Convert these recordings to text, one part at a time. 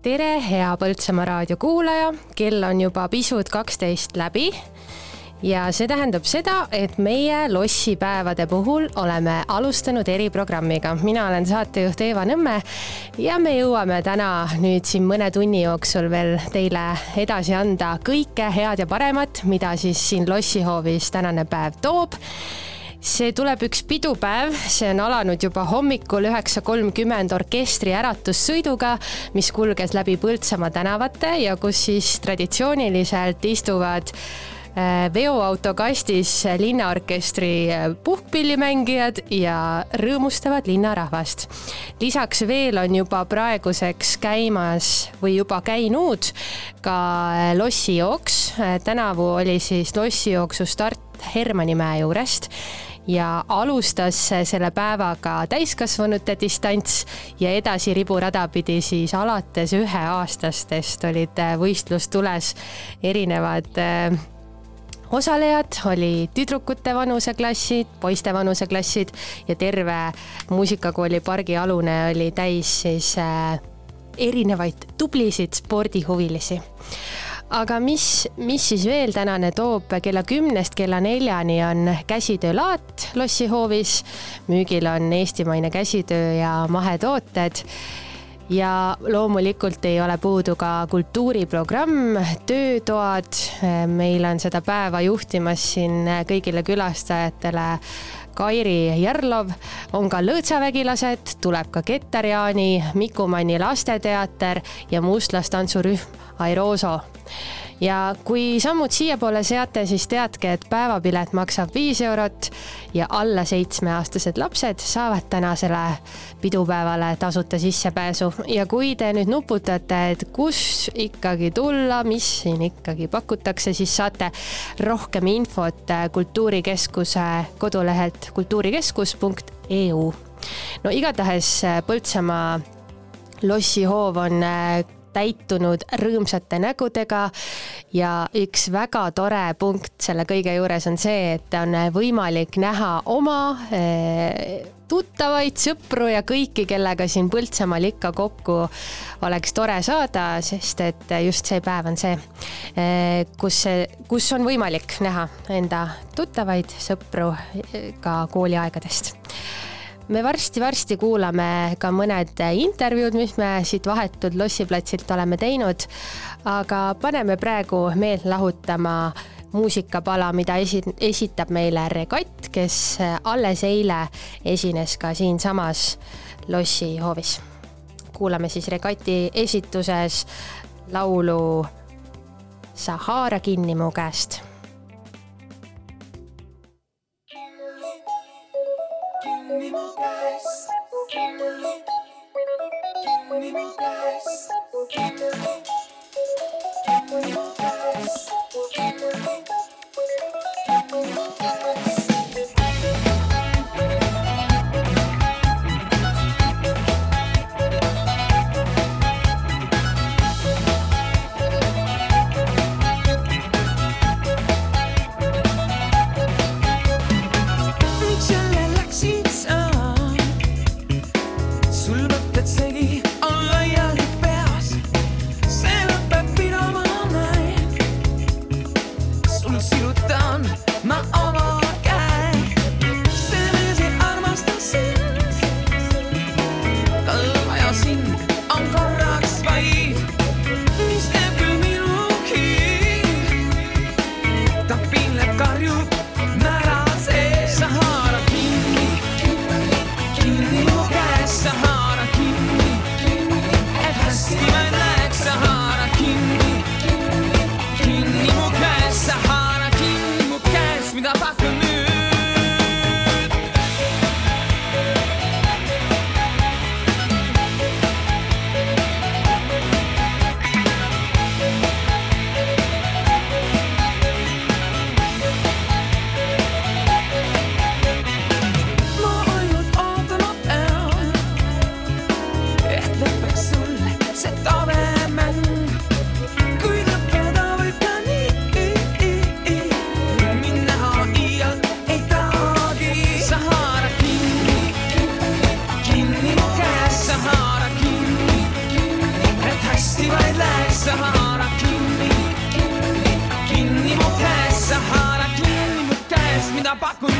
tere, hea Põltsamaa raadio kuulaja, kell on juba pisut kaksteist läbi ja see tähendab seda, et meie lossipäevade puhul oleme alustanud eriprogrammiga. mina olen saatejuht Eeva Nõmme ja me jõuame täna nüüd siin mõne tunni jooksul veel teile edasi anda kõike head ja paremat, mida siis siin lossihoovis tänane päev toob see tuleb üks pidupäev, see on alanud juba hommikul üheksa kolmkümmend orkestri äratussõiduga, mis kulges läbi Põltsamaa tänavate ja kus siis traditsiooniliselt istuvad äh, veoauto kastis linnaorkestri äh, puhkpillimängijad ja rõõmustavad linnarahvast. lisaks veel on juba praeguseks käimas või juba käinud ka äh, lossijooks. tänavu oli siis lossijooksu start Hermannimäe juurest ja alustas selle päevaga täiskasvanute distants ja edasi riburada pidi siis alates üheaastastest olid võistlustules erinevad äh, osalejad oli tüdrukute vanuseklassid, poiste vanuseklassid ja terve muusikakooli pargialune oli täis siis äh, erinevaid tublisid spordihuvilisi aga mis, mis siis veel tänane toob, kella kümnest kella neljani on käsitöölaat lossihoovis. müügil on eestimaine käsitöö ja mahetooted ja loomulikult ei ole puudu ka kultuuriprogramm, töötoad. meil on seda päeva juhtimas siin kõigile külastajatele Kairi Järlov, on ka lõõtsavägilased, tuleb ka Keter-Jaani, Mikumanni lasteteater ja mustlastantsurühm Airoso ja kui sammud siiapoole seate, siis teadke, et päevapilet maksab viis eurot ja alla seitsmeaastased lapsed saavad tänasele pidupäevale tasuta sissepääsu ja kui te nüüd nuputate, et kus ikkagi tulla, mis siin ikkagi pakutakse, siis saate rohkem infot Kultuurikeskuse kodulehelt kultuurikeskus.eu. no igatahes Põltsamaa lossihoov on täitunud rõõmsate nägudega. Ja üks väga tore punkt selle kõige juures on see, et on võimalik näha oma eh, tuttavaid, sõpru ja kõiki, kellega siin Põltsamaal ikka kokku oleks tore saada, sest et just see päev on see, eh, kus, kus on võimalik näha enda tuttavaid, sõpru eh, ka kooliaegadest me varsti-varsti kuulame ka mõned intervjuud, mis me siit vahetult lossiplatsilt oleme teinud. aga paneme praegu meelt lahutama muusikapala, mida esi-, esitab meile Regatt, kes alles eile esines ka siinsamas lossihoovis. kuulame siis Regati esituses laulu Sahara kinni mu käest me more guys. Candle it. Give me more. Candle it. Give me more. Candle it. Give me more. n'a pas connu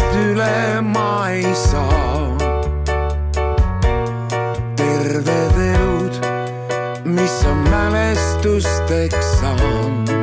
sest üle ma ei saa. terved elud, mis on mälestusteks saanud.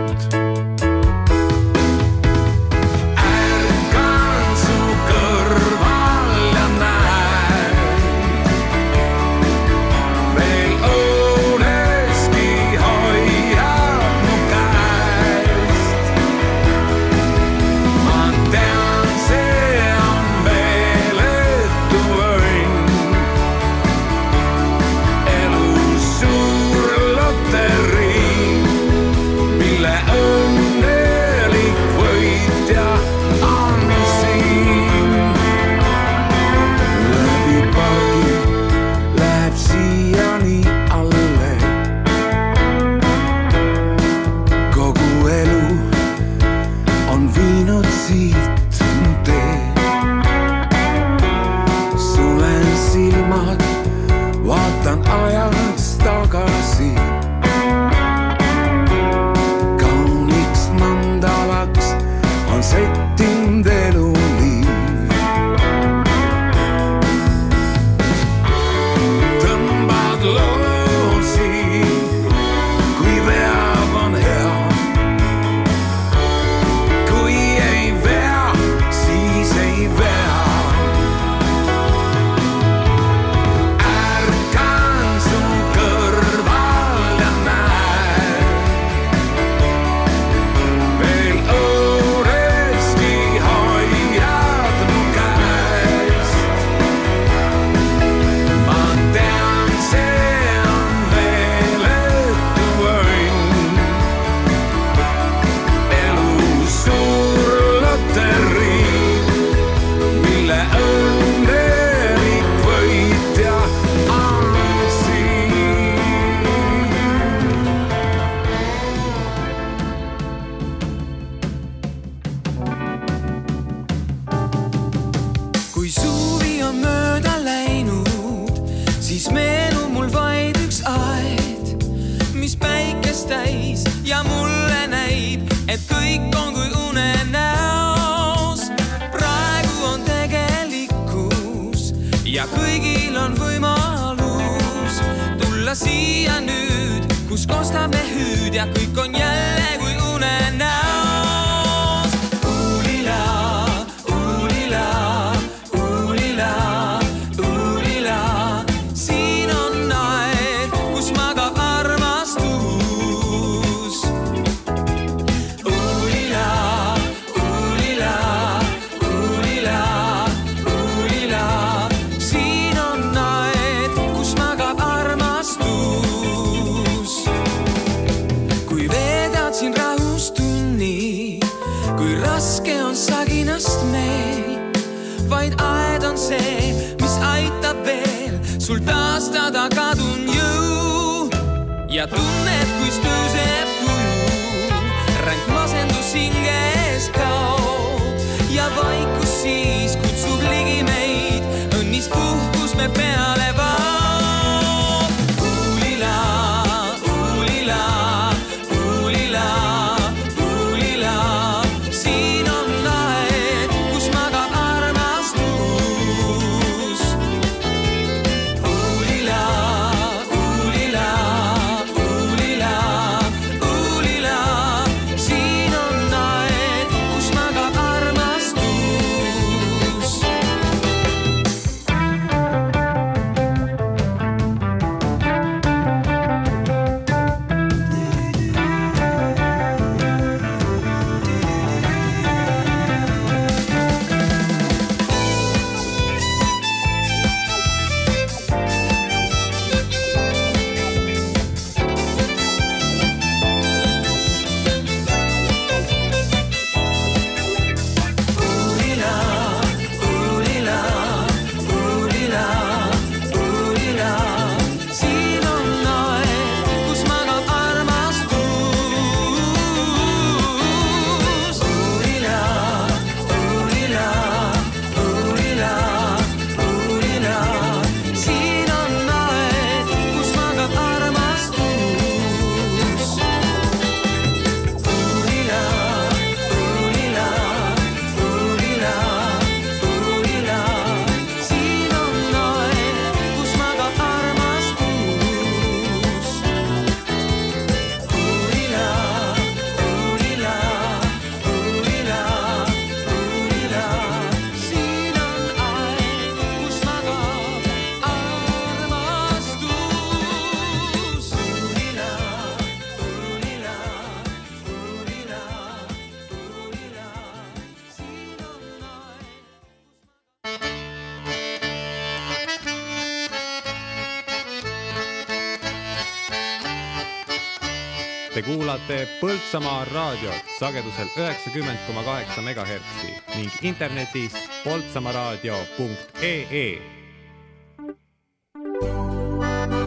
Kuulate Põltsamaa raadiot sagedusel üheksakümmend koma kaheksa megahertsi ning internetis poltsamaaraadio.ee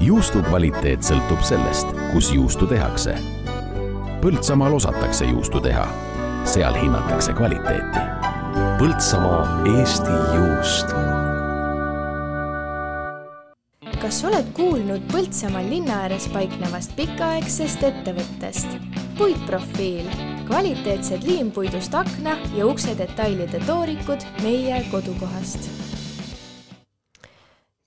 juustu kvaliteet sõltub sellest, kus juustu tehakse. Põltsamaal osatakse juustu teha, seal hinnatakse kvaliteeti. Põltsamaa Eesti juust kuulnud Põltsamaal linna ääres paiknevast pikaaegsest ettevõttest? puitprofiil, kvaliteetsed liimpuidust akna ja ukse detailide toorikud meie kodukohast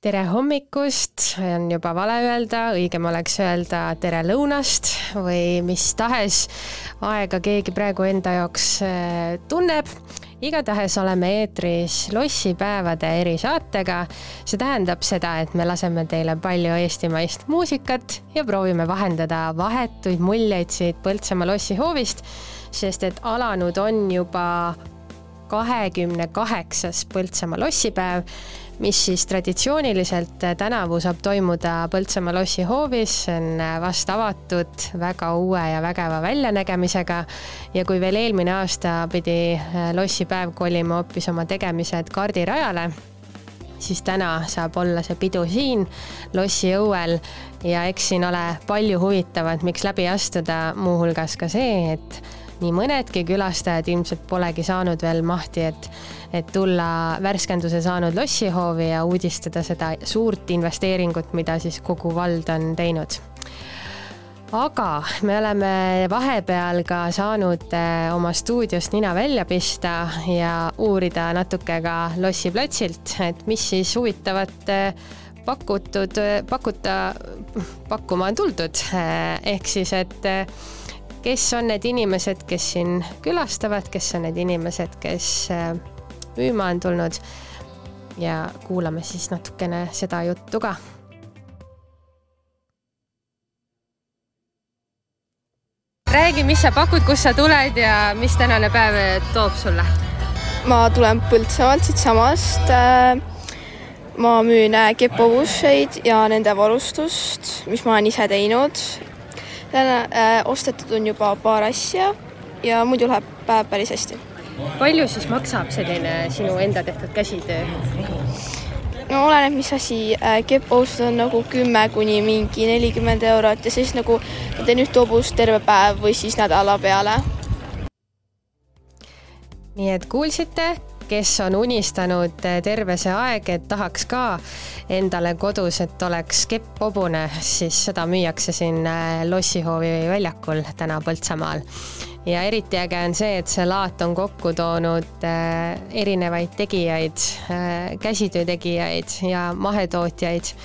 tere hommikust, on juba vale öelda, õigem oleks öelda tere lõunast või mis tahes aega keegi praegu enda jaoks äh, tunneb. igatahes oleme eetris lossipäevade erisaatega. See tähendab seda, et me laseme teile palju eestimaist muusikat ja proovime vahendada vahetuid muljeid siit Põltsamaa lossihoovist, sest et alanud on juba kahekümne kaheksas Põltsamaa lossipäev, mis siis traditsiooniliselt tänavu saab toimuda Põltsamaa lossihoovis, see on vast avatud väga uue ja vägeva väljanägemisega. ja kui veel eelmine aasta pidi lossipäev kolima hoopis oma tegemised kardirajale, siis täna saab olla see pidu siin lossi õuel ja eks siin ole palju huvitavat, miks läbi astuda, muuhulgas ka see, et nii mõnedki külastajad ilmselt polegi saanud veel mahti, et, et tulla värskenduse saanud lossihoovi ja uudistada seda suurt investeeringut, mida siis kogu vald on teinud. Aga me oleme vahepeal ka saanud eh, oma stuudiost nina välja pista ja uurida natuke ka lossiplatsilt, et mis siis huvitavat eh, pakutud, pakuta, pakkuma on tuldud. ehk siis, et eh, kes on need inimesed, kes siin külastavad, kes on need inimesed, kes müüma on tulnud. ja kuulame siis natukene seda juttu ka. Räägi, mis sa pakud, kust sa tuled ja mis tänane päev toob sulle? ma tulen Põltsamaalt siitsamast. ma müün äh, kepovusseid ja nende varustust, mis ma olen ise teinud. täna äh, ostetud on juba paar asja ja muidu läheb päev päris hästi. palju siis maksab selline sinu enda tehtud käsitöö? No oleneb, mis asi, kepphousud on nagu kümme kuni mingi nelikümmend eurot ja siis nagu ma teen ühte hobust terve päev või siis nädala peale. nii et kuulsite, kes on unistanud terve see aeg, et tahaks ka endale kodus, et oleks kepp hobune, siis seda müüakse siin Lossihoovi väljakul täna Põltsamaal ja eriti äge on see, et see laat on kokku toonud äh, erinevaid tegijaid äh,, käsitöö tegijaid ja mahetootjaid.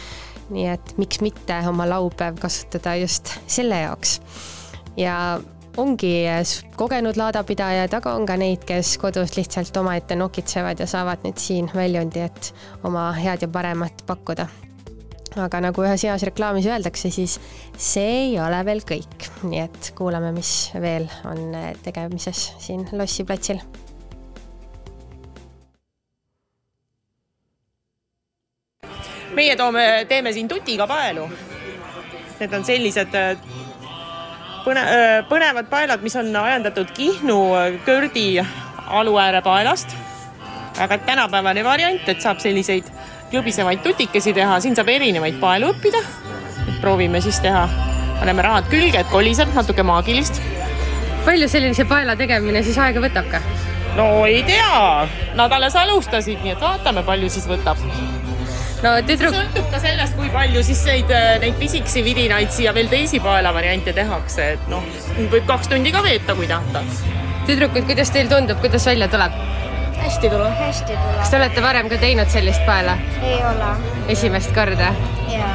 nii et miks mitte oma laupäev kasutada just selle jaoks. ja ongi kogenud laadapidajad, aga on ka neid, kes kodus lihtsalt omaette nokitsevad ja saavad nüüd siin väljundi, et oma head ja paremat pakkuda aga nagu ühes heas reklaamis öeldakse, siis see ei ole veel kõik, nii et kuulame, mis veel on tegemises siin Lossi platsil. meie toome, teeme siin tutiga paelu. Need on sellised äh, põne-, äh, põnevad paelad, mis on ajendatud Kihnu Kördi aluääre paelast. väga tänapäevane variant, et saab selliseid klõbisevaid tutikesi teha, siin saab erinevaid paelu õppida. proovime siis teha, paneme rahad külge, et koliseb natuke maagilist. palju sellise paela tegemine siis aega võtab ka? no ei tea, nad alles alustasid, nii et vaatame, palju siis võtab. no tüdruk. sõltub ka sellest, kui palju siis neid, neid pisikesi vidinaid siia veel teisi paelavariante tehakse, et noh, võib kaks tundi ka veeta, kui tahta. tüdrukud, kuidas teil tundub, kuidas välja tuleb? Hästi tuleb. hästi tuleb. kas te olete varem ka teinud sellist paela? ei ole. esimest korda? jaa.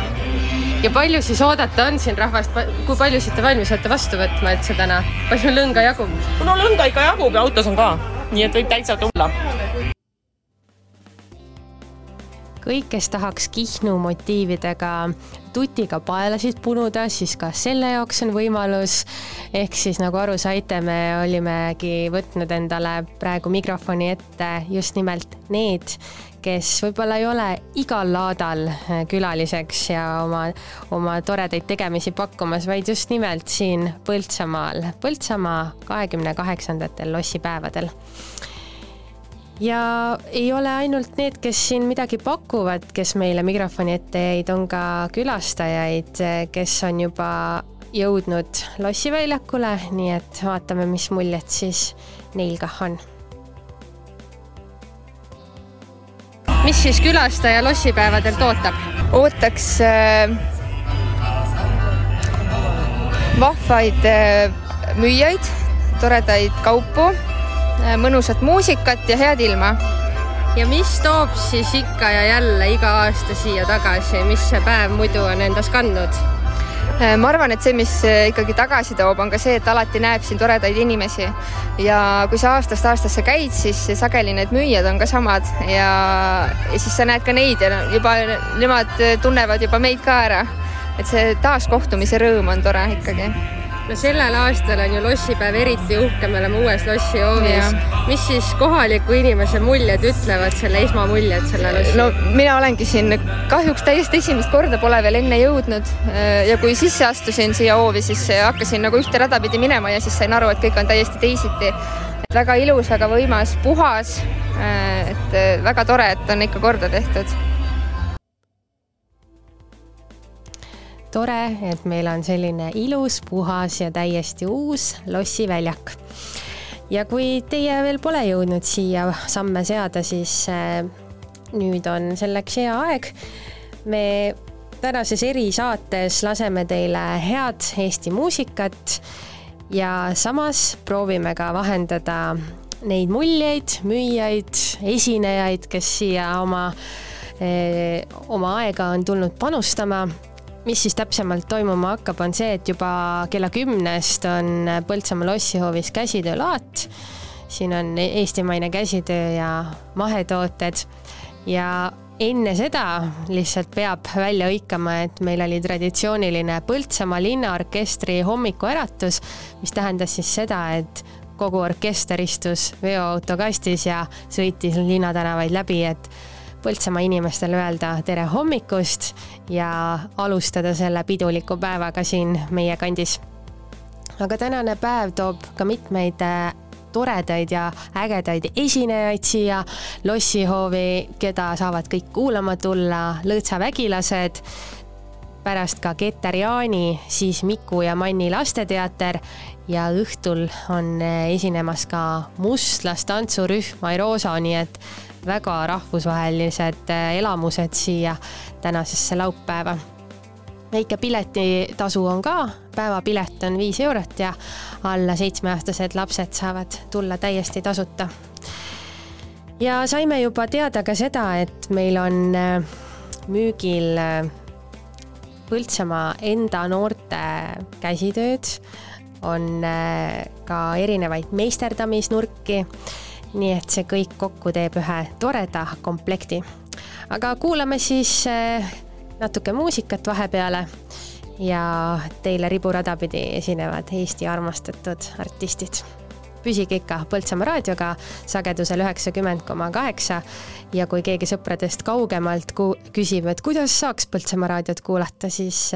ja palju siis oodata on siin rahvast, kui paljusid te valmis olete vastu võtma üldse täna? palju lõnga jagub? no lõnga ikka jagub ja autos on ka, nii et võib täitsa tulla kõik, kes tahaks Kihnu motiividega tutiga paelasid punuda, siis ka selle jaoks on võimalus. ehk siis nagu aru saite, me olimegi võtnud endale praegu mikrofoni ette just nimelt need, kes võib-olla ei ole igal laadal külaliseks ja oma, oma toredaid tegemisi pakkumas, vaid just nimelt siin Põltsamaal, Põltsamaa kahekümne kaheksandatel lossipäevadel ja ei ole ainult need, kes siin midagi pakuvad, kes meile mikrofoni ette jäid, on ka külastajaid, kes on juba jõudnud lossiväljakule, nii et vaatame, mis muljed siis neil kah on. mis siis külastaja lossipäevadelt ootab? ootaks äh, vahvaid äh, müüjaid, toredaid kaupu mõnusat muusikat ja head ilma. ja mis toob siis ikka ja jälle iga aasta siia tagasi, mis see päev muidu on endas kandnud? Äh, ma arvan, et see, mis äh, ikkagi tagasi toob, on ka see, et alati näeb siin toredaid inimesi ja kui sa aastast aastasse käid, siis sageli need müüjad on ka samad ja, ja siis sa näed ka neid ja juba nemad tunnevad juba meid ka ära. et see taaskohtumise rõõm on tore ikkagi no sellel aastal on ju lossipäev eriti uhke, me oleme uues lossihoovis. mis siis kohaliku inimese muljed ütlevad, selle esmamuljed selle lossi? no mina olengi siin kahjuks täiesti esimest korda pole veel enne jõudnud ja kui sisse astusin siia hoovi, siis hakkasin nagu ühte rada pidi minema ja siis sain aru, et kõik on täiesti teisiti. et väga ilus, väga võimas, puhas. et väga tore, et on ikka korda tehtud tore, et meil on selline ilus, puhas ja täiesti uus lossiväljak. ja kui teie veel pole jõudnud siia samme seada, siis äh, nüüd on selleks hea aeg. me tänases erisaates laseme teile head Eesti muusikat ja samas proovime ka vahendada neid muljeid, müüjaid, esinejaid, kes siia oma, eh, oma aega on tulnud panustama mis siis täpsemalt toimuma hakkab, on see, et juba kella kümnest on Põltsamaa lossihoovis käsitöölaat. siin on eestimaine käsitöö ja mahetooted ja enne seda lihtsalt peab välja hõikama, et meil oli traditsiooniline Põltsamaa linnaorkestri hommikuäratus, mis tähendas siis seda, et kogu orkester istus veoauto kastis ja sõitis linnatänavaid läbi, et Põltsamaa inimestele öelda tere hommikust ja alustada selle piduliku päevaga siin meie kandis. aga tänane päev toob ka mitmeid äh, toredaid ja ägedaid esinejaid siia lossihoovi, keda saavad kõik kuulama tulla, lõõtsavägilased, pärast ka Keter Jaani, siis Miku ja Manni lasteteater ja õhtul on eh, esinemas ka mustlastantsurühm Airosa, nii et väga rahvusvahelised eh, elamused siia tänasesse laupäeva. väike piletitasu on ka, päevapilet on viis eurot ja alla seitsmeaastased lapsed saavad tulla täiesti tasuta. ja saime juba teada ka seda, et meil on eh, müügil Põltsamaa enda noorte käsitööd on ka erinevaid meisterdamisnurki. Nii et see kõik kokku teeb ühe toreda komplekti. aga kuulame siis natuke muusikat vahepeale. Ja teile riburada pidi esinevad Eesti armastatud artistid. Püsige ikka Põltsamaa raadioga sagedusel üheksakümmend koma kaheksa. Ja kui keegi sõpradest kaugemalt ku-, küsib, et kuidas saaks Põltsamaa raadiot kuulata, siis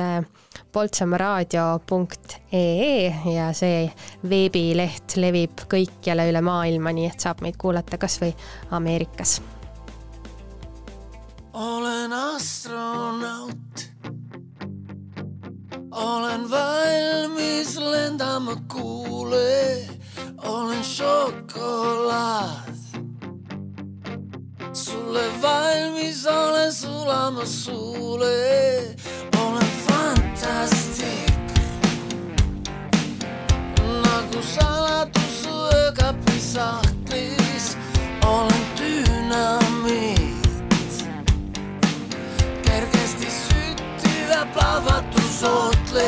poltsamaaraadio.ee ja see veebileht levib kõikjale üle maailma, nii et saab meid kuulata kas või Ameerikas. olen astronaut. olen valmis lendama kuule, olen šokolaad. Sulle valmis olen sulama suule, olen fantastik. nagu saladus öökapi sahtlis, olen dünamiit. kergesti süttiv ja plahvatusohtlik.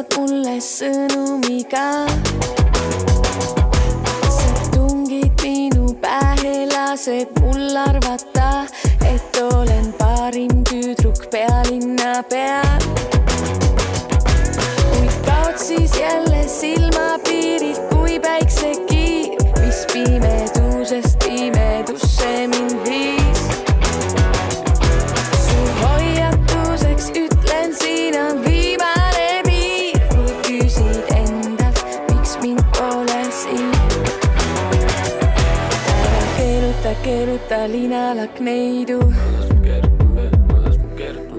saadad mulle sõnumiga. sa tungid minu pähe, lased mul arvata, et olen parim tüdruk pealinna peal. kuid kaod siis jälle silmapiirid kui päiksekiir, mis pime. Keeruta linalak neidu.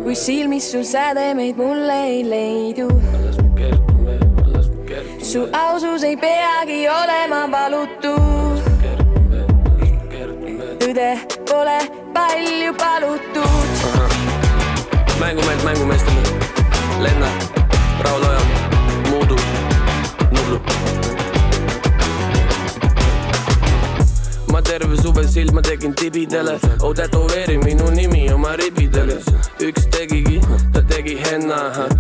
kui silmis sul sädemeid mulle ei leidu. su ausus ei peagi olema valutud. tõde pole palju palutud. mängumehed mängumeestele, Lennart, Raul Ojamaa, terve suve silma tegin tibidele, oh tätoveeri minu nimi oma ribidele. üks tegigi, tegi henna,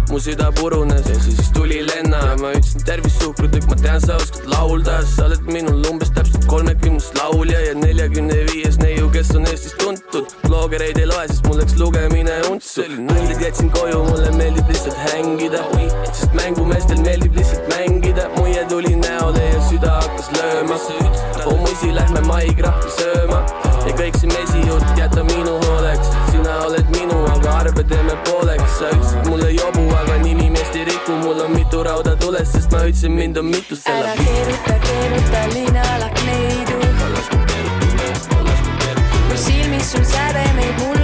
mu süda purunes ja siis tuli lenna ja ma ütlesin tervist suhkrutükk, ma tean, sa oskad laulda, sa oled minul umbes täpselt kolmekümnes laulja ja neljakümne viies neiu, kes on Eestis tuntud. bloggereid ei loe, sest mul läks lugemine untsu. nullid jätsin koju, mulle meeldib lihtsalt hängida, sest mängumeestel meeldib lihtsalt mängida. muie tuli näole ja süda hakkas lööma. oh musi, lähme maikrahvi sööma ja kõik see mesijutt jäta minu hooleks. sina oled minu, aga arve teeme pooleks. Sa ütlesid mulle jobu, aga nimi meest ei riku, mul on mitu rauda tules, sest ma ütlesin, mind on mitu ära selle. keeruta, keeruta linalak neidu. kui silmis sul sädemeid mulle ei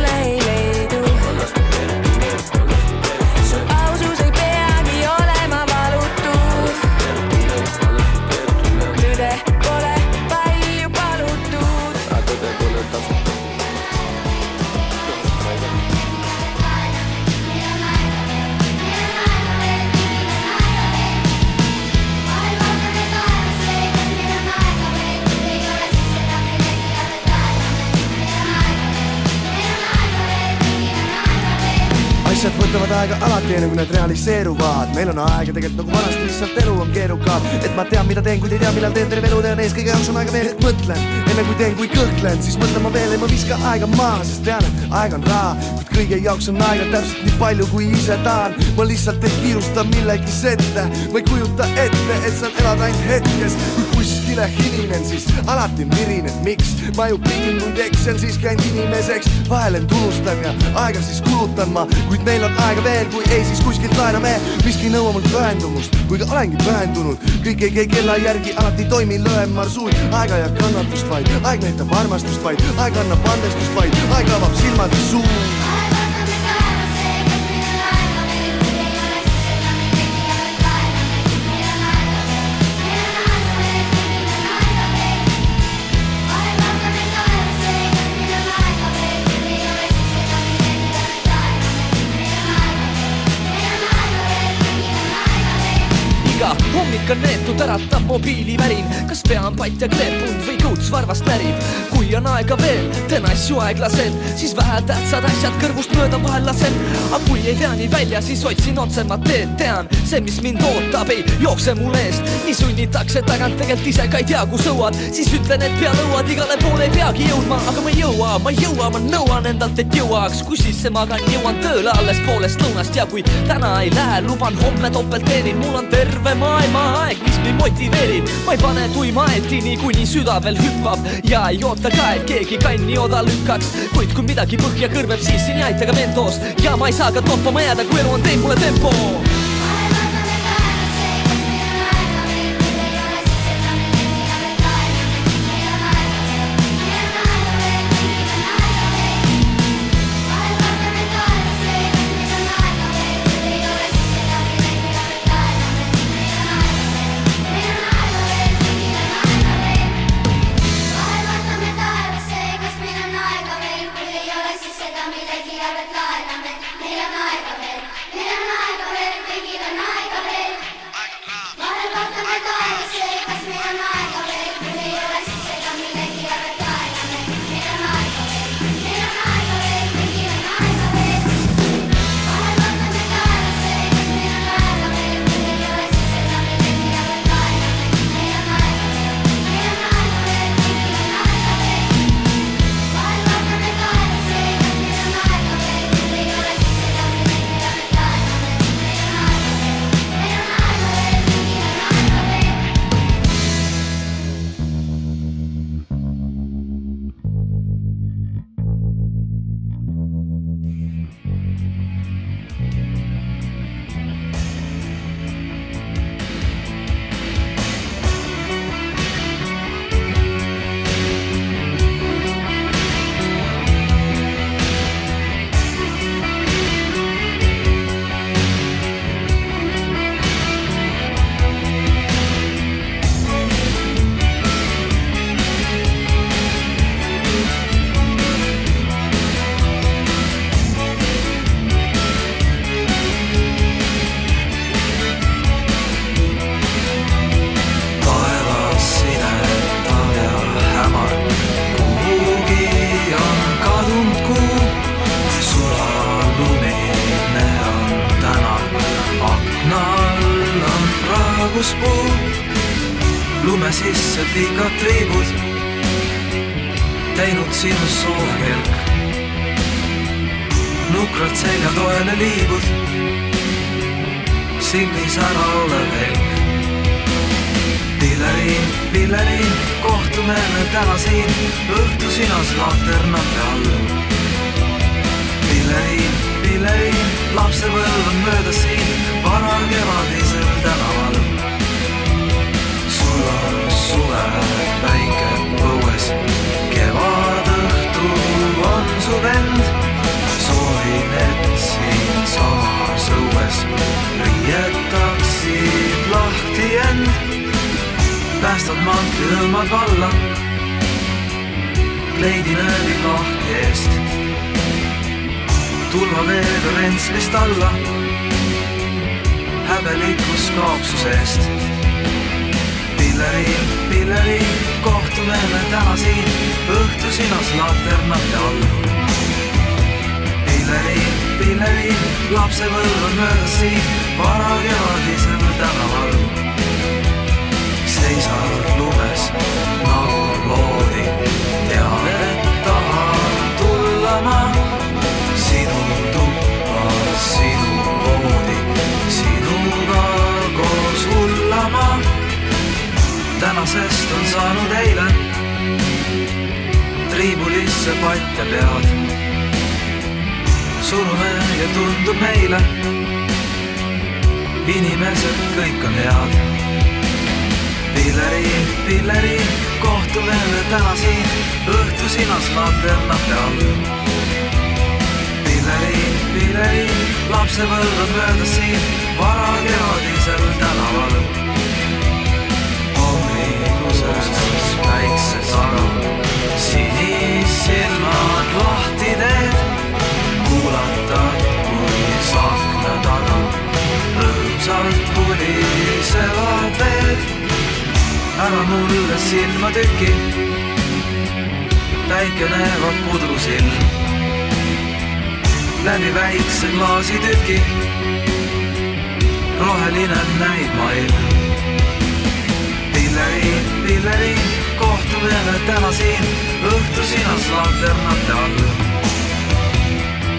asjad võtavad aega alati, enne kui need realiseeruvad. meil on aega tegelikult nagu vanasti, lihtsalt elu on keerukam. et ma tean, mida teen, kuid ei tea, millal teen, terve elu tean ees, kõige jaoks on aega veel, et mõtlen. enne kui teen, kui kõhklen, siis mõtlen ma veel ja ma viskan aega maha, sest tean, et aeg on raha. kuid kõige jaoks on aega täpselt nii palju, kui ise tahan. ma lihtsalt ei kiirusta millegis ette, ma ei kujuta ette, et saan elada ainult hetkes. kui kuskile hilinen, siis alati mirin, et miks ma ju pingin, kuid eksen siiski ainult inimeseks. vahel end unustan ja aega siis kulutan ma, kuid meil on aega veel, kui ei, siis kuskilt laename. miski ei nõua mul pühendumust, kuigi olengi pühendunud. kõik ei käi kella järgi, alati ei toimi löön marsuut. aega ja kannatust vaid, aeg näitab armastust vaid, aeg annab andestust vaid, aeg avab silmad ja suu. On neetud, äratab mobiilivärin, kas pea on patt ja kleepunud või kõuts varvast närib. kui on aega veel, teen asju aeglaselt, siis vähetähtsad asjad kõrvust mööda vahel lasen. aga kui ei tea nii välja, siis otsin otsemat teed, tean, see, mis mind ootab, ei jookse mul eest. nii sunnitakse tagant, tegelikult ise ka ei tea, kus õuad, siis ütlen, et pea lõuad, igale poole ei peagi jõudma, aga ma ei jõua, ma ei jõua, ma nõuan endalt, et jõuaks, kui sisse magan, jõuan tööle alles poolest lõunast ja kui täna ei lähe, luban homme topelt teenin, mul on terve maailma aeg, mis mind motiveerib. ma ei pane tuima eetini, kuni süda veel hüppab ja ei oota ka, et keegi kanni oda lükkaks. kuid kui midagi põhja kõrveb, siis ei aita ka Mentos. Ja ma ei saa ka toppama jääda, kui elu on teinud mulle tempo tänasest on saanud eile, triibulisse patja pead. surume ja tundub meile, inimesed kõik on head pilleriin, pilleriin, kohtume me täna siin õhtusinas laternate all. pilleriin, pilleriin, lapsepõlv on möödas siin varakevadisel tänaval. Hommikuses päiksesaga sinisilmad lahti teed, kuulata, kui akna taga rõõmsalt pulisevad veed ära mulle silmatüki. päike näevad pudrusill läbi väikse klaasitüki. roheline näib maailm. Pilleriin, pilleriin, kohtume me täna siin õhtusinas lanternate all.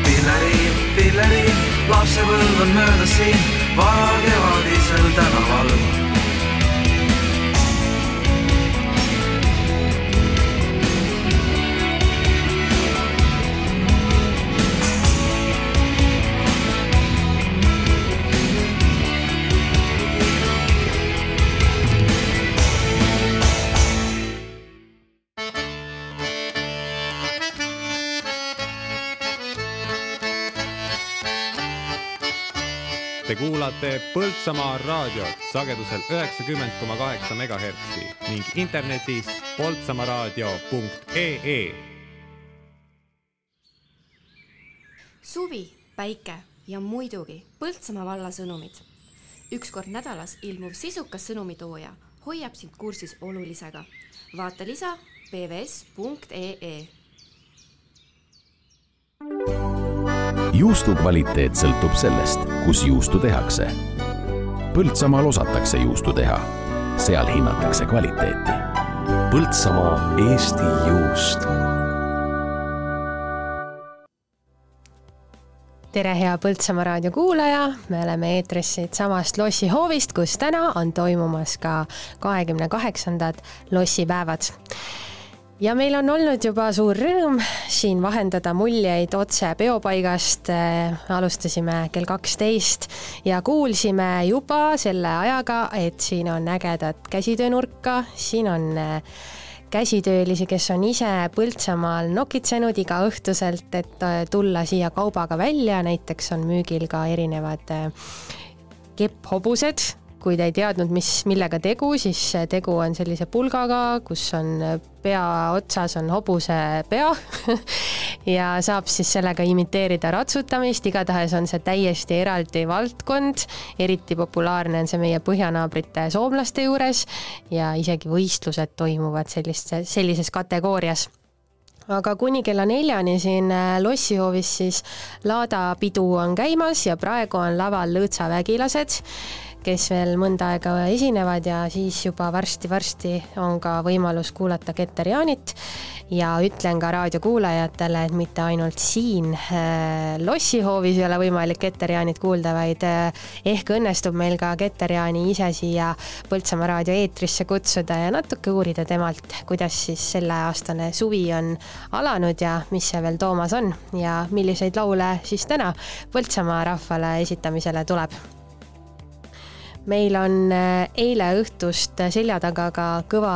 pilleriin, pilleriin, lapsepõlv on möödas siin varakevadisel tänaval kuulate Põltsamaa raadiot sagedusel üheksakümmend koma kaheksa megahertsi ning internetis poltsamaaraadio.ee. suvi, päike ja muidugi Põltsamaa valla sõnumid. üks kord nädalas ilmuv sisukas sõnumitooja hoiab sind kursis olulisega. vaata lisa pvs.ee juustu kvaliteet sõltub sellest, kus juustu tehakse. Põltsamaal osatakse juustu teha, seal hinnatakse kvaliteeti. Põltsamaa Eesti juust. tere, hea Põltsamaa raadio kuulaja, me oleme eetris siitsamast lossihoovist, kus täna on toimumas ka kahekümne kaheksandad lossipäevad ja meil on olnud juba suur rõõm siin vahendada muljeid otse peopaigast. alustasime kell kaksteist ja kuulsime juba selle ajaga, et siin on ägedat käsitöönurka, siin on käsitöölisi, kes on ise Põltsamaal nokitsenud igaõhtuselt, et tulla siia kaubaga välja, näiteks on müügil ka erinevad kepphobused kui te ei teadnud, mis, millega tegu, siis tegu on sellise pulgaga, kus on pea otsas on hobuse pea ja saab siis sellega imiteerida ratsutamist, igatahes on see täiesti eraldi valdkond, eriti populaarne on see meie põhjanaabrite soomlaste juures ja isegi võistlused toimuvad selliste, sellises kategoorias. Aga kuni kella neljani siin lossihoovis siis laadapidu on käimas ja praegu on laval lõõtsavägilased, kes veel mõnda aega esinevad ja siis juba varsti-varsti on ka võimalus kuulata Keter Jaanit. Ja ütlen ka raadiokuulajatele, et mitte ainult siin äh, lossihoovis ei ole võimalik Keter Jaanit kuulda, vaid äh, ehk õnnestub meil ka Keter Jaani ise siia Põltsamaa raadio eetrisse kutsuda ja natuke uurida temalt, kuidas siis selleaastane suvi on alanud ja mis see veel toomas on ja milliseid laule siis täna Põltsamaa rahvale esitamisele tuleb meil on äh, eile õhtust selja taga ka kõva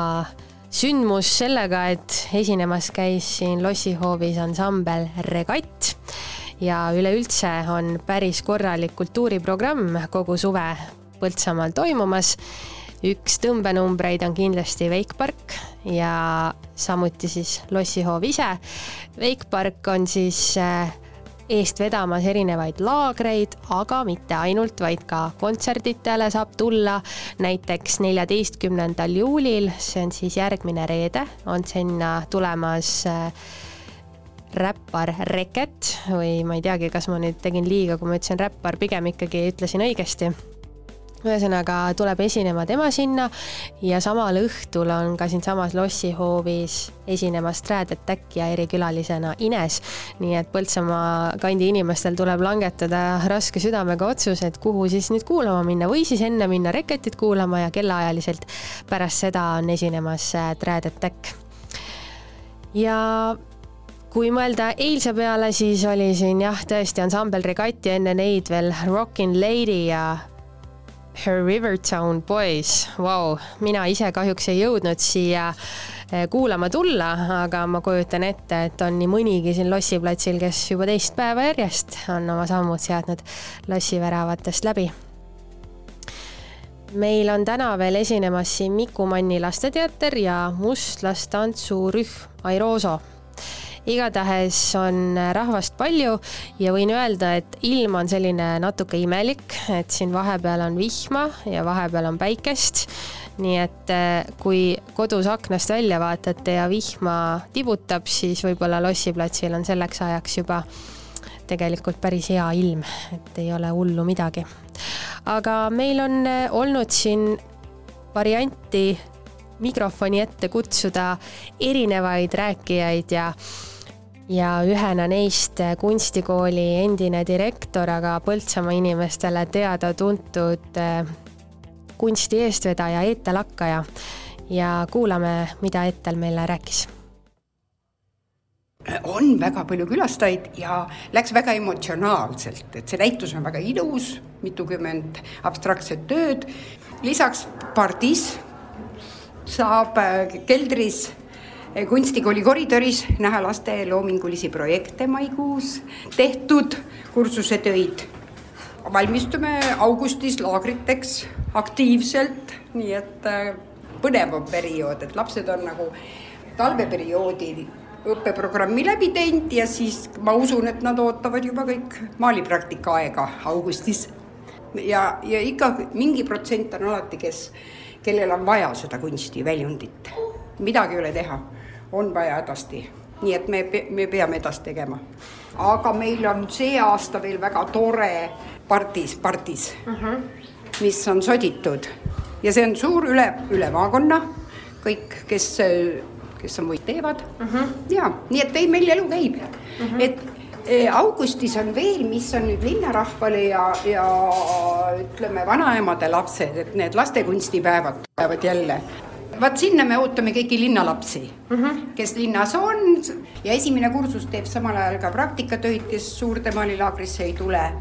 sündmus sellega, et esinemas käis siin lossihoovis ansambel Regatt ja üleüldse on päris korralik kultuuriprogramm kogu suve Põltsamaal toimumas. üks tõmbenumbreid on kindlasti Wakepark ja samuti siis lossihoov ise. Wakepark on siis äh, eest vedamas erinevaid laagreid, aga mitte ainult, vaid ka kontserditele saab tulla. näiteks neljateistkümnendal juulil, see on siis järgmine reede, on sinna tulemas äh, räppar Reket või ma ei teagi, kas ma nüüd tegin liiga, kui ma ütlesin räppar, pigem ikkagi ütlesin õigesti ühesõnaga tuleb esinema tema sinna ja samal õhtul on ka siinsamas lossihoovis esinemas Trad Attack ja erikülalisena Ines. nii et Põltsamaa kandi inimestel tuleb langetada raske südamega otsus, et kuhu siis nüüd kuulama minna või siis enne minna Reketit kuulama ja kellaajaliselt pärast seda on esinemas Trad Attack. ja kui mõelda eilse peale, siis oli siin jah, tõesti ansambel Regatt ja enne neid veel Rockin' Lady ja Her Rivertown Boys, vau, mina ise kahjuks ei jõudnud siia eh, kuulama tulla, aga ma kujutan ette, et on nii mõnigi siin lossiplatsil, kes juba teist päeva järjest on oma sammud seadnud lossiväravatest läbi. meil on täna veel esinemas siin Miku Manni lasteteater ja mustlastantsurühm Airoso igatahes on rahvast palju ja võin öelda, et ilm on selline natuke imelik, et siin vahepeal on vihma ja vahepeal on päikest. nii et eh, kui kodus aknast välja vaatate ja vihma tibutab, siis võib-olla lossiplatsil on selleks ajaks juba tegelikult päris hea ilm, et ei ole hullu midagi. aga meil on eh, olnud siin varianti mikrofoni ette kutsuda erinevaid rääkijaid ja ja ühena neist kunstikooli endine direktor, aga Põltsamaa inimestele teada-tuntud eh, kunsti eestvedaja Eetel Hakkaja. ja kuulame, mida Eetel meile rääkis on väga palju külastajaid ja läks väga emotsionaalselt, et see näitus on väga ilus, mitukümmend abstraktset tööd. lisaks pardis saab äh, keldris kunstikooli koridoris näha laste loomingulisi projekte maikuus tehtud kursusetöid. valmistume augustis laagriteks aktiivselt, nii et äh, põnev on periood, et lapsed on nagu talveperioodi õppeprogrammi läbi teinud ja siis ma usun, et nad ootavad juba kõik maalipraktika aega augustis. ja, ja ikka mingi protsent on alati, kes, kellel on vaja seda kunstiväljundit. midagi ei ole teha, on vaja hädasti, nii et me, me peame edasi tegema. aga meil on see aasta veel väga tore pardis, pardis uh, -huh. mis on soditud ja see on suur üle, üle maakonna, kõik, kes kes on muid teevad uh. -huh. ja nii et ei, meil elu käib uh, -huh. et e, augustis on veel, mis on nüüd linnarahvale ja, ja ütleme, vanaemade lapsed, et need lastekunstipäevad tulevad jälle. Vaat sinna me ootame kõiki linnalapsi uh, -huh. kes linnas on ja esimene kursus teeb samal ajal ka praktikatöid, kes Suurde Maalilaagrisse ei tule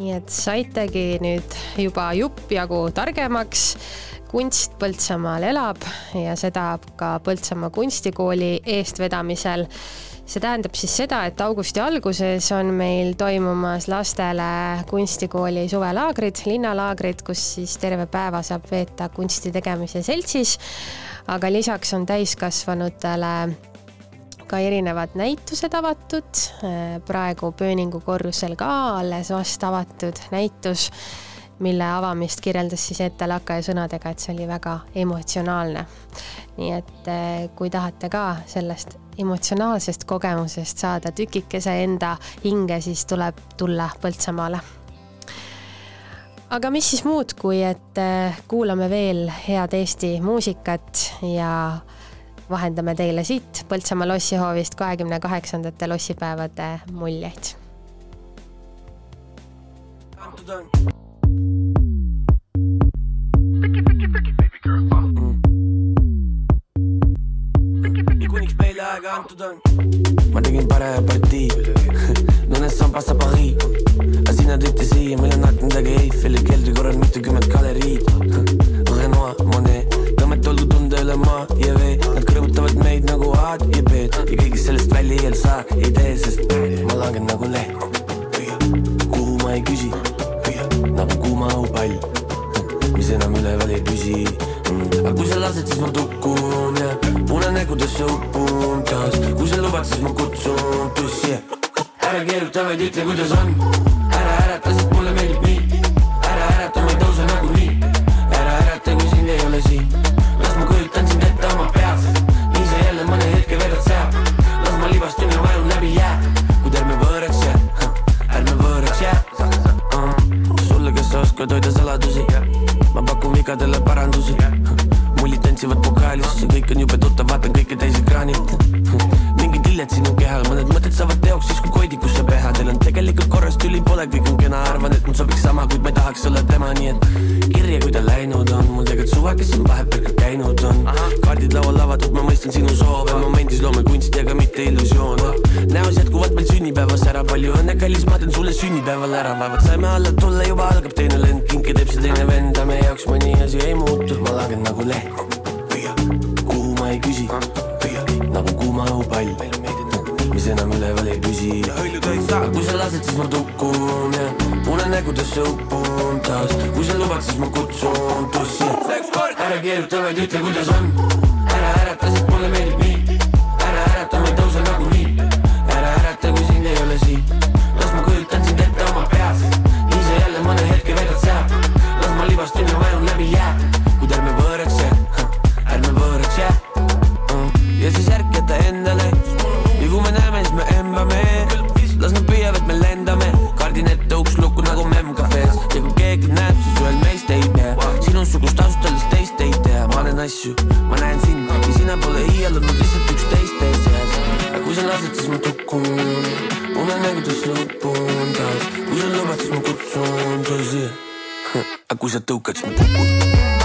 nii et saitegi nüüd juba jupp jagu targemaks. kunst Põltsamaal elab ja seda ka Põltsamaa kunstikooli eestvedamisel. See tähendab siis seda, et augusti alguses on meil toimumas lastele kunstikooli suvelaagrid, linnalaagrid, kus siis terve päeva saab veeta kunsti tegemise seltsis. aga lisaks on täiskasvanutele ka erinevad näitused avatud, praegu Pööningu korrusel ka alles vast avatud näitus mille avamist kirjeldas siis Ette Lakaja sõnadega, et see oli väga emotsionaalne. nii et eh, kui tahate ka sellest emotsionaalsest kogemusest saada tükikese enda hinge, siis tuleb tulla Põltsamaale. Aga mis siis muud, kui et eh, kuulame veel head Eesti muusikat ja vahendame teile siit Põltsamaa lossihoovist kahekümne kaheksandate lossipäevade muljeid. kuniks ma tegin parema partii Nõnes sambas sa Paris aga sina tõite siia, meil on akendagi Eiffeli keldri korral mitukümmend galeriid Renoir, Monet, tõmmet oldu tunda üle maa ja vee Nad kõrvutavad meid nagu A-d ja B-d ja kõigest sellest välja ei saa, ei tee, sest ma langen nagu leht kuhu ma ei küsi nagu kuuma õhupall mis enam üleval ei püsi. Aga kui sa lased, siis ma tukun ja unenägudesse upun taas kui sa lubad, siis ma kutsun tussi ära keeruta, vaid ütle, kuidas on. Ära ärata, sest mulle meeldib nii. Ära ärata, ma ei tõuse nagunii ära ärata, kui sind ei ole siin. Las ma kujutan sind ette oma peas. Nii sa jälle mõne hetke vedad seal. Las ma libastun ja vajun läbi jää. Kuid ärme võõraks jää ärme võõraks jää uh. sulle, kes sa oskad hoida saladusi. Ma pakun vigadele parandusi. Mullid tantsivad pokaalis ja kõik on jube tuttav, vaatan kõike täisekraanilt mingid lilled sinu kehal, mõned mõtted saavad teoks siis kui koidikusse peha. Teil on tegelikult korras, tüli pole, kõik on kena. Arvan, et mul sobiks sama, kuid ma ei tahaks olla tema, nii et kirja, kui ta läinud on. Mul tegelikult suva, kes siin vahepeal ka käinud on. Kaardid laual avatud, ma mõistan sinu soove. Momendis loome kunsti, aga mitte illusioone. Näos jätkuvalt veel sünnipäevas ära, palju õnne, kallis, ma teen sulle sünnipäeval ära. Vaevad saime alla tulla, juba algab teine lend. Kinke teeb see teine vend, aga meie jaoks mõni asi ei muutu, ma langen nagu kuhu ma ei küsi. Nagu kuuma õhupall mis enam üleval ei püsi. Kui sa lased, siis ma tukun ja unenägudesse upun taas. Kui sa lubad, siis ma kutsun tussi ära keeruta, vaid ütle, kuidas on. Ära ärata, sest mulle meeldib nii. Ära ärata, ma ei tõuse nagunii ära ärata, kui sind ei ole siin. Las ma kujutan sind ette oma peas. Sa jälle mõne hetke vedad seal las ma libastun ja vajun läbi jää asju, ma näen sind ja sina pole iial olnud lihtsalt üksteist teie seas. Aga kui sa lased, siis ma tukun unenägudes lõpun taas kui sa lubad, siis ma kutsun tõsi aga kui sa tõukad, siis ma kukun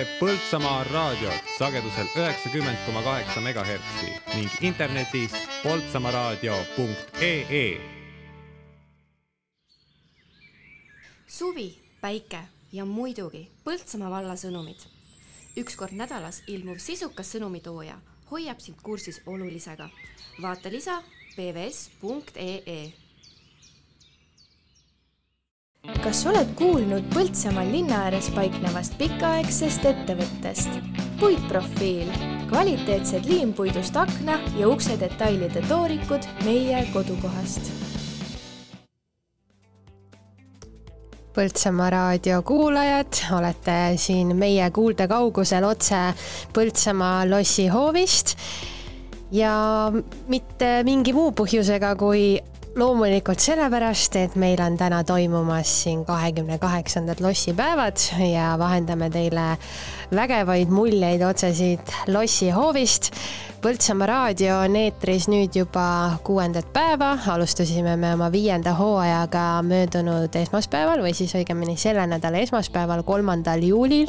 kuulate Põltsamaa raadiot sagedusel üheksakümmend koma kaheksa megahertsi ning internetis poltsamaaraadio.ee suvi, päike ja muidugi Põltsamaa valla sõnumid. üks kord nädalas ilmuv sisukas sõnumitooja hoiab sind kursis olulisega. vaata lisa pvs.ee kas oled kuulnud Põltsamaal linna ääres paiknevast pikaaegsest ettevõttest? puitprofiil, kvaliteetsed liimpuidust akna ja ukse detailide toorikud meie kodukohast. Põltsamaa raadio kuulajad, olete siin meie kuuldekaugusel otse Põltsamaa lossihoovist ja mitte mingi muu põhjusega, kui loomulikult sellepärast, et meil on täna toimumas siin kahekümne kaheksandad lossipäevad ja vahendame teile vägevaid muljeid otse siit lossihoovist. Põltsamaa raadio on eetris nüüd juba kuuendat päeva, alustasime me oma viienda hooajaga möödunud esmaspäeval või siis õigemini selle nädala esmaspäeval, kolmandal juulil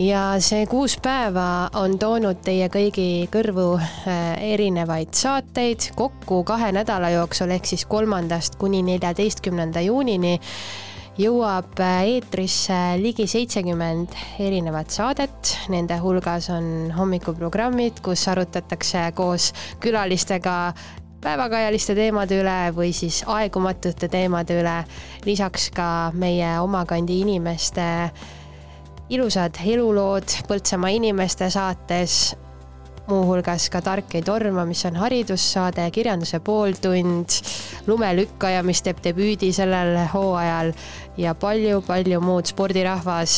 ja see kuus päeva on toonud teie kõigi kõrvu äh, erinevaid saateid. Kokku kahe nädala jooksul ehk siis kolmandast kuni neljateistkümnenda juunini jõuab äh, eetrisse ligi seitsekümmend erinevat saadet, nende hulgas on hommikuprogrammid, kus arutatakse koos külalistega päevakajaliste teemade üle või siis aegumatute teemade üle, lisaks ka meie oma kandi inimeste ilusad elulood Põltsamaa inimeste saates, muuhulgas ka Tark ei torma, mis on haridussaade, kirjanduse pooltund, lumelükkaja, mis teeb debüüdi sellel hooajal ja palju-palju muud. Spordirahvas,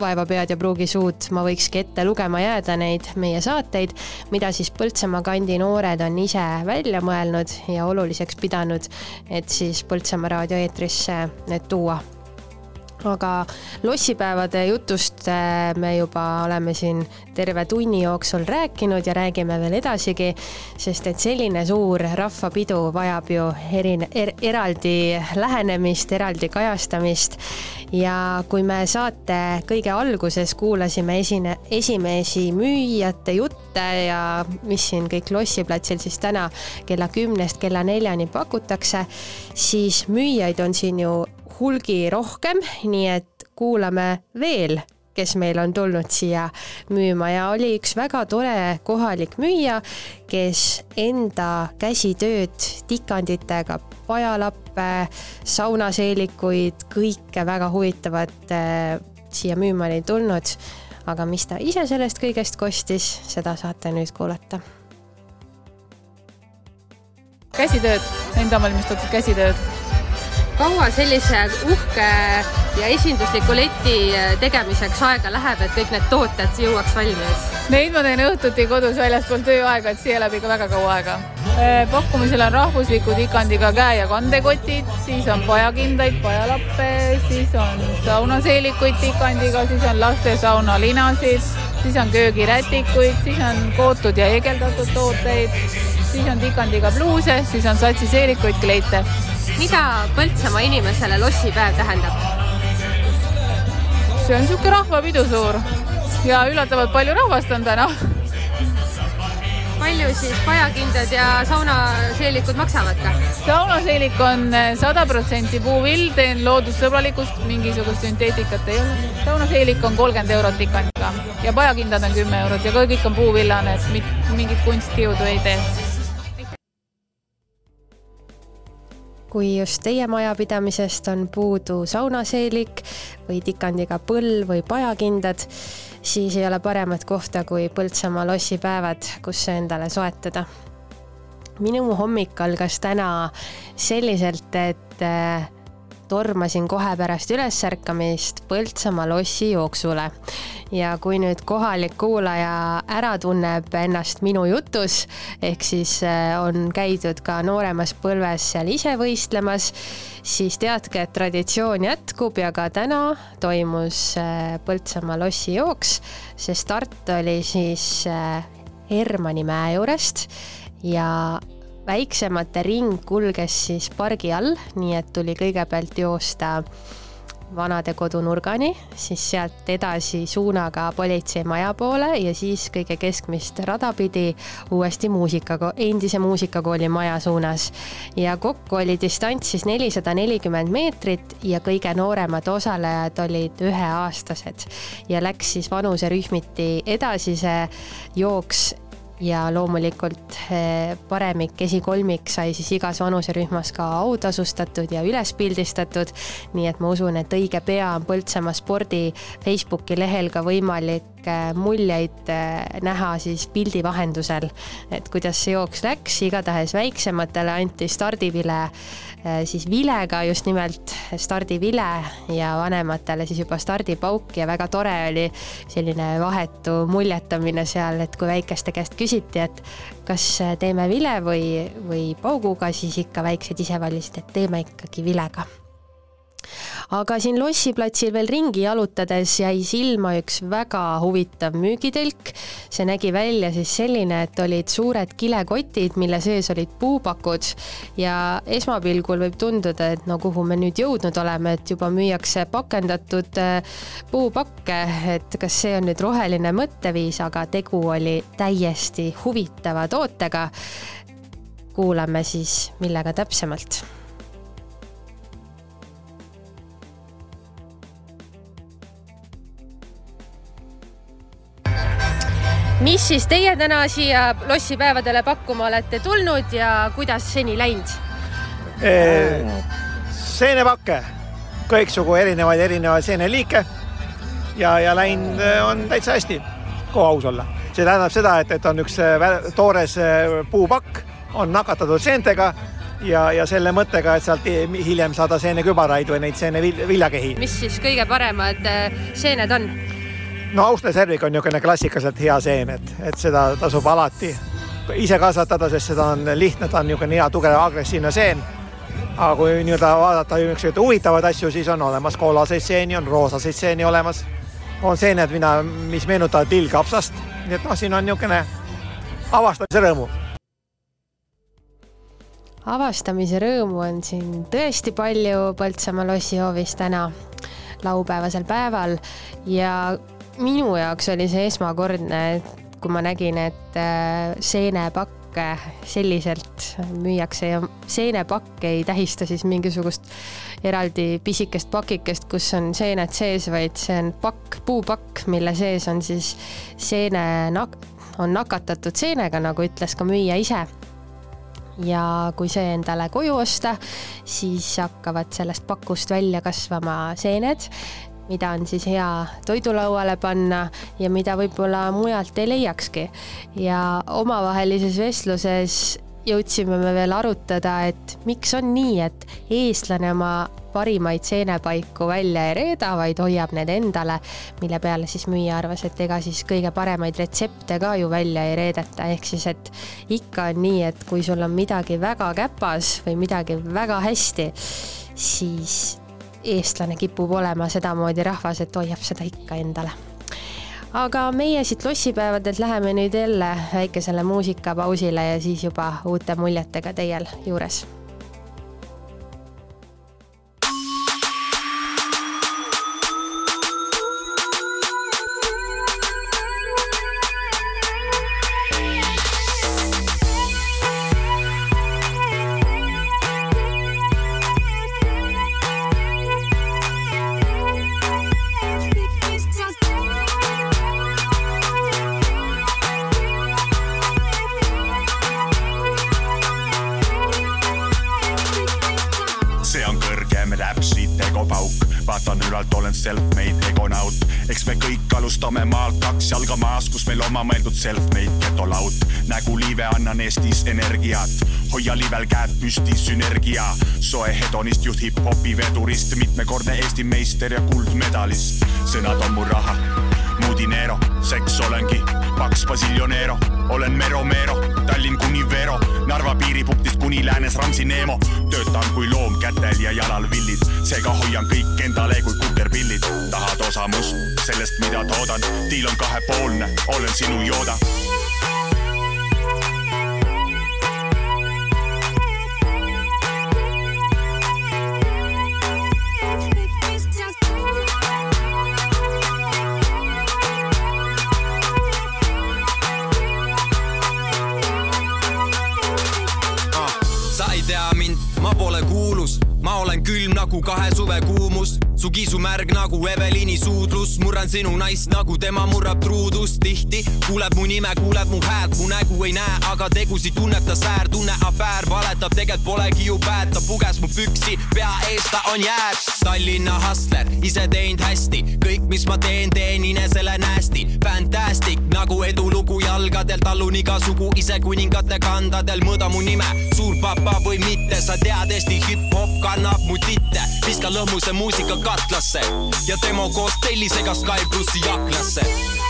vaeva pead ja pruugi suud, ma võikski ette lugema jääda neid meie saateid, mida siis Põltsamaa kandi noored on ise välja mõelnud ja oluliseks pidanud, et siis Põltsamaa raadio eetrisse need tuua aga lossipäevade jutust me juba oleme siin terve tunni jooksul rääkinud ja räägime veel edasigi, sest et selline suur rahvapidu vajab ju erine- er,, eraldi lähenemist, eraldi kajastamist. ja kui me saate kõige alguses kuulasime esine, esimesi müüjate jutte ja mis siin kõik lossiplatsil siis täna kella kümnest kella neljani pakutakse, siis müüjaid on siin ju hulgi rohkem, nii et kuulame veel, kes meil on tulnud siia müüma ja oli üks väga tore kohalik müüja, kes enda käsitööd tikanditega, pajalappe, saunaseelikuid, kõike väga huvitavat äh, siia müüma oli tulnud. aga mis ta ise sellest kõigest kostis, seda saate nüüd kuulata käsitööd, enda valmistatud käsitööd. Kaua sellise uhke ja esindusliku leti tegemiseks aega läheb, et kõik need tooted jõuaks valmis? Neid ma teen õhtuti kodus väljaspool tööaega, et siia läheb ikka väga kaua aega. pakkumisel on rahvuslikud ikandiga käe- ja kandekotid, siis on pajakindaid, pajalappe, siis on saunaseelikuid ikandiga, siis on laste saunalinasid, siis on köögirätikuid, siis on kootud ja heegeldatud tooteid, siis on tikandiga pluuse, siis on satsiseelikuid kleite. Mida Põltsamaa inimesele lossipäev tähendab? see on niisugune rahvapidu suur ja üllatavalt palju rahvast on täna. palju siis pajakindad ja saunaseelikud maksavad ka? saunaseelik on sada protsenti puuvill, teen loodussõbralikust, mingisugust sünteetikat ei ole. saunaseelik on kolmkümmend eurot ikandiga ja pajakindad on kümme eurot ja kõik on puuvillane, et mingit kunstkiudu ei tee. Kui just teie majapidamisest on puudu saunaseelik või tikandiga põll või pajakindad, siis ei ole paremat kohta kui Põltsamaa lossipäevad, kus see endale soetada. minu hommik algas täna selliselt, et äh, tormasin kohe pärast ülesärkamist Põltsamaa lossi jooksule. ja kui nüüd kohalik kuulaja ära tunneb ennast minu jutus, ehk siis äh, on käidud ka nooremas põlves seal ise võistlemas, siis teadke, et traditsioon jätkub ja ka täna toimus äh, Põltsamaa lossi jooks. see start oli siis äh, Hermanni mäe juurest ja väiksemate ring kulges siis pargi all, nii et tuli kõigepealt joosta vanadekodu nurgani, siis sealt edasi suunaga politseimaja poole ja siis kõige keskmist rada pidi uuesti muusika, endise muusikakooli maja suunas. ja kokku oli distants siis nelisada nelikümmend meetrit ja kõige nooremad osalejad olid üheaastased ja läks siis vanuserühmiti edasi see jooks ja loomulikult eh, paremik, esikolmik sai siis igas vanuserühmas ka autasustatud ja üles pildistatud. nii et ma usun, et õige pea on Põltsamaa spordi Facebooki lehel ka võimalik muljeid eh, näha siis pildi vahendusel, et kuidas see jooks läks, igatahes väiksematele anti stardivile siis vilega just nimelt stardivile ja vanematele siis juba stardipauk ja väga tore oli selline vahetu muljetamine seal, et kui väikeste käest küsiti, et kas teeme vile või, või pauguga, siis ikka väiksed ise valisid, et teeme ikkagi vilega aga siin lossiplatsil veel ringi jalutades jäi silma üks väga huvitav müügitelk. see nägi välja siis selline, et olid suured kilekotid, mille sees olid puupakud ja esmapilgul võib tunduda, et no kuhu me nüüd jõudnud oleme, et juba müüakse pakendatud äh, puupakke, et kas see on nüüd roheline mõtteviis, aga tegu oli täiesti huvitava tootega. kuulame siis, millega täpsemalt mis siis teie täna siia lossipäevadele pakkuma olete tulnud ja kuidas seni läinud? seenepakke, kõiksugu erinevaid, erinevaid seeneliike ja, ja läinud on täitsa hästi, kui aus olla. see tähendab seda, et, et on üks vä- toores äh, puupakk, on nakatatud seentega ja, ja selle mõttega, et sealt hi- hiljem saada seenekübaraid või neid seeneviljakehi. mis siis kõige paremad äh, seened on? No Austria servik on niisugune klassikaliselt hea seem, et, et seda tasub alati ise kasvatada, sest seda on lihtne, ta on niisugune hea tugev agressiivne seen. aga kui nii-öelda vaadata niisuguseid huvitavaid asju, siis on olemas kollaseid seeni, on roosaseid seeni olemas. on seened, mida, mis meenutavad lillkapsast, nii et noh, siin on niisugune avastamise rõõmu avastamise rõõmu on siin tõesti palju Põltsamaa lossihoovis täna laupäevasel päeval ja minu jaoks oli see esmakordne, kui ma nägin, et äh, seenepakke selliselt müüakse ja seenepakk ei tähista siis mingisugust eraldi pisikest pakikest, kus on seened sees, vaid see on pakk, puupakk, mille sees on siis seene nak-, on nakatatud seenega, nagu ütles ka müüja ise. Ja kui see endale koju osta, siis hakkavad sellest pakust välja kasvama seened, mida on siis hea toidulauale panna ja mida võib-olla mujalt ei leiakski. ja omavahelises vestluses jõudsime me veel arutada, et miks on nii, et eestlane oma parimaid seenepaiku välja ei reeda, vaid hoiab need endale, mille peale siis müüja arvas, et ega siis kõige paremaid retsepte ka ju välja ei reedeta, ehk siis, et ikka on nii, et kui sul on midagi väga käpas või midagi väga hästi, siis eestlane kipub olema sedamoodi rahvas, et hoiab seda ikka endale. Aga meie siit lossipäevadelt läheme nüüd jälle väikesele muusikapausile ja siis juba uute muljetega teie juures Eestis energiat, hoia liivel käed püsti, sünergia. soe hedonist juht hip-hopi vedurist, mitmekordne Eesti meister ja kuldmedalist. sõnad on mu raha, mu dinero, seks olengi. Paks basiljonero, olen Mero Mero, Tallinn kuni Vero, Narva piiripunktist kuni läänes Ramsi Neemo. töötan kui loom kätel ja jalal villid, seega hoian kõik endale kui kukerpillid. tahad osa must, sellest, mida toodan, diil on kahepoolne, olen sinu jooda nagu kahe suve kuumus, su kiisu märg nagu Eveliini suudlus, murran sinu naist nagu tema murrab truudust, tihti kuuleb mu nime, kuuleb mu häält, mu nägu ei näe, aga tegusid tunneb ta säär, tunne afäär, valetab, tegelikult polegi ju bad, ta puges mu püksi, pea ees ta on jääd. Tallinna hustler, ise teinud hästi, kõik, mis ma teen, teen inesele nästi, fantastic nagu edulugu jalgadel, tallun igasugu ise kuningate kandadel, mõõda mu nime, suur papa või mitte, sa tead, Eesti hip-hop kannab mu titte, viska lõhmuse muusika katlasse. Ja demo koos tellisega Sky plussi aklasse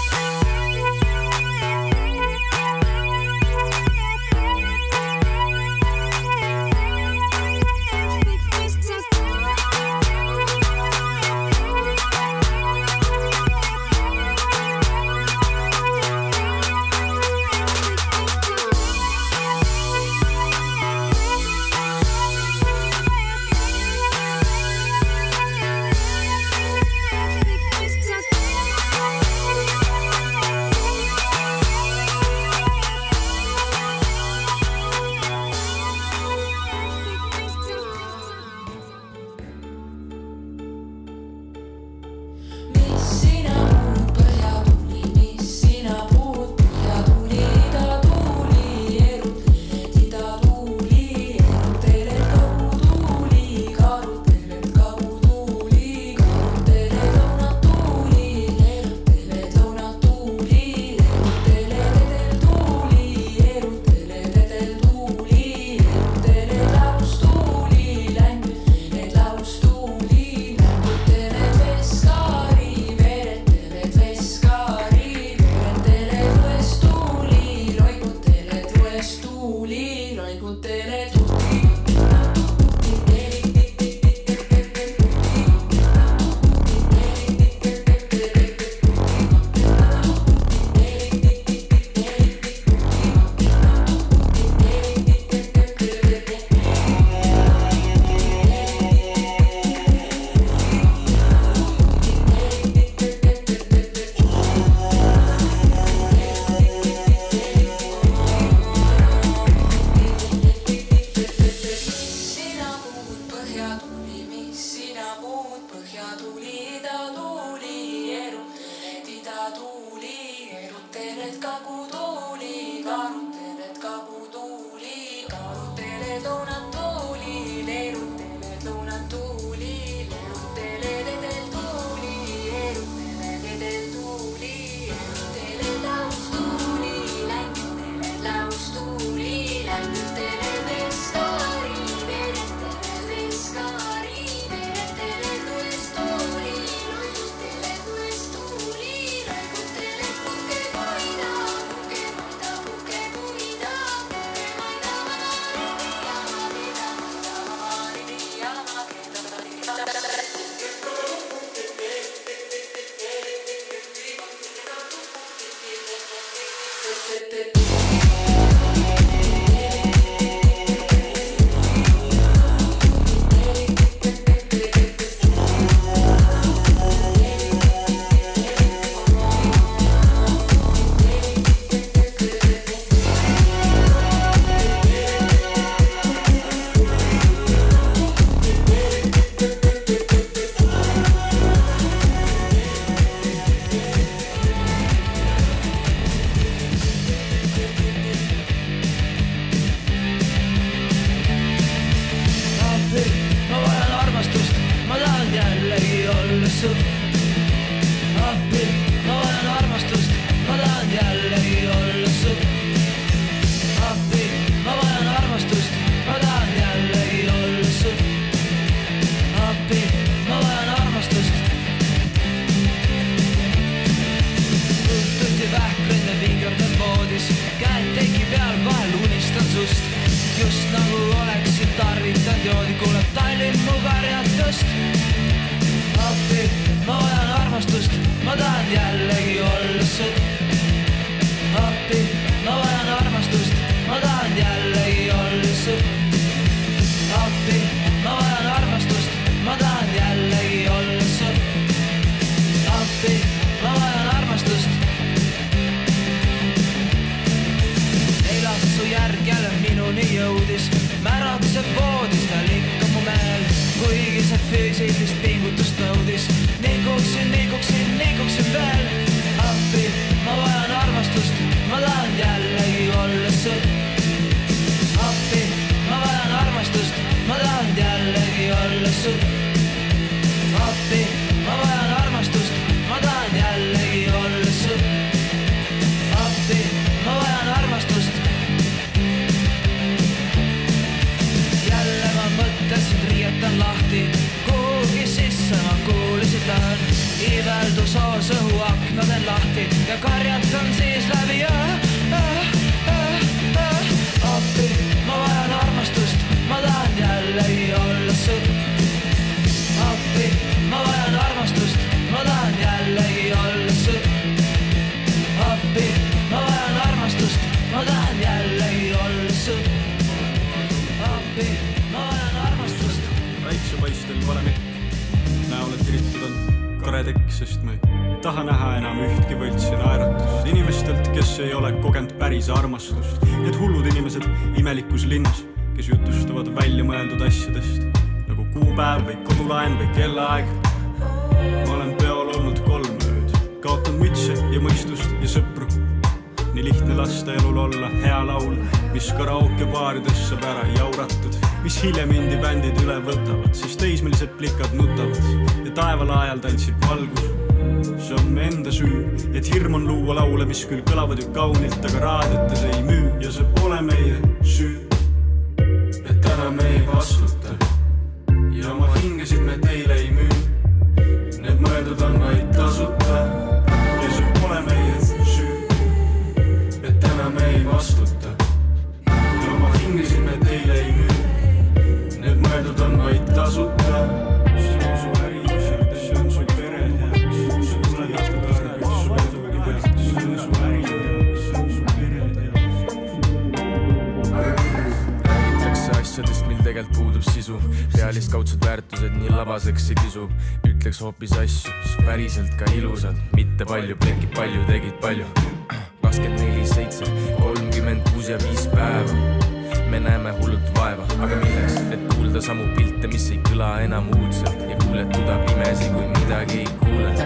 kõla enam uudselt ja kuuled tuda pimesi, kui midagi ei kuule.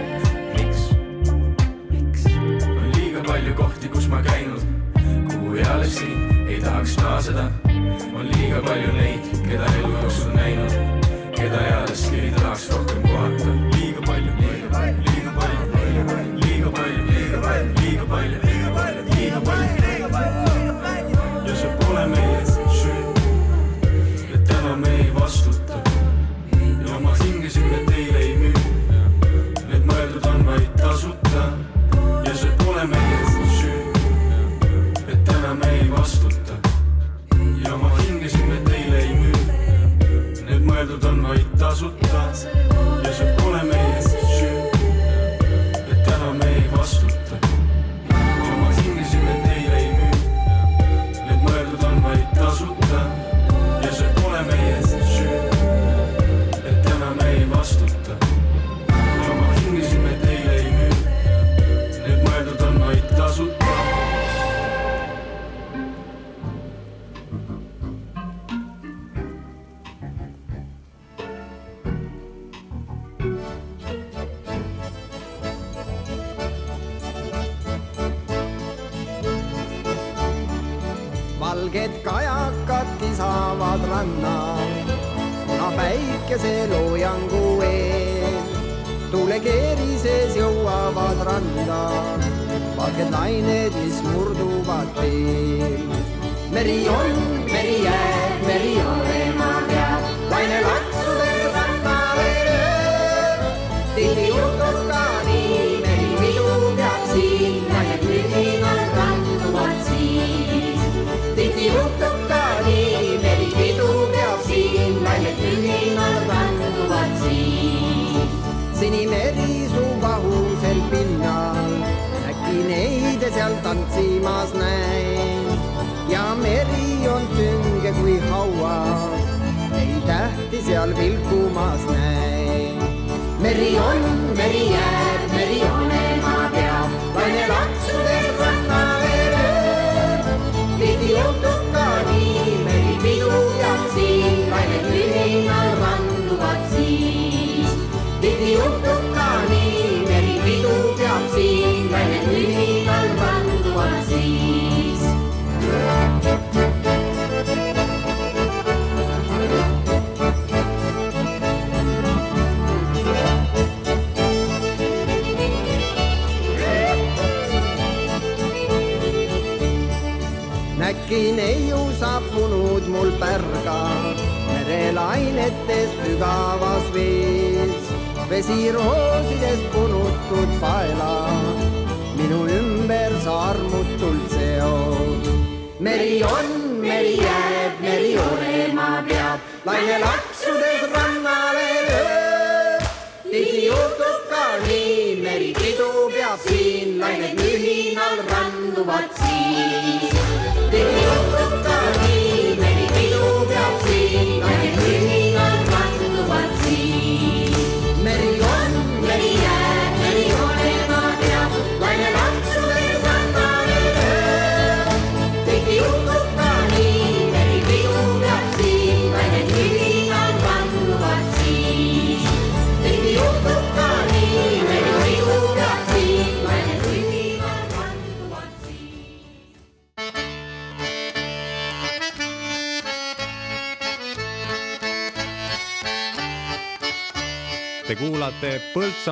miks? on liiga palju kohti, kus ma käinud, kuhu eales siin ei tahaks naaseda. on liiga palju neid, keda ei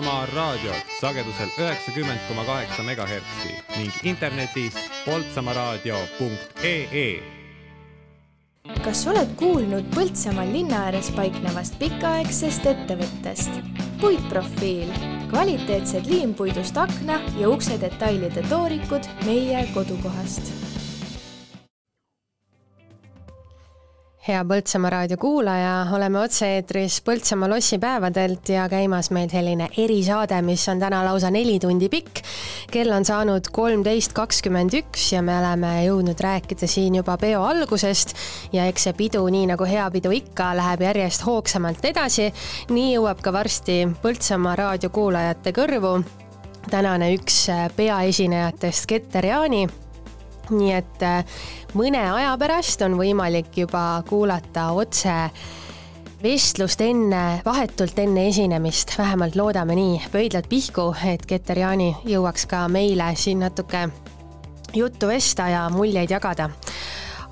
Põltsamaa raadiot sagedusel üheksakümmend koma kaheksa megahertsi ning internetis poltsamaaraadio.ee kas oled kuulnud Põltsamaal linna ääres paiknevast pikaaegsest ettevõttest? puitprofiil, kvaliteetsed liimpuidust akna ja ukse detailide toorikud meie kodukohast hea Põltsamaa raadio kuulaja, oleme otse-eetris Põltsamaa lossipäevadelt ja käimas meil selline erisaade, mis on täna lausa neli tundi pikk. kell on saanud kolmteist kakskümmend üks ja me oleme jõudnud rääkida siin juba peo algusest ja eks see pidu, nii nagu hea pidu ikka, läheb järjest hoogsamalt edasi. nii jõuab ka varsti Põltsamaa raadio kuulajate kõrvu tänane üks peaesinejatest Keter Jaani nii et äh, mõne aja pärast on võimalik juba kuulata otse vestlust enne, vahetult enne esinemist, vähemalt loodame nii, pöidlad pihku, et Keter Jaani jõuaks ka meile siin natuke juttu vesta ja muljeid jagada.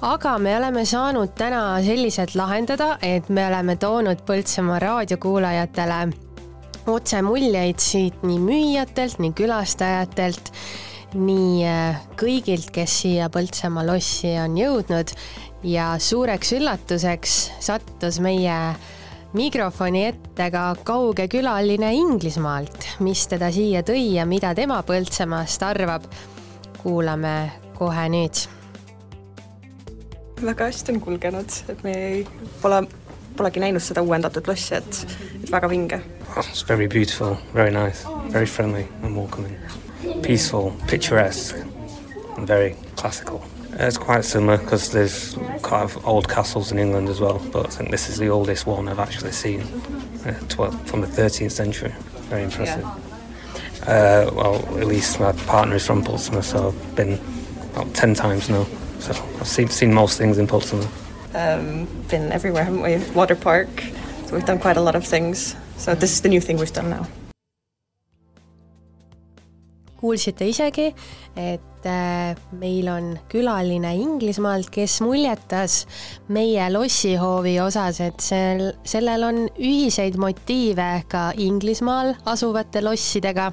aga me oleme saanud täna selliselt lahendada, et me oleme toonud Põltsamaa raadiokuulajatele otsemuljeid siit nii müüjatelt, nii külastajatelt nii äh, kõigilt, kes siia Põltsamaa lossi on jõudnud ja suureks üllatuseks sattus meie mikrofoni ette ka kauge külaline Inglismaalt, mis teda siia tõi ja mida tema Põltsamaast arvab. kuulame kohe nüüd. väga hästi on kulgenud, et me ei, pole, polegi näinud seda uuendatud lossi, et, et väga vinge. It's very beautiful, very nice, very friendly and welcoming. Peaceful, picturesque, and very classical. It's quite similar because there's quite of old castles in England as well, but I think this is the oldest one I've actually seen uh, tw- from the 13th century. Very impressive. Uh, well, at least my partner is from Portsmouth, so I've been about 10 times now. So I've seen, seen most things in Portsmouth. Um, been everywhere, haven't we? Water park. So we've done quite a lot of things. So this is the new thing we've done now. Kuulsite isegi, et äh, meil on külaline Inglismaalt, kes muljetas meie lossihoovi osas, et sel, sellel on ühiseid motiive ka Inglismaal asuvate lossidega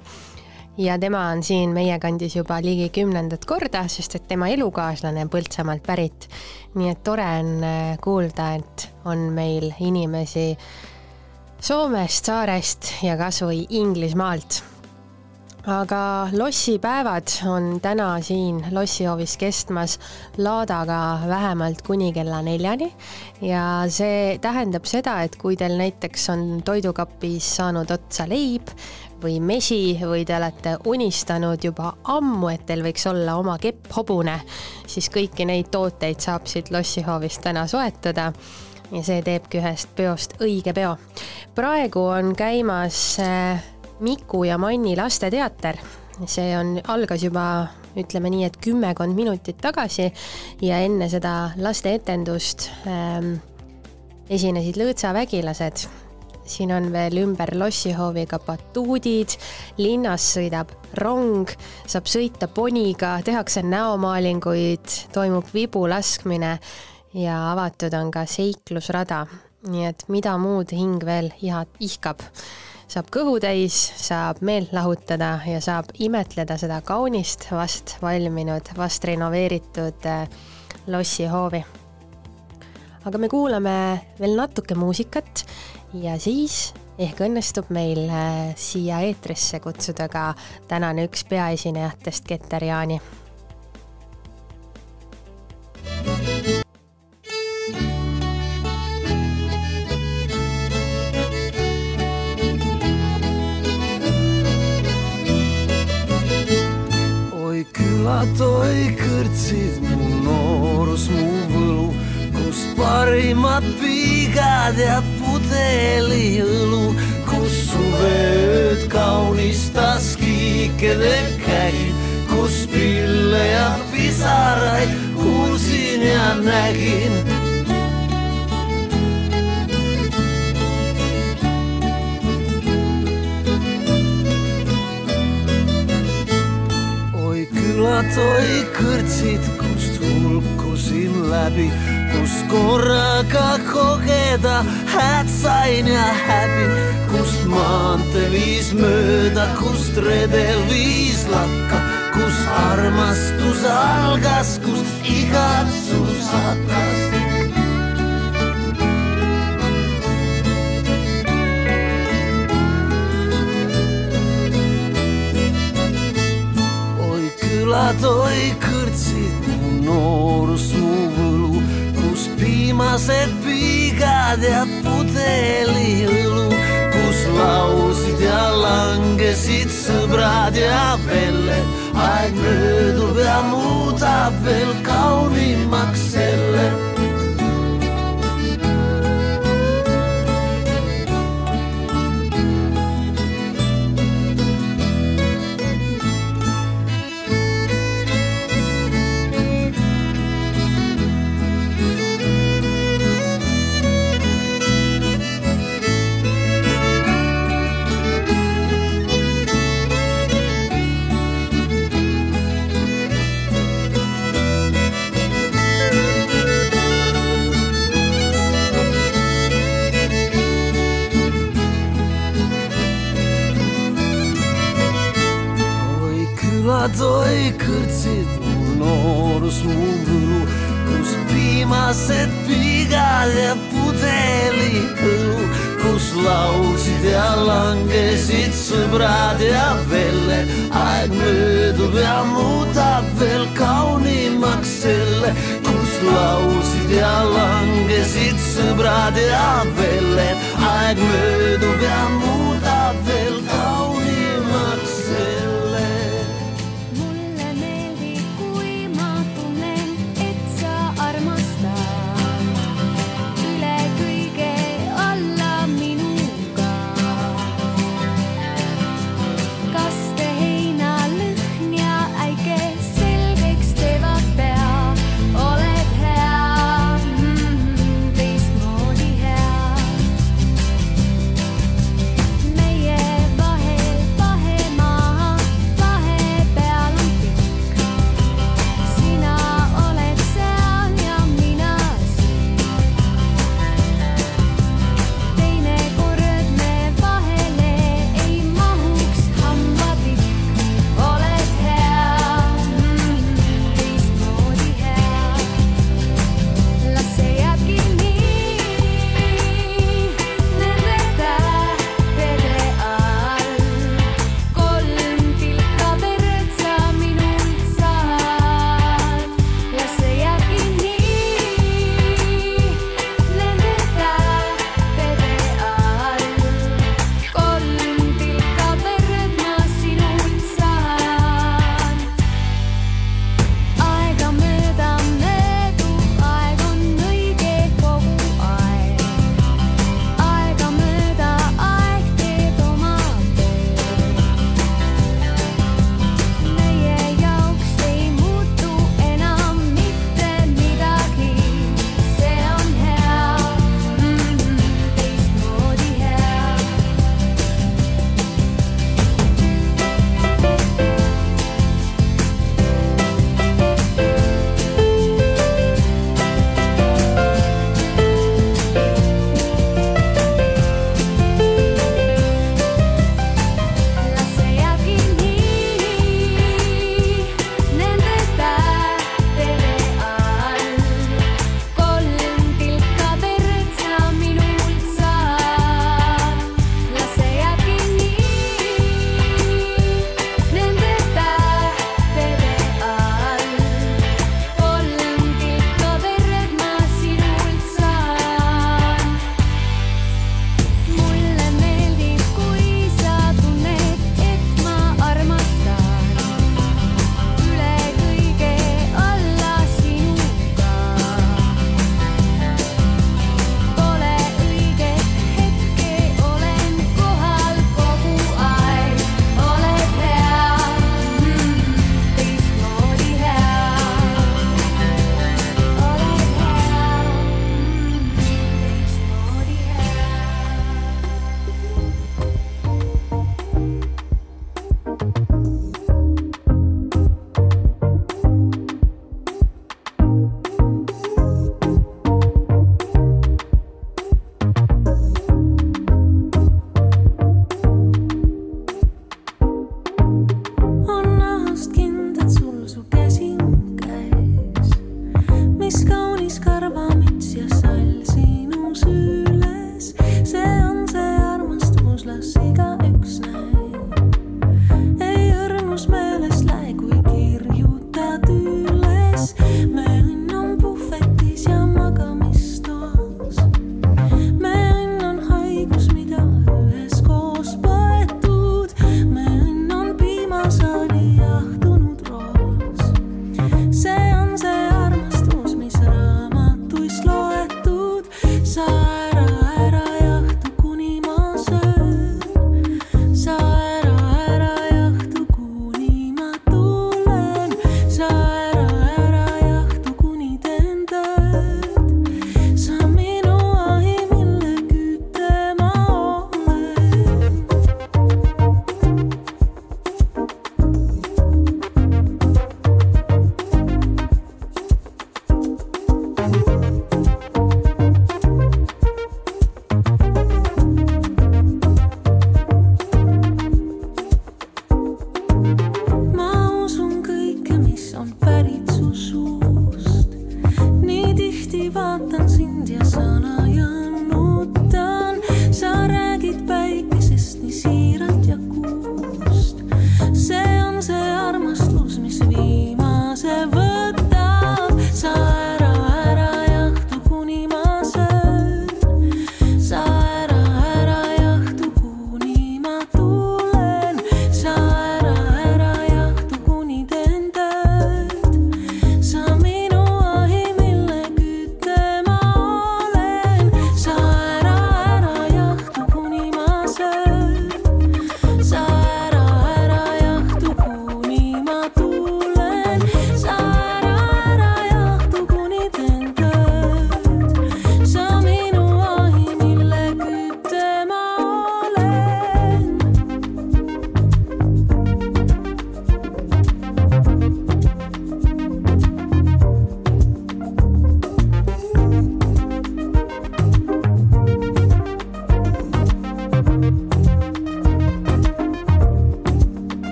ja tema on siin meie kandis juba ligi kümnendat korda, sest et tema elukaaslane on Põltsamaalt pärit. nii et tore on äh, kuulda, et on meil inimesi Soomest, Saarest ja kas või Inglismaalt aga lossipäevad on täna siin lossihoovis kestmas laadaga vähemalt kuni kella neljani ja see tähendab seda, et kui teil näiteks on toidukapis saanud otsa leib või mesi või te olete unistanud juba ammu, et teil võiks olla oma kepp hobune, siis kõiki neid tooteid saab siit lossihoovist täna soetada ja see teebki ühest peost õige peo. praegu on käimas äh, Miku ja Manni lasteteater. see on, algas juba ütleme nii, et kümmekond minutit tagasi ja enne seda lasteetendust ähm, esinesid lõõtsavägilased. siin on veel ümber lossihooviga batuudid, linnas sõidab rong, saab sõita poniga, tehakse näomaalinguid, toimub vibu laskmine ja avatud on ka seiklusrada. nii et mida muud hing veel iha, ihkab saab kõhu täis, saab meelt lahutada ja saab imetleda seda kaunist vast valminud, vast renoveeritud äh, lossihoovi. aga me kuulame veel natuke muusikat ja siis ehk õnnestub meil äh, siia eetrisse kutsuda ka tänane üks peaesinejatest, Keter Jaani toi kõrtsid mu noorus, mu võlu, kus parimad piigad ja pudeliõlu, kus suveööd kaunistas kiikede kägi, kus pille ja pisaraid kuulsin ja nägin külad oi kõrtsid, kust hulkusin läbi, kus korraga kogeda hääd sain ja häbi, kust maantee viis mööda, kust redel viis lakka, kus armastus algas, kust igatsus hakkas külad oi kõrtsid mu noorus, mu võlu, kus piimased piigad ja pudeliõlu, kus laulsid ja langesid sõbrad ja velled. aeg möödub ja muudab veel kaunimaks selle külad oi kõrtsid mu noorus, mu võlu, kus viimased pigad ja pudeliõlu, kus laulsid ja langesid sõbrad ja velled. aeg möödub ja muudab veel kaunimaks selle, kus laulsid ja langesid sõbrad ja velled. aeg möödub ja muudab veel kaunimaks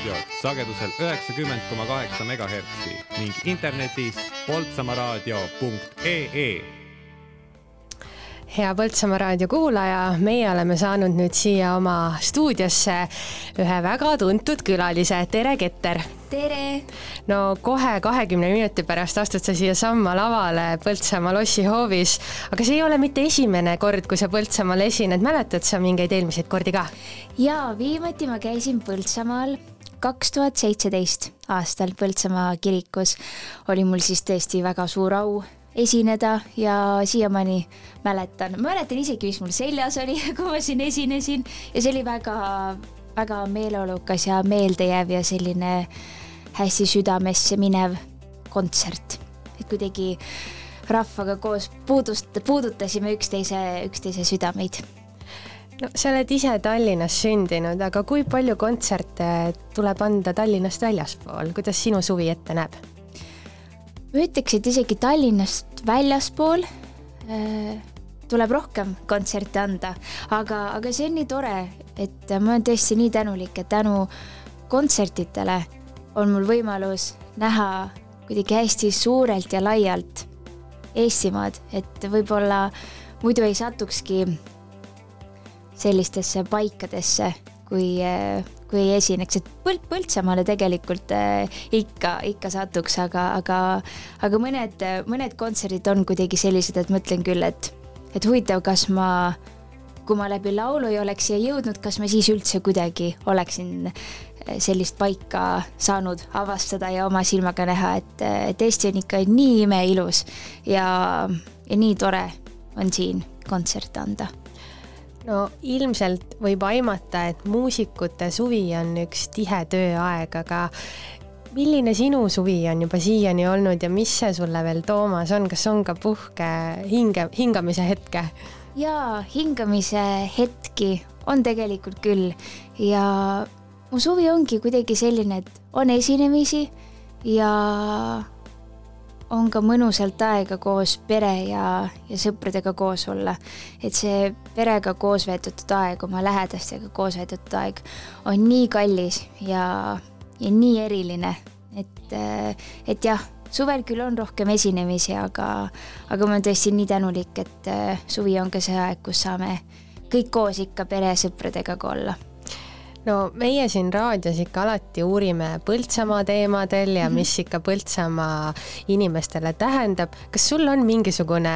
Raadiot sagedusel üheksakümmend koma kaheksa megahertsi ning internetis poltsamaaraadio.ee hea Põltsamaa raadio kuulaja, meie oleme saanud nüüd siia oma stuudiosse ühe väga tuntud külalise, tere Keter! tere! no kohe kahekümne minuti pärast astud sa siiasamma lavale Põltsamaa lossihoovis, aga see ei ole mitte esimene kord, kui sa Põltsamaal esined, mäletad sa mingeid eelmiseid kordi ka? jaa, viimati ma käisin Põltsamaal kaks tuhat seitseteist aastal Põltsamaa kirikus. oli mul siis tõesti väga suur au esineda ja siiamaani mäletan, mäletan isegi, mis mul seljas oli, kui ma siin esinesin ja see oli väga, väga meeleolukas ja meeldejääv ja selline hästi südamesse minev kontsert. et kuidagi rahvaga koos puudust, puudutasime üksteise, üksteise südameid no sa oled ise Tallinnas sündinud, aga kui palju kontserte tuleb anda Tallinnast väljaspool, kuidas sinu suvi ette näeb? ma ütleks, et isegi Tallinnast väljaspool äh, tuleb rohkem kontserte anda, aga, aga see on nii tore, et ma olen tõesti nii tänulik, et tänu kontsertidele on mul võimalus näha kuidagi hästi suurelt ja laialt Eestimaad, et võib-olla muidu ei satukski sellistesse paikadesse, kui, kui ei esineks, et Põld-, Põltsamaale tegelikult äh, ikka, ikka satuks, aga, aga, aga mõned, mõned kontserdid on kuidagi sellised, et mõtlen küll, et, et huvitav, kas ma, kui ma läbi laulu ei oleks siia jõudnud, kas ma siis üldse kuidagi oleksin äh, sellist paika saanud avastada ja oma silmaga näha, et, et Eesti on ikka nii imeilus ja, ja nii tore on siin kontserte anda no ilmselt võib aimata, et muusikute suvi on üks tihe tööaeg, aga milline sinu suvi on juba siiani olnud ja mis see sulle veel toomas on, kas on ka puhke hinge, hingamise hetke? jaa, hingamise hetki on tegelikult küll ja mu suvi ongi kuidagi selline, et on esinemisi ja on ka mõnusalt aega koos pere ja, ja sõpradega koos olla. et see perega koos veedetud aeg, oma lähedastega koos veedetud aeg on nii kallis ja, ja nii eriline, et, et jah, suvel küll on rohkem esinemisi, aga, aga ma olen tõesti nii tänulik, et suvi on ka see aeg, kus saame kõik koos ikka pere ja sõpradega ka olla no meie siin raadios ikka alati uurime Põltsamaa teemadel ja mis ikka Põltsamaa inimestele tähendab. kas sul on mingisugune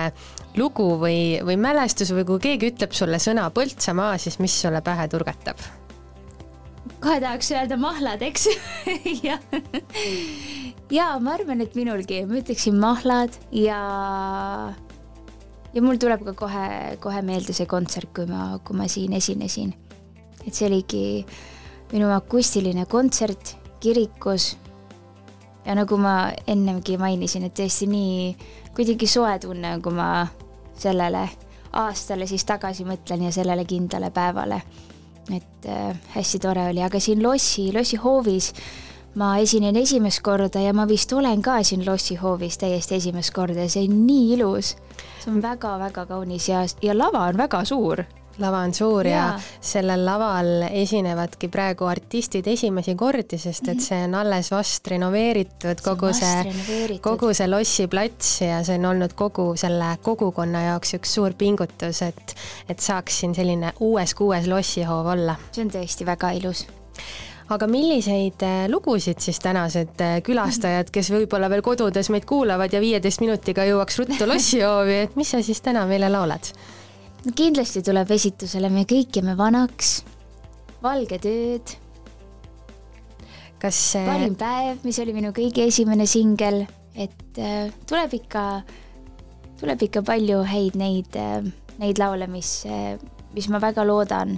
lugu või, või mälestus või kui keegi ütleb sulle sõna Põltsamaa, siis mis sulle pähe turgatab? kohe tahaks öelda mahlad, eks ja, ja ma arvan, et minulgi, ma ütleksin mahlad ja ja mul tuleb ka kohe, kohe meelde see kontsert, kui ma, kui ma siin esinesin et see oligi minu akustiline kontsert kirikus. ja nagu ma ennemgi mainisin, et tõesti nii kuidagi soe tunne, kui ma sellele aastale siis tagasi mõtlen ja sellele kindlale päevale. et äh, hästi tore oli, aga siin lossi, lossihoovis ma esinen esimest korda ja ma vist olen ka siin lossihoovis täiesti esimest korda ja see on nii ilus. see on väga-väga kaunis ja, ja lava on väga suur lava on suur ja. ja sellel laval esinevadki praegu artistid esimesi kordi, sest et see on alles vast renoveeritud, kogu see, kogu see Lossi plats ja see on olnud kogu selle kogukonna jaoks üks suur pingutus, et, et saaks siin selline uues kuues lossihoov olla. see on tõesti väga ilus aga milliseid äh, lugusid siis tänased äh, külastajad, kes võib-olla veel kodudes meid kuulavad ja viieteist minutiga jõuaks ruttu lossihoovi, et mis sa siis täna meile laulad? No kindlasti tuleb esitusele Me kõik jääme vanaks, Valged ööd. kas see parim päev, mis oli minu kõige esimene singel, et äh, tuleb ikka, tuleb ikka palju häid neid äh,, neid laule, mis äh,, mis ma väga loodan,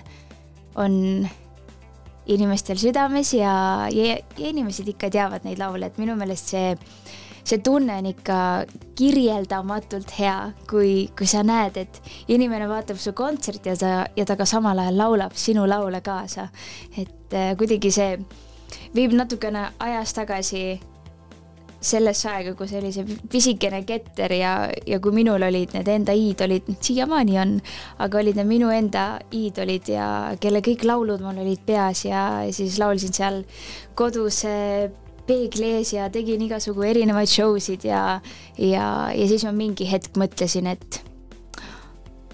on inimestel südames ja, ja, ja inimesed ikka teavad neid laule, et minu meelest see see tunne on ikka kirjeldamatult hea, kui, kui sa näed, et inimene vaatab su kontserti ja ta, ja ta ka samal ajal laulab sinu laule kaasa. et äh, kuidagi see viib natukene ajas tagasi sellesse aega, kus oli see pisikene ketter ja, ja kui minul olid need enda iidolid, siiamaani on, aga olid need minu enda iidolid ja kelle kõik laulud mul olid peas ja, siis laulsin seal kodus peegli ees ja tegin igasugu erinevaid show sid ja, ja, ja siis ma mingi hetk mõtlesin, et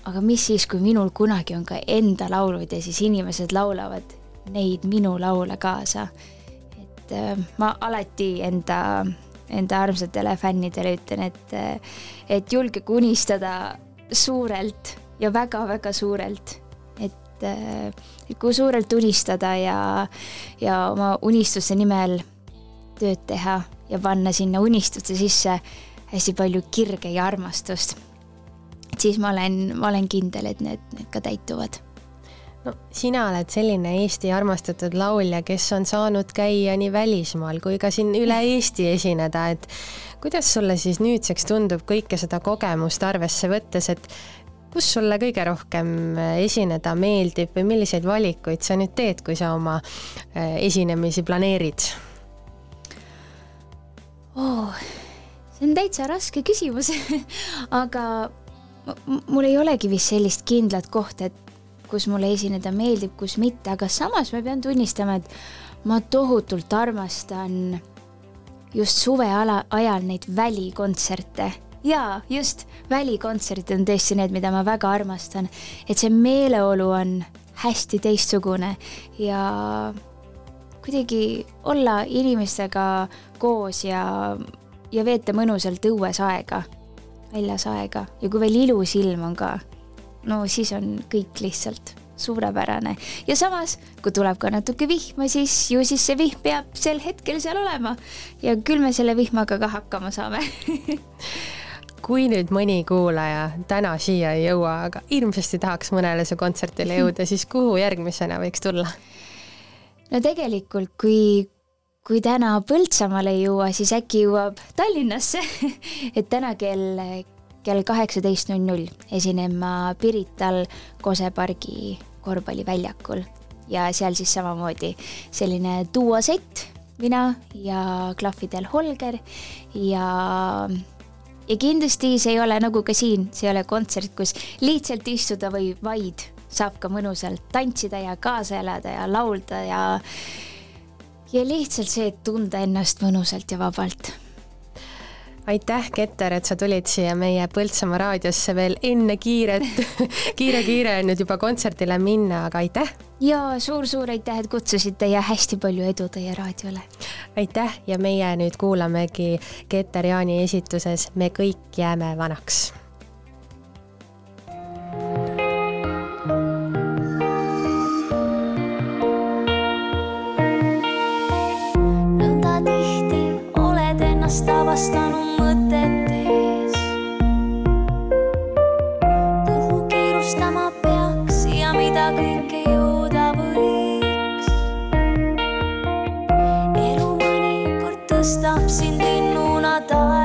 aga mis siis, kui minul kunagi on ka enda laulud ja siis inimesed laulavad neid minu laule kaasa. et äh, ma alati enda, enda armsatele fännidele ütlen, et, et julgege unistada suurelt ja väga-väga suurelt et, et kui suurelt unistada ja, ja oma unistuste nimel tööd teha ja panna sinna unistuste sisse hästi palju kirge ja armastust, siis ma olen, ma olen kindel, et need, need ka täituvad no sina oled selline Eesti armastatud laulja, kes on saanud käia nii välismaal kui ka siin üle Eesti esineda, et kuidas sulle siis nüüdseks tundub kõike seda kogemust arvesse võttes, et kus sulle kõige rohkem esineda meeldib või milliseid valikuid sa nüüd teed, kui sa oma äh, esinemisi planeerid? Oh,? see on täitsa raske küsimus aga mul ei olegi vist sellist kindlat kohta, et kus mulle esineda meeldib, kus mitte, aga samas ma pean tunnistama, et ma tohutult armastan just suveala ajal neid välikontserte jaa, just, välikontserdid on tõesti need, mida ma väga armastan. et see meeleolu on hästi teistsugune ja kuidagi olla inimestega koos ja, ja veeta mõnusalt õues aega, väljas aega ja kui veel ilus ilm on ka, no siis on kõik lihtsalt suurepärane. ja samas, kui tuleb ka natuke vihma, siis ju siis see vihm peab sel hetkel seal olema ja küll me selle vihmaga ka hakkama saame kui nüüd mõni kuulaja täna siia ei jõua, aga hirmsasti tahaks mõnele su kontserdile jõuda, siis kuhu järgmisena võiks tulla? no tegelikult, kui, kui täna Põltsamaale ei jõua, siis äkki jõuab Tallinnasse et täna kell, kell kaheksateist null null esinen ma Pirital Kose pargi korvpalliväljakul. ja seal siis samamoodi selline duosett, mina ja klahvidel Holger ja ja kindlasti see ei ole nagu ka siin, see ei ole kontsert, kus lihtsalt istuda või vaid saab ka mõnusalt tantsida ja kaasa elada ja laulda ja ja lihtsalt see, et tunda ennast mõnusalt ja vabalt aitäh, Keter, et sa tulid siia meie Põltsamaa raadiosse veel enne kiiret kiire-kiire on nüüd juba kontserdile minna, aga aitäh! ja suur-suur aitäh, et kutsusite ja hästi palju edu teie raadiole! aitäh ja meie nüüd kuulamegi Keter Jaani esituses Me kõik jääme vanaks nõnda ennast avastanud mõtetes. kuhu kiirustama peaks ja mida kõike jõuda võiks. elu mõnikord tõstab sind linnuna taevasse.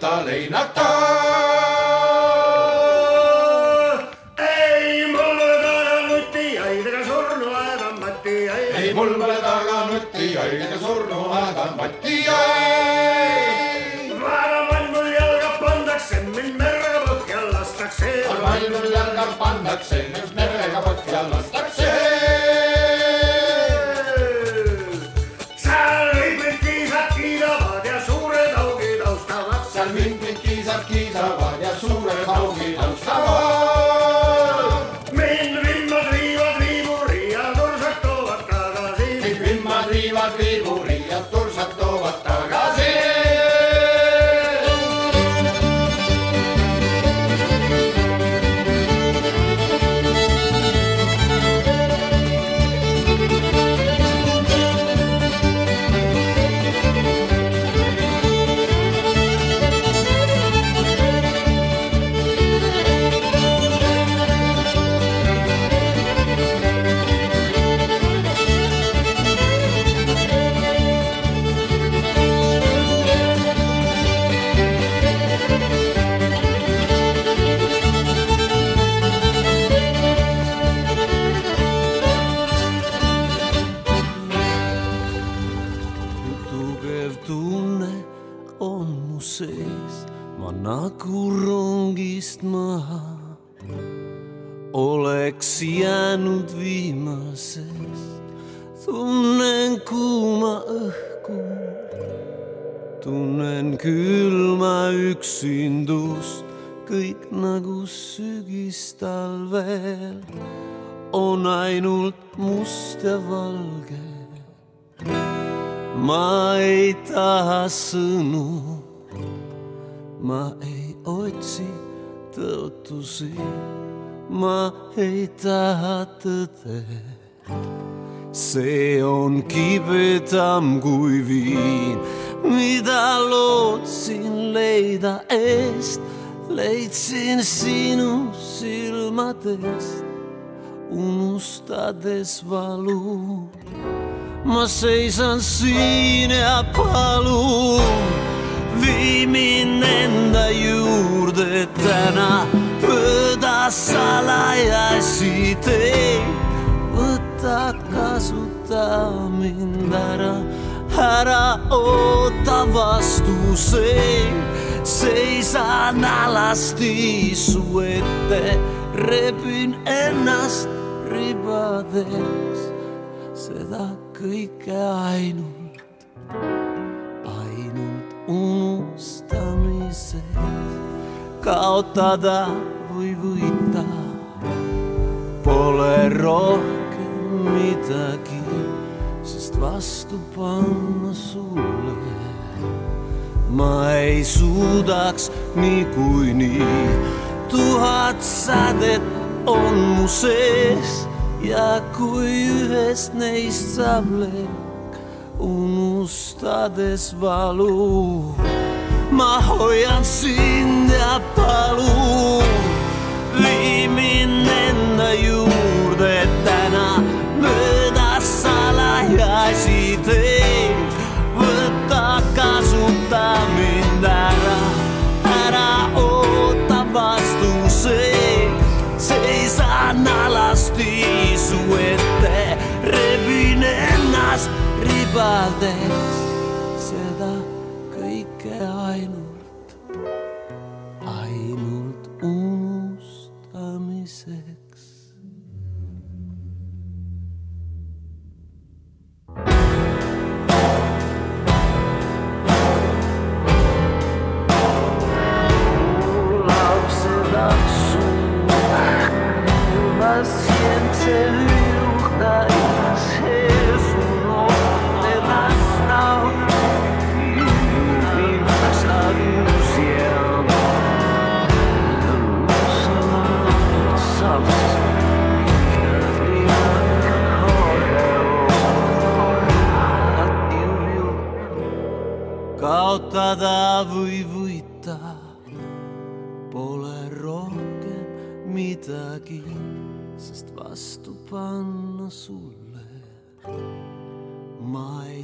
Keegi võta leinata. ei, mul pole taga nutijaid ega surnuaeda matijaid. ei, mul pole taga nutijaid ega surnuaeda matijaid. vaevamal mul jalga pandakse, mind merre põhja lastakse. maailmal jalga pannakse, just merega põhja lastakse. Sügistalvel on ainult must ja valge. ma ei taha sõnu, ma ei otsi tõotusi ma ei taha tõde. see on kibedam kui viin, mida lootsin leida eest, leidsin sinu silmadest, unustades valu. ma seisan siin ja palun, vii mind enda juurde täna. Mööda salajasi teid, võta kasuta mind ära, ära oota vastuseid, seisan alasti su ette, rebin ennast ribades, seda kõike ainult, ainult unustamiseks kaotada või võita. Pole rohkem midagi, sest vastu panna sulle ma ei suudaks niikuinii. tuhat sädet on mu sees ja kui ühest neist saab lekk, unustades valu ma hoian sind ja palun, vii mind enda juurde täna mööda salajasi teid. eta Ara ota baztu ze Ze izan alazti zuete Rebinen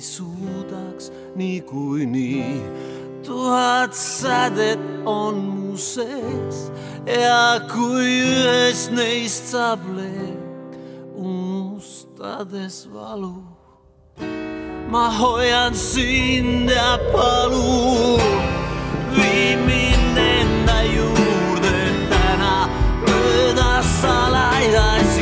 suudaks niikuinii. tuhat sädet on mu sees ja kui ühest neist saab leek, unustades valu, ma hoian sind ja palun, vii mind enda juurde täna mööda salajasi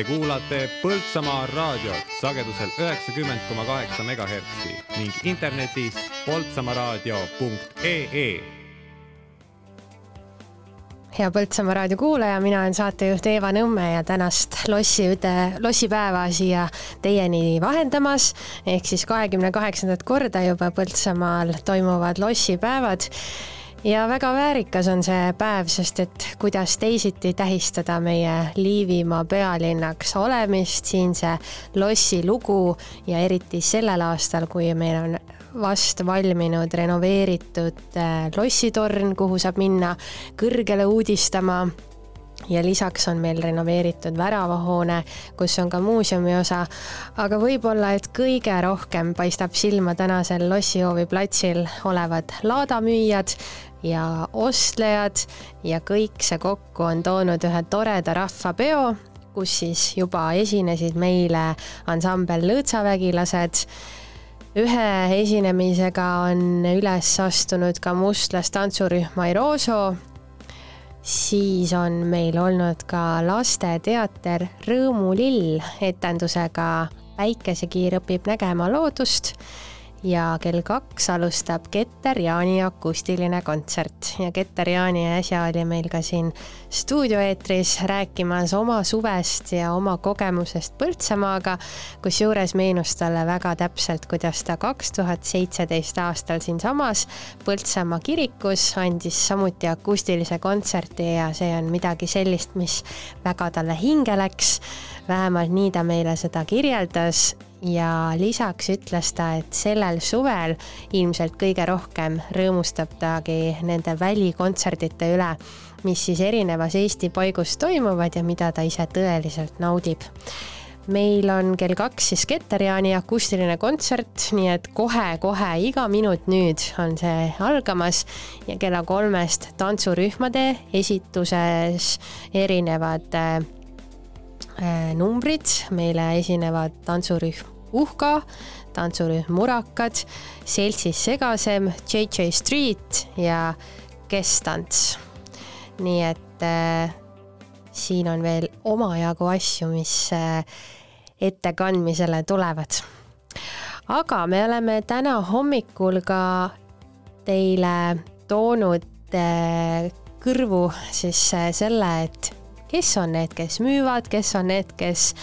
Te kuulate Põltsamaa raadiot sagedusel üheksakümmend koma kaheksa megahertsi ning internetis poltsamaaraadio.ee hea Põltsamaa raadio kuulaja, mina olen saatejuht Eeva Nõmme ja tänast lossi, lossipäeva siia teieni vahendamas. ehk siis kahekümne kaheksandat korda juba Põltsamaal toimuvad lossipäevad ja väga väärikas on see päev, sest et kuidas teisiti tähistada meie Liivimaa pealinnaks olemist, siinse lossi lugu ja eriti sellel aastal, kui meil on vast valminud renoveeritud äh, lossitorn, kuhu saab minna kõrgele uudistama ja lisaks on meil renoveeritud väravahoone, kus on ka muuseumi osa. aga võib-olla, et kõige rohkem paistab silma tänasel Lossihoovi platsil olevad laadamüüjad ja ostlejad ja kõik see kokku on toonud ühe toreda rahvapeo, kus siis juba esinesid meile ansambel Lõõtsavägilased. Ühe esinemisega on üles astunud ka mustlastantsurühm Airoso siis on meil olnud ka lasteteater Rõõmulill etendusega Päikesekiir õpib nägema loodust ja kell kaks alustab Keter Jaani akustiline kontsert ja Keter Jaani äsja oli meil ka siin stuudioeetris rääkimas oma suvest ja oma kogemusest Põltsamaaga, kusjuures meenus talle väga täpselt, kuidas ta kaks tuhat seitseteist aastal siinsamas Põltsamaa kirikus andis samuti akustilise kontserti ja see on midagi sellist, mis väga talle hinge läks. vähemalt nii ta meile seda kirjeldas ja lisaks ütles ta, et sellel suvel ilmselt kõige rohkem rõõmustab tagi nende välikontserdite üle, mis siis erinevas Eesti paigus toimuvad ja mida ta ise tõeliselt naudib. Meil on kell kaks siis Keter-Jaani akustiline kontsert, nii et kohe-kohe iga minut nüüd on see algamas ja kella kolmest tantsurühmade esituses erinevad äh, numbrid, meile esinevad tantsurühm Uhka, tantsurühm Murakad, seltsis Segasem, JJ Street ja Kes-tants. nii et äh, siin on veel omajagu asju, mis äh, ettekandmisele tulevad. aga me oleme täna hommikul ka teile toonud äh, kõrvu siis äh, selle, et kes on need, kes müüvad, kes on need, kes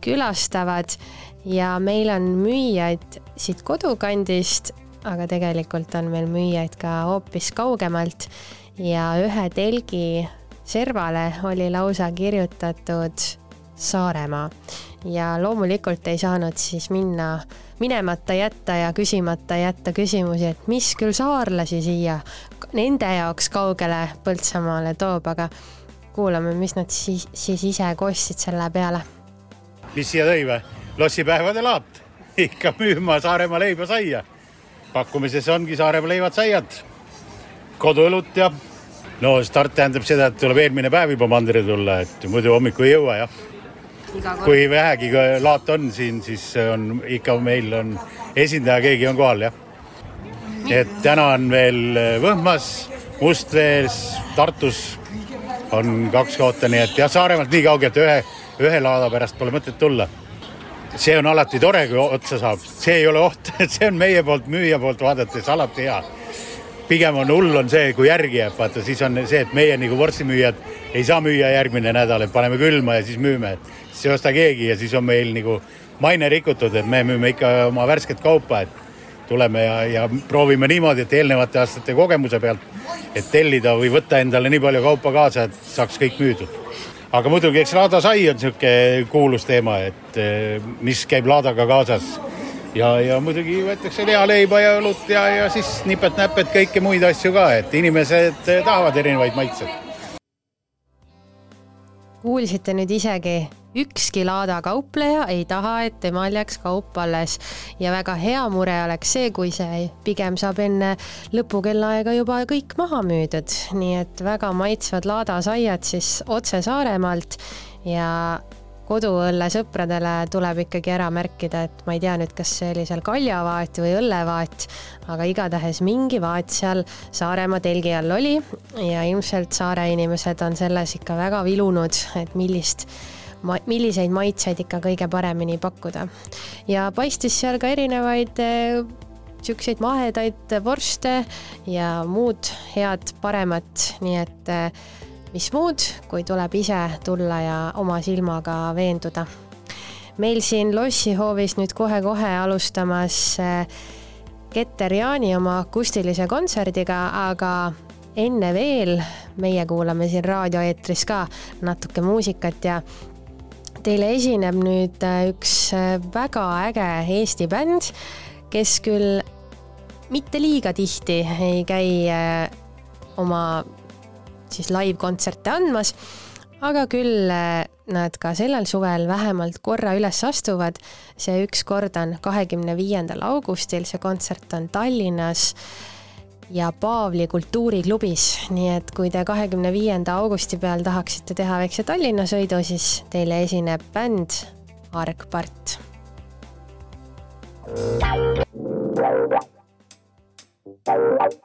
külastavad ja meil on müüjaid siit kodukandist, aga tegelikult on meil müüjaid ka hoopis kaugemalt ja ühe telgi servale oli lausa kirjutatud Saaremaa ja loomulikult ei saanud siis minna, minemata jätta ja küsimata jätta küsimusi, et mis küll saarlasi siia nende jaoks kaugele Põltsamaale toob, aga kuulame, mis nad siis, siis ise kostsid selle peale. mis siia tõi või? Lossipäevade laat, ikka müüma Saaremaa leiba saia. pakkumises ongi Saaremaa leivad saiad, koduõlut ja no start tähendab seda, et tuleb eelmine päev juba mandrile tulla, et muidu hommikul ei jõua jah. kui vähegi laat on siin, siis on ikka meil on esindaja, keegi on kohal jah. et täna on veel Võhmas, Mustvees, Tartus on kaks kohta, nii et jah, Saaremaalt nii kaugelt ühe, ühe laada pärast pole mõtet tulla see on alati tore, kui otsa saab, see ei ole oht, see on meie poolt, müüja poolt vaadates alati hea. pigem on hull on see, kui järgi jääb, vaata siis on see, et meie nagu vorstimüüjad ei saa müüa järgmine nädal, et paneme külma ja siis müüme, et siis ei osta keegi ja siis on meil nagu maine rikutud, et me müüme ikka oma värsket kaupa, et tuleme ja, ja proovime niimoodi, et eelnevate aastate kogemuse pealt, et tellida või võtta endale nii palju kaupa kaasa, et saaks kõik müüdud aga muidugi, eks laadasai on niisugune kuulus teema, et eh, mis käib laadaga kaasas. ja, ja muidugi võetakse lihaleiba ja õlut ja, ja siis nipet-näpet kõiki muid asju ka, et inimesed tahavad erinevaid maitseid kuulsite nüüd isegi, ükski laadakaupleja ei taha, et temal jääks kaup alles. Ja väga hea mure oleks see, kui see pigem saab enne lõpukellaaega juba kõik maha müüdud, nii et väga maitsvad laadasaiad siis otse Saaremaalt ja koduõlle sõpradele tuleb ikkagi ära märkida, et ma ei tea nüüd, kas see oli seal kaljavaat või õllevaat, aga igatahes mingi vaat seal Saaremaa telgi all oli. Ja ilmselt saare inimesed on selles ikka väga vilunud, et millist ma-, milliseid maitseid ikka kõige paremini pakkuda. ja paistis seal ka erinevaid niisuguseid eh, mahedaid vorste ja muud head paremat, nii et eh, mis muud, kui tuleb ise tulla ja oma silmaga veenduda. meil siin lossihoovis nüüd kohe-kohe alustamas äh, Keter Jaani oma akustilise kontserdiga, aga enne veel meie kuulame siin raadioeetris ka natuke muusikat ja teile esineb nüüd äh, üks äh, väga äge Eesti bänd, kes küll mitte liiga tihti ei käi äh, oma siis live-kontserte andmas, aga küll nad ka sellel suvel vähemalt korra üles astuvad. see üks kord on kahekümne viiendal augustil, see kontsert on Tallinnas ja Paavli kultuuriklubis, nii et kui te kahekümne viienda augusti peal tahaksite teha väikse Tallinna sõidu, siis teile esineb bänd Argpart. keset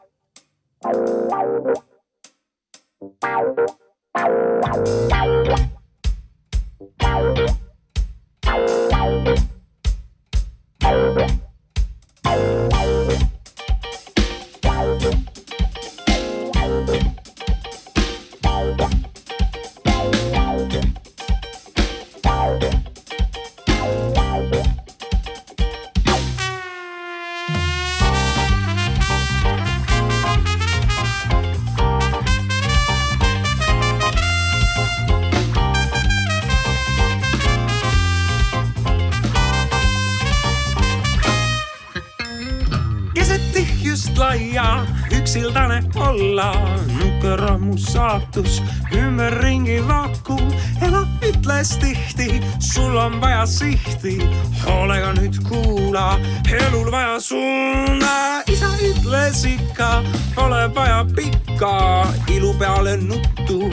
laia, üksildane olla, nukker mu saatus, ümberringi vaakum, ema ütles tihti, sul on vaja sihti, hoolega nüüd kuula, elul vaja suunda, isa ütles ikka, pole vaja pikka ilu peale nuttu.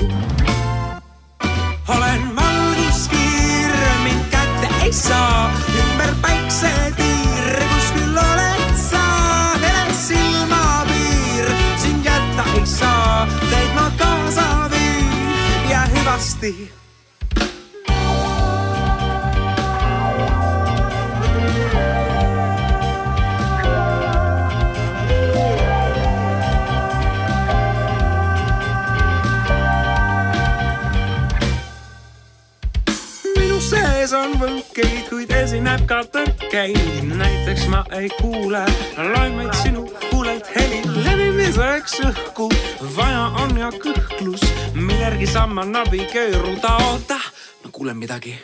olen valguskiir, mind kätte ei saa, ümber päiksetiir, kuskil ei saa, teid ma kaasa viin ja hüvasti sees on võnkeid, kuid esineb ka tõkkeid. näiteks ma ei kuule laimeid sinu huulelt heli õhku. vaja on ja kõhklus, millergi saan ma navigeeruda, oota, ma kuulen midagi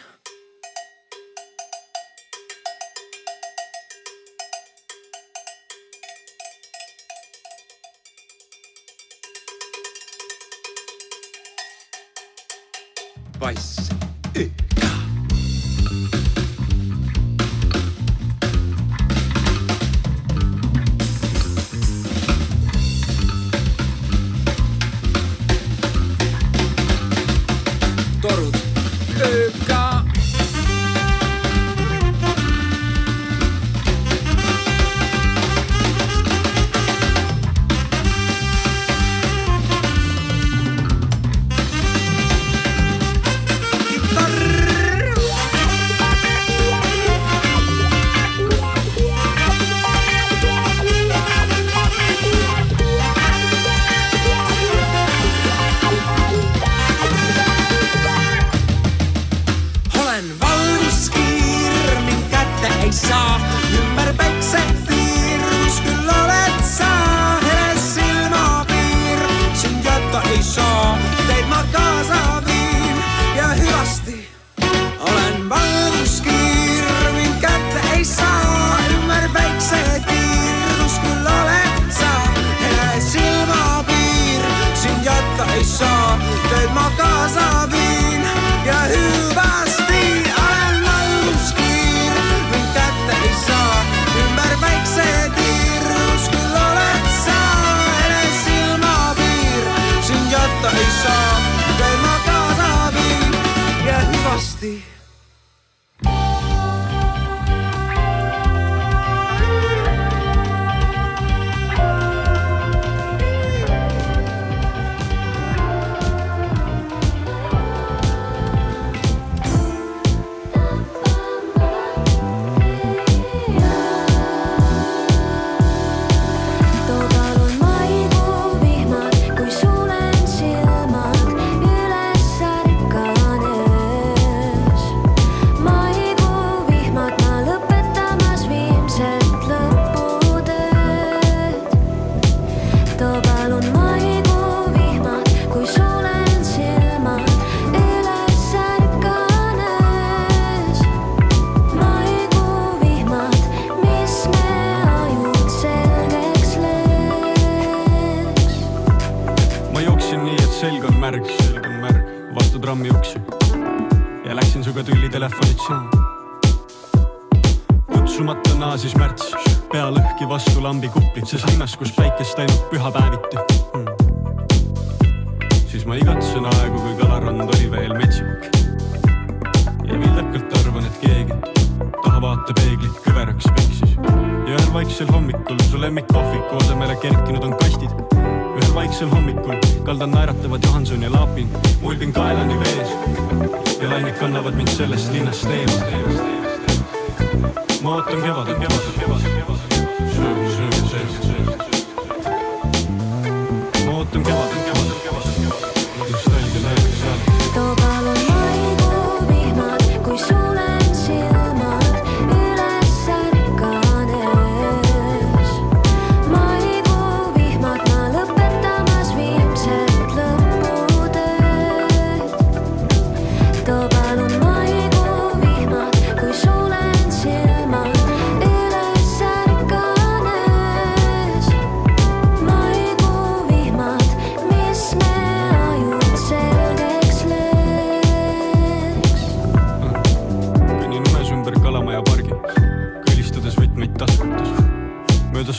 bass.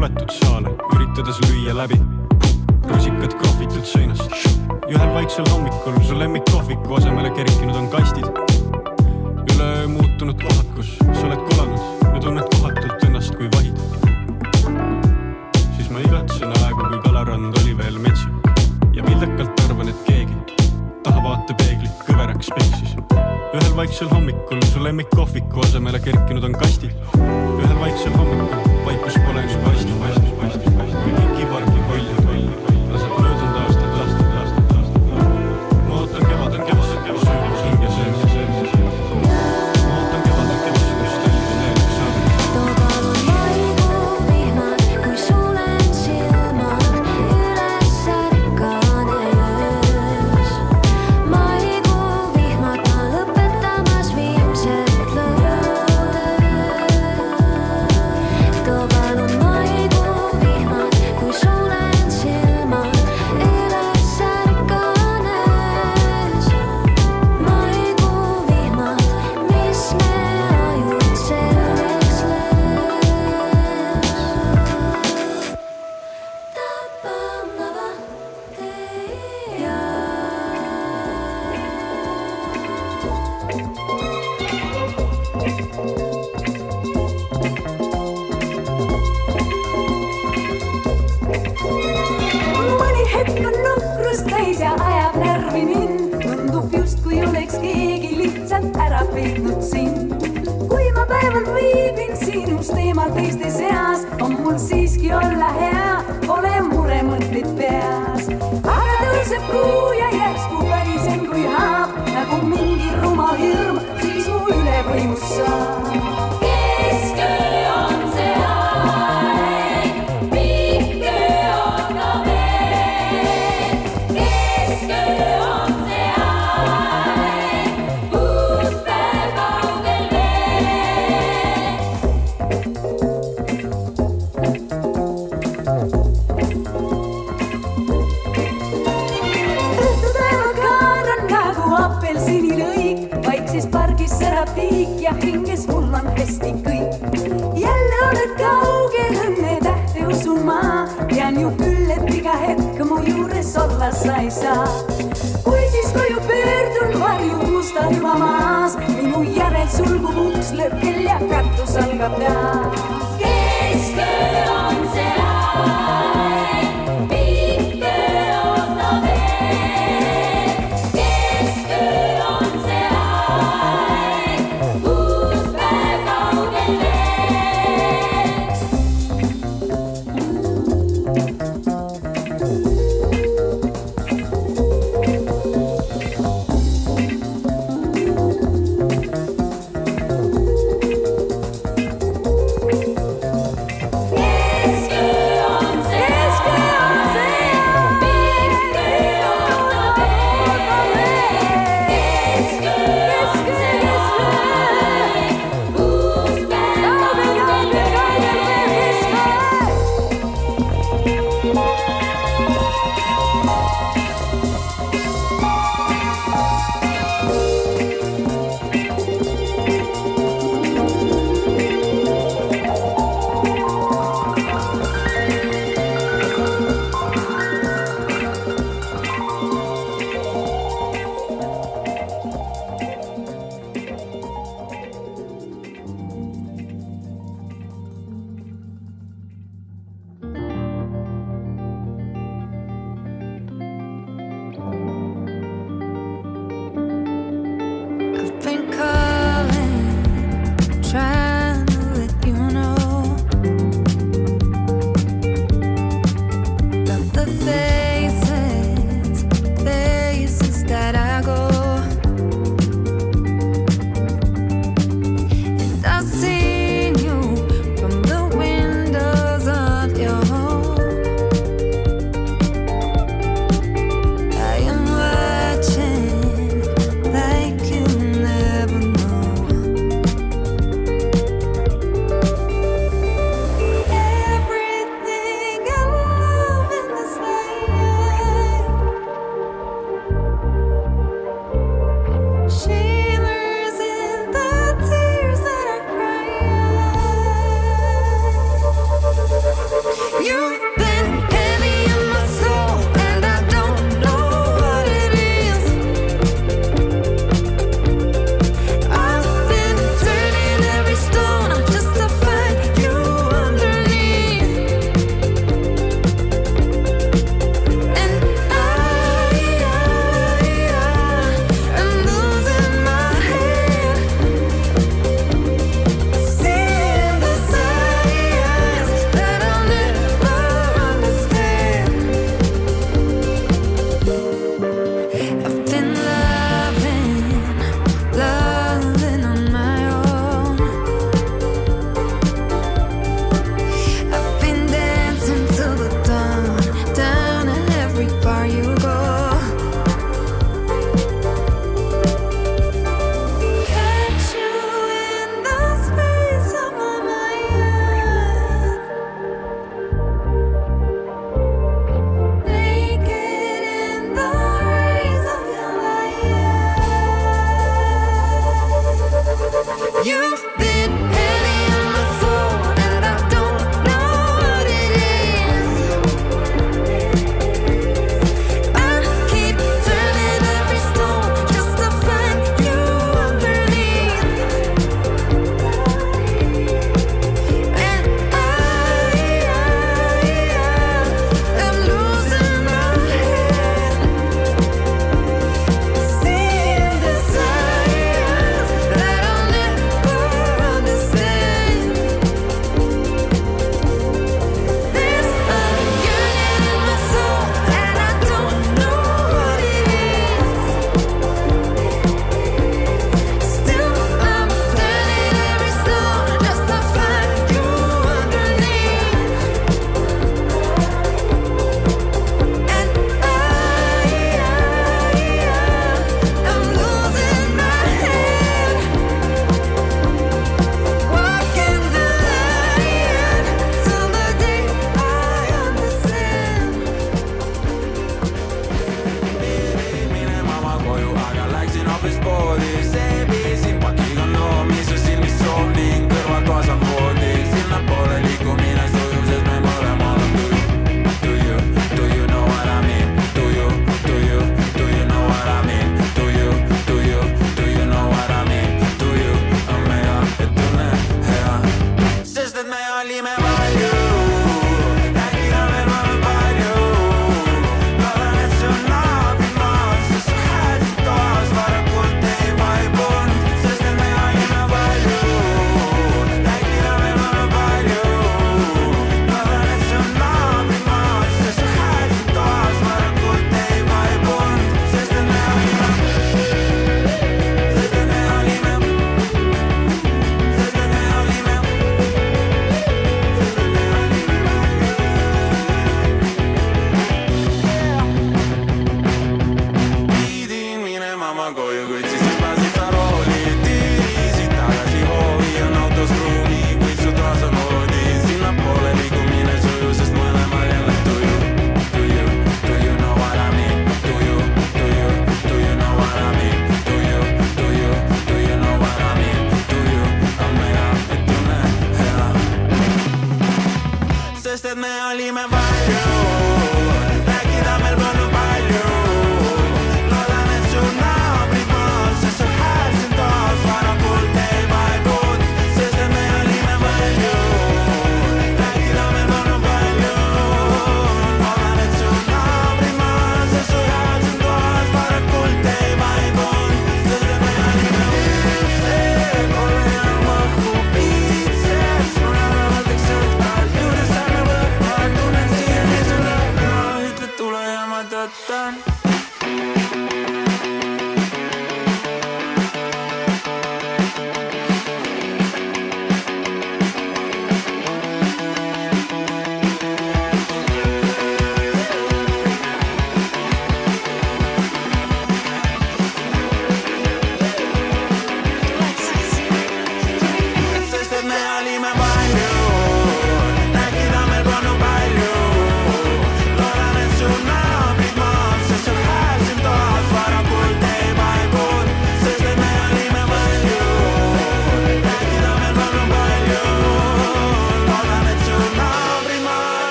suletud saale, üritades lüüa läbi. rusikad krohvitud seinast. ühel vaiksel hommikul su lemmikkohviku asemele kerkinud on kastid. üle muutunud kohakus, sa oled kolanud ja tunned kohatult ennast kui vahid. siis ma igatsen aegu, kui kalarand oli veel metsik ja vildakalt arvan, et keegi tahavaatepeeglit kõveraks peksis. ühel vaiksel hommikul su lemmikkohviku asemele kerkinud on kastid vaiksem hommikul, paikus poleks paistnud, paistnud, paistnud, paistnud.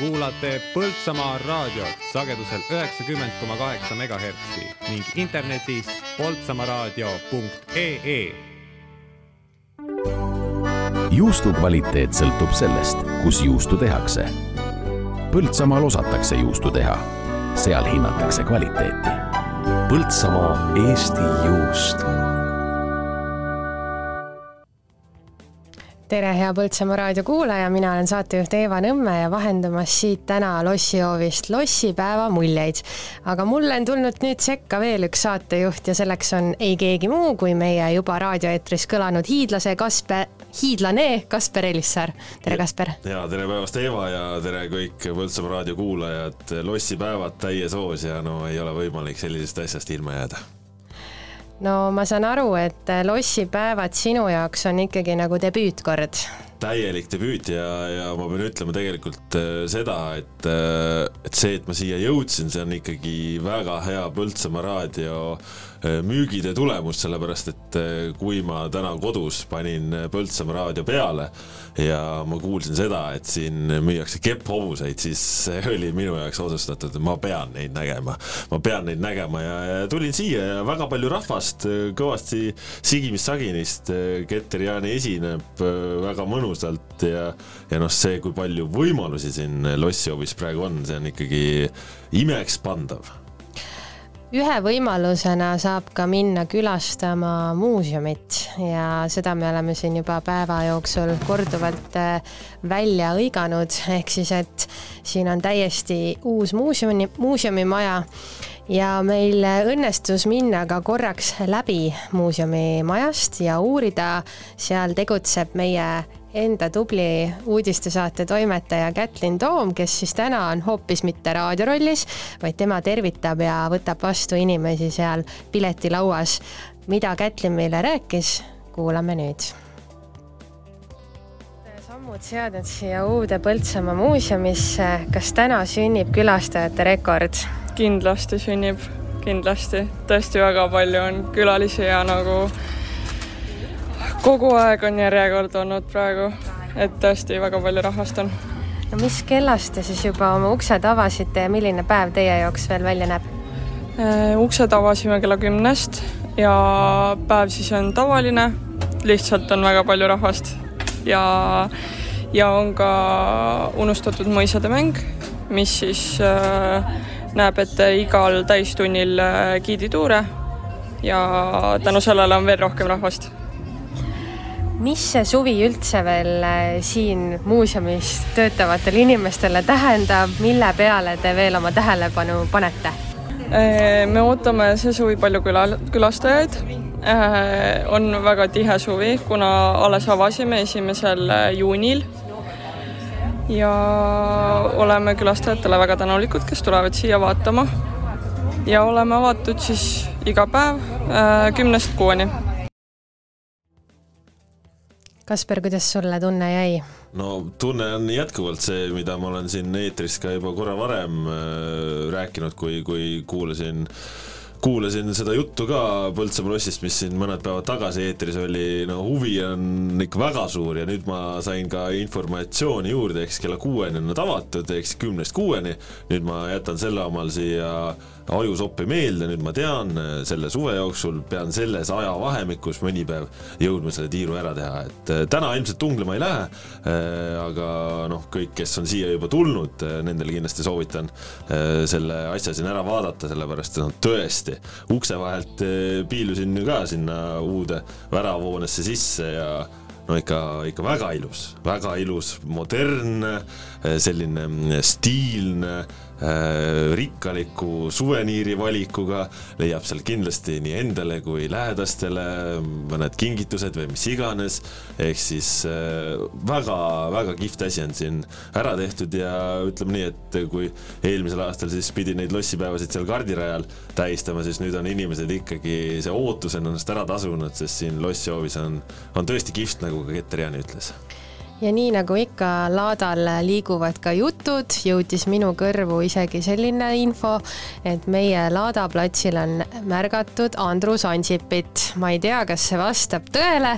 kuulate Põltsamaa raadiot sagedusel üheksakümmend koma kaheksa megahertsi ning internetis poltsamaaraadio.ee. juustu kvaliteet sõltub sellest, kus juustu tehakse. Põltsamaal osatakse juustu teha, seal hinnatakse kvaliteeti. Põltsamaa Eesti juust tere, hea Põltsamaa raadio kuulaja, mina olen saatejuht Eeva Nõmme ja vahendamas siit täna lossihoovist lossipäeva muljeid. aga mulle on tulnud nüüd sekka veel üks saatejuht ja selleks on ei keegi muu kui meie juba raadioeetris kõlanud hiidlase Kasper, hiidlane Kasper Elissaar. tere, Kasper! ja tere päevast, Eeva ja tere kõik Põltsamaa raadio kuulajad. lossipäevad täies hoos ja no ei ole võimalik sellisest asjast ilma jääda no ma saan aru, et lossipäevad sinu jaoks on ikkagi nagu debüütkord. täielik debüüt ja, ja ma pean ütlema tegelikult äh, seda, et, äh, et see, et ma siia jõudsin, see on ikkagi väga hea Põltsamaa raadio äh, müügitöö tulemus, sellepärast et kui ma täna kodus panin Põltsamaa raadio peale ja ma kuulsin seda, et siin müüakse kepphobuseid, siis see oli minu jaoks otsustatud, et ma pean neid nägema. ma pean neid nägema ja, ja tulin siia ja väga palju rahvast, kõvasti sigimist-saginist. Keter Jaani esineb väga mõnusalt ja, ja noh, see, kui palju võimalusi siin lossihoovis praegu on, see on ikkagi imekspandav ühe võimalusena saab ka minna külastama muuseumit ja seda me oleme siin juba päeva jooksul korduvalt äh, välja hõiganud, ehk siis, et siin on täiesti uus muuseumi, muuseumimaja ja meil õnnestus minna ka korraks läbi muuseumimajast ja uurida, seal tegutseb meie enda tubli uudistesaate toimetaja Kätlin Toom, kes siis täna on hoopis mitte raadiorollis, vaid tema tervitab ja võtab vastu inimesi seal piletilauas. mida Kätlin meile rääkis, kuulame nüüd sammud seadnud siia uude Põltsamaa muuseumisse, kas täna sünnib külastajate rekord? kindlasti sünnib, kindlasti, tõesti väga palju on külalisi ja nagu kogu aeg on järjekord olnud praegu, et tõesti väga palju rahvast on. no mis kellast te siis juba oma uksed avasite ja milline päev teie jaoks veel välja näeb? Äh, uksed avasime kella kümnest ja päev siis on tavaline, lihtsalt on väga palju rahvast ja, ja on ka unustatud mõisade mäng, mis siis äh, näeb ette igal täistunnil äh, giidituure ja tänu sellele on veel rohkem rahvast mis see suvi üldse veel äh, siin muuseumis töötavatele inimestele tähendab, mille peale te veel oma tähelepanu panete? Äh, me ootame see suvi palju küla, külastajaid. Äh, on väga tihe suvi, kuna alles avasime esimesel juunil. ja oleme külastajatele väga tänulikud, kes tulevad siia vaatama. ja oleme avatud siis iga päev kümnest kuueni Kasper, kuidas sulle tunne jäi? no tunne on jätkuvalt see, mida ma olen siin eetris ka juba korra varem äh, rääkinud, kui, kui kuulasin kuulasin seda juttu ka Põltsamaa lossist, mis siin mõned päevad tagasi eetris oli, no huvi on ikka väga suur ja nüüd ma sain ka informatsiooni juurde, eks kella kuueni on nad avatud, eks kümnest kuueni. nüüd ma jätan selle omal siia ajusoppi meelde, nüüd ma tean, selle suve jooksul pean selles ajavahemikus mõni päev jõudma selle tiiru ära teha, et äh, täna ilmselt tunglema ei lähe. Äh, aga noh, kõik, kes on siia juba tulnud, äh, nendele kindlasti soovitan selle asja siin ära vaadata, sellepärast et noh, tõesti ukse vahelt piilusin ka sinna uude väravhoonesse sisse ja no ikka, ikka väga ilus, väga ilus, modernne, selline stiilne Äh, rikkaliku suveniiri valikuga, leiab seal kindlasti nii endale kui lähedastele mõned kingitused või mis iganes. ehk siis väga-väga äh, kihvt asi on siin ära tehtud ja ütleme nii, et kui eelmisel aastal siis pidi neid lossipäevasid seal kardirajal tähistama, siis nüüd on inimesed ikkagi, see ootus on ennast ära tasunud, sest siin losshoovis on, on tõesti kihvt, nagu ka Keter Jaani ütles ja nii nagu ikka laadal liiguvad ka jutud, jõudis minu kõrvu isegi selline info, et meie laadaplatsil on märgatud Andrus Ansipit. ma ei tea, kas see vastab tõele,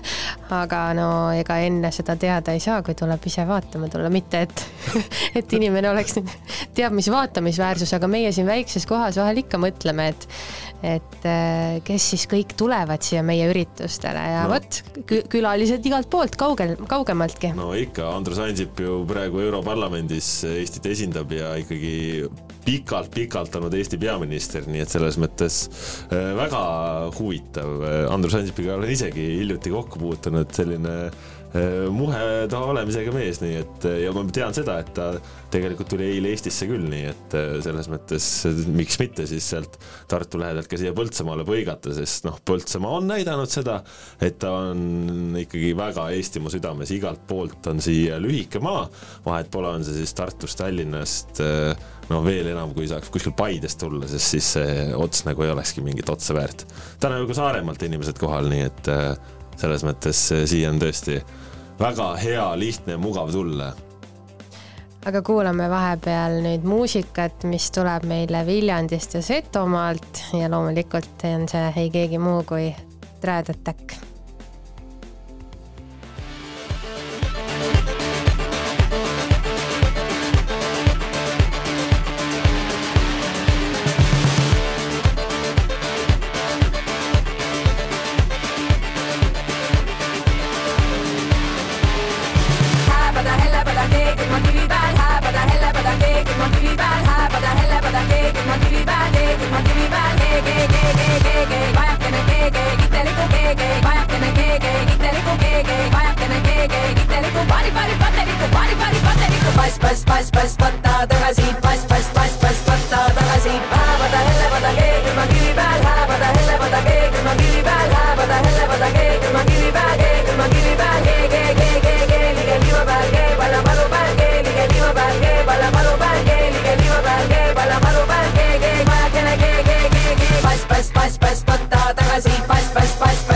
aga no ega enne seda teada ei saa, kui tuleb ise vaatama tulla, mitte et, et inimene oleks nüüd teab mis vaatamisväärsus, aga meie siin väikses kohas vahel ikka mõtleme, et et äh, kes siis kõik tulevad siia meie üritustele ja no. vot, külalised igalt poolt, kaugel, kaugemaltki. no ikka, Andrus Ansip ju praegu Europarlamendis Eestit esindab ja ikkagi pikalt-pikalt olnud Eesti peaminister, nii et selles mõttes äh, väga huvitav. Andrus Ansipiga olen isegi hiljuti kokku puutunud, selline muheda olemisega mees, nii et äh, ja ma tean seda, et ta tegelikult tuli eile Eestisse küll, nii et äh, selles mõttes äh, miks mitte siis sealt Tartu lähedalt ka siia Põltsamaale põigata, sest noh, Põltsamaa on näidanud seda, et ta on ikkagi väga Eestimaa südames, igalt poolt on siia lühike maa, vahet pole, on see siis Tartust, Tallinnast, no veel enam, kui saaks kuskil Paidest tulla, sest siis see ots nagu ei olekski mingit otsa väärt. täna ju ka Saaremaalt inimesed kohal, nii et äh, selles mõttes äh, siia on tõesti väga hea, lihtne mugav tulla aga kuulame vahepeal nüüd muusikat, mis tuleb meile Viljandist ja Setomaalt ja loomulikult on see ei keegi muu kui Trad Attack. Kiteliku pari, pari, pateliku, pari, pari, pateliku, pass, pass, pass, pass, patta tagasi, pass, pass, pass, pass, patta tagasi, hääpada, hellepada, keegi ilma kivi peal, hääpada, hellepada, keegi ilma kivi peal, hääpada, hellepada, keegi ilma kivi peal, keegi ilma kivi peal, keegi, keegi, keegi, keegi liiva peal, keegi palla maru peal, keegi, keegi liiva peal, keegi palla maru peal, keegi, keegi liiva peal, keegi palla maru peal, keegi, vajakene keegi, keegi, pass, pass, pass, pass, patta tagasi, pass, pass, pass, pass, patta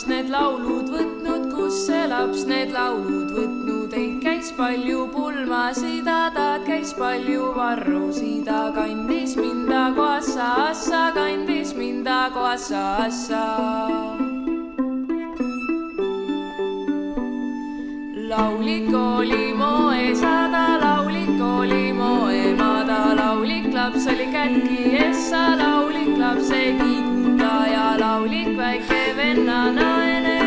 laps need laulud võtnud, kus see laps need laulud võtnud, ei käis palju pulmasid, ta käis palju varrusid, kandis mind koassa assa, kandis mind koassa assa. laulik oli moesa, ta laulik oli moema, ta laulik laps oli kätki essa, laulik laps ei laulik and I na and, and.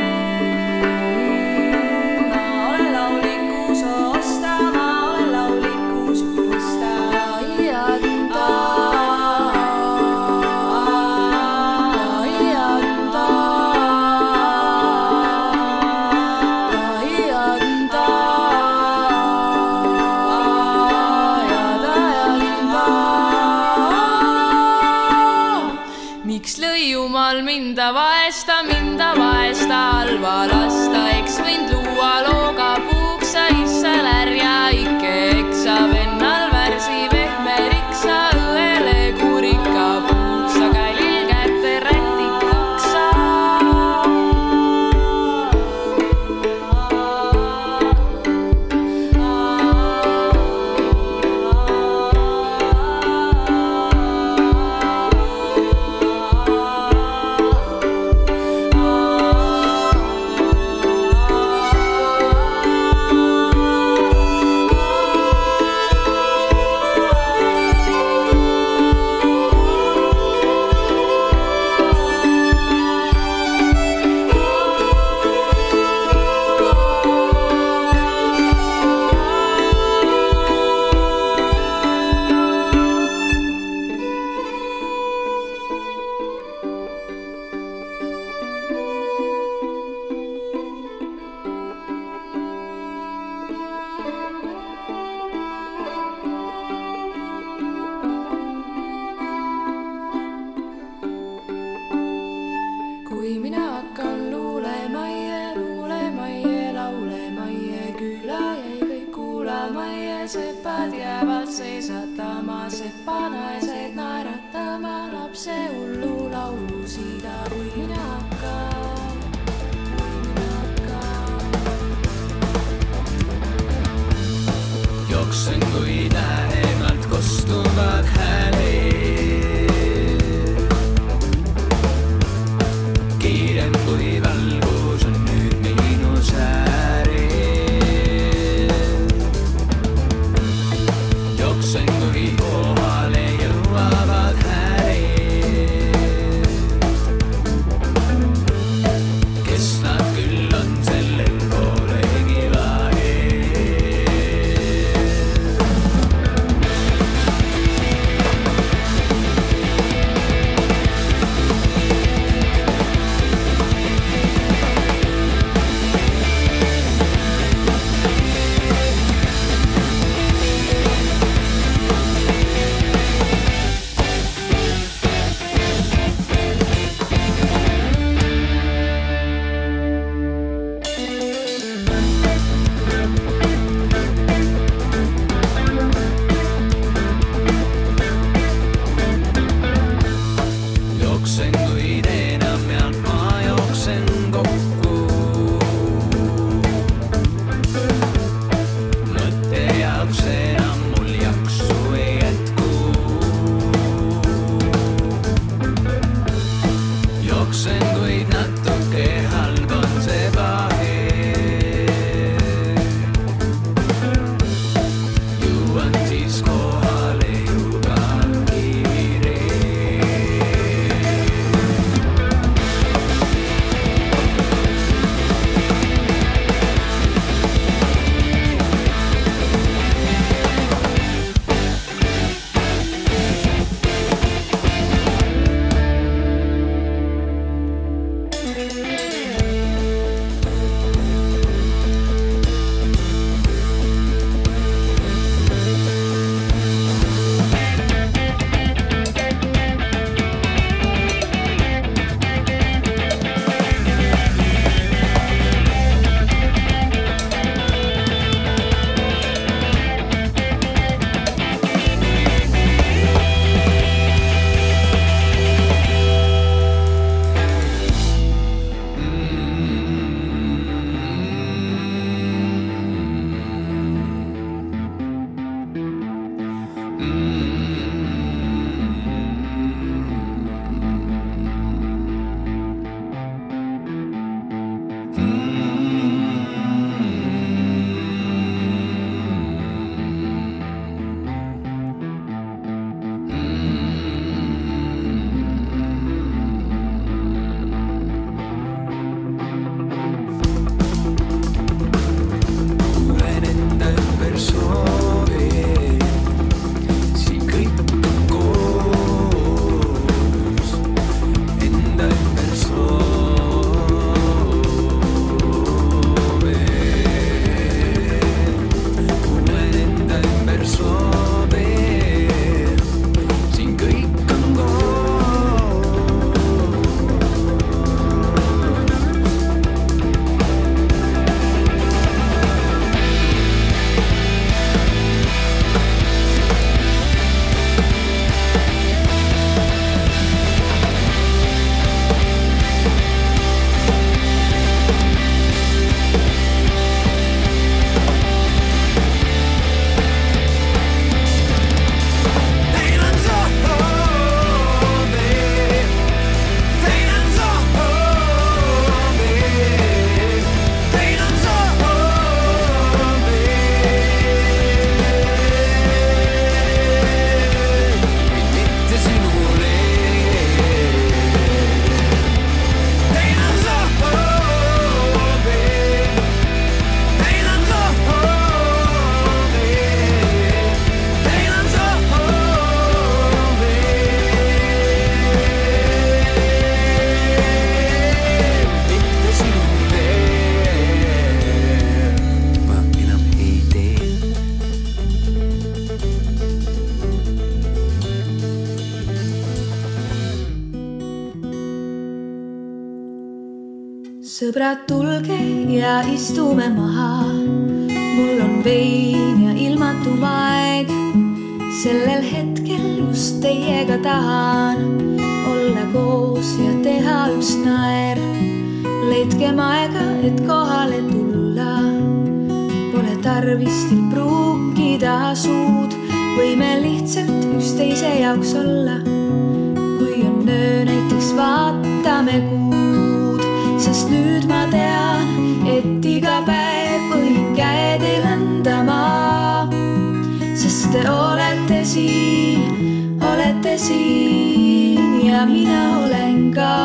Siin ja mina olen ka.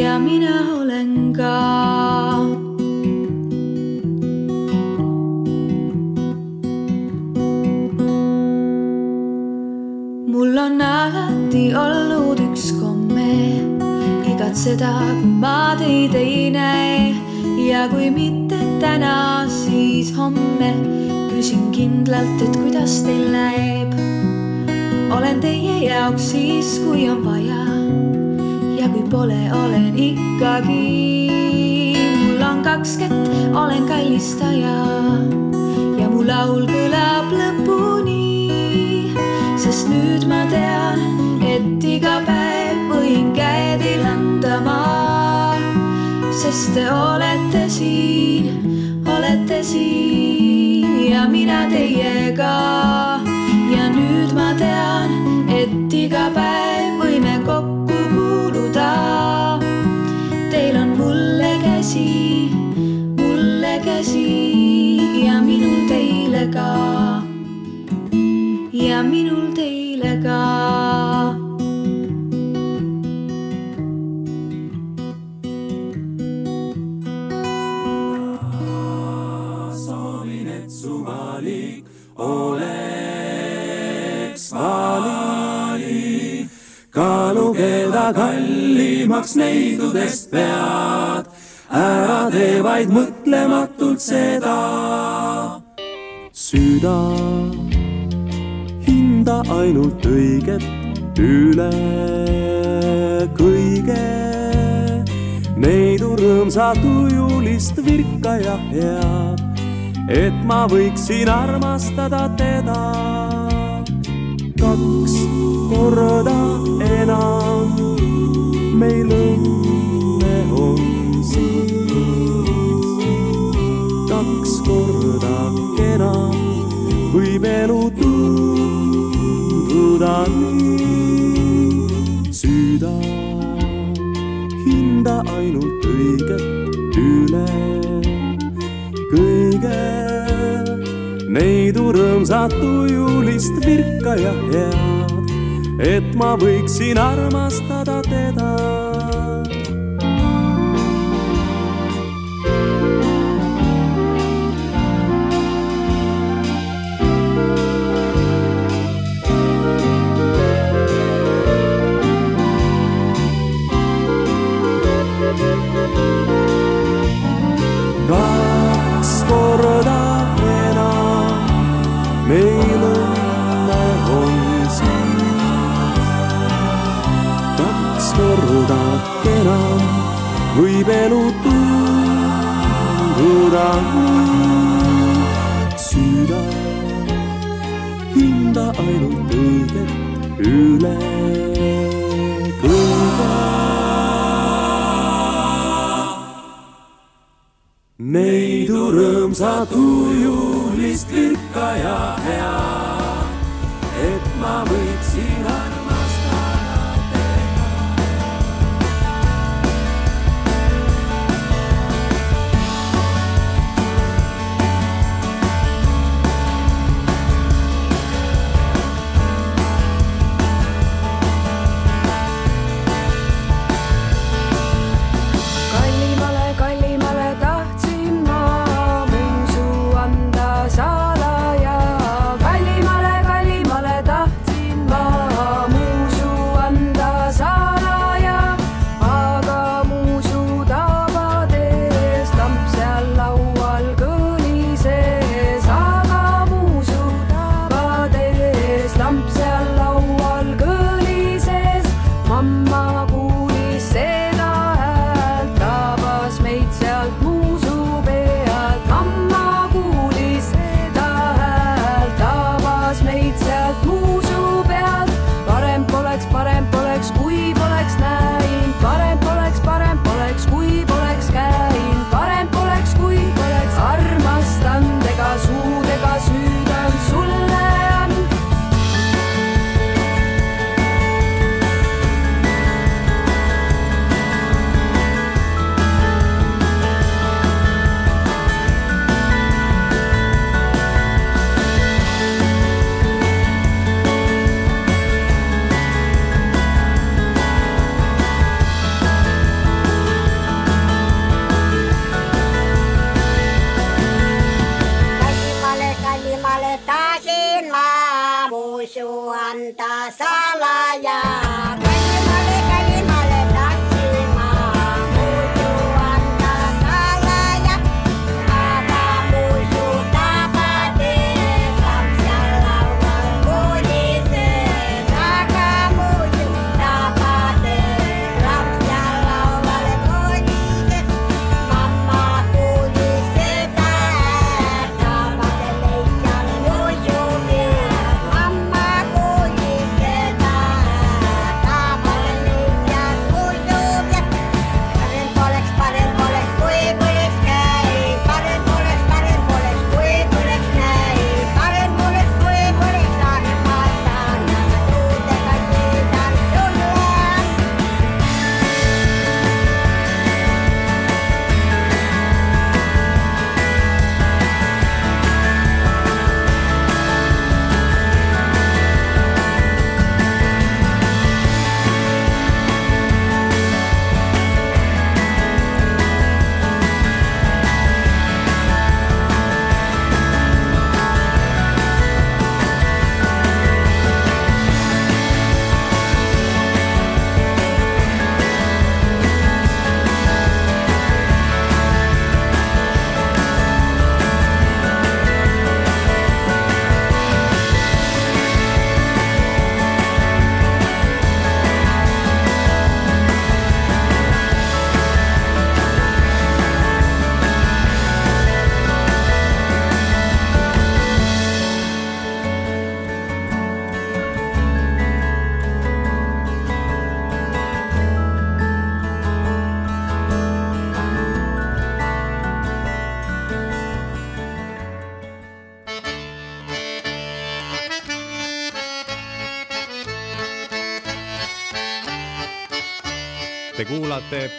ja mina olen ka. mul on alati olnud üks komme igatseda, kui ma teid ei näe ja kui mitte täna, siis homme küsin kindlalt, et kuidas teil läheb. Olen teie jaoks siis, kui on vaja ja kui pole, olen ikkagi. mul on kaks kätt, olen kallistaja ja mu laul kõlab lõpuni, sest nüüd ma tean, et iga päev võin käe teil anda ma, sest te olete siin, olete siin ja mina teiega. Kaalugeda kallimaks neidudest pead, ära tee vaid mõtlematult seda. süda, hinda ainult õiget üle kõige neidu rõõmsat ujulist virka ja head, et ma võiksin armastada teda kaks korda enam. Rõõmsat ujulist virka ja head, et ma võiksin armastada teda. kaks korda enam meil enam võib elu tunduda nii. süda hinda ainult õiget üle kõige. neidu rõõmsat ujulist virka ja hea, et ma võiksin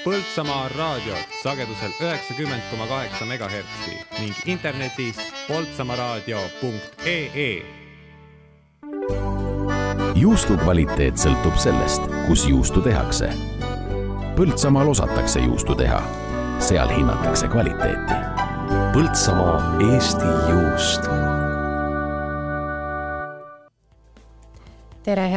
Põltsamaa raadiot sagedusel üheksakümmend koma kaheksa megahertsi ning internetis poltsamaaraadio.ee juustu kvaliteet sõltub sellest, kus juustu tehakse. Põltsamaal osatakse juustu teha, seal hinnatakse kvaliteeti. Põltsamaa Eesti juust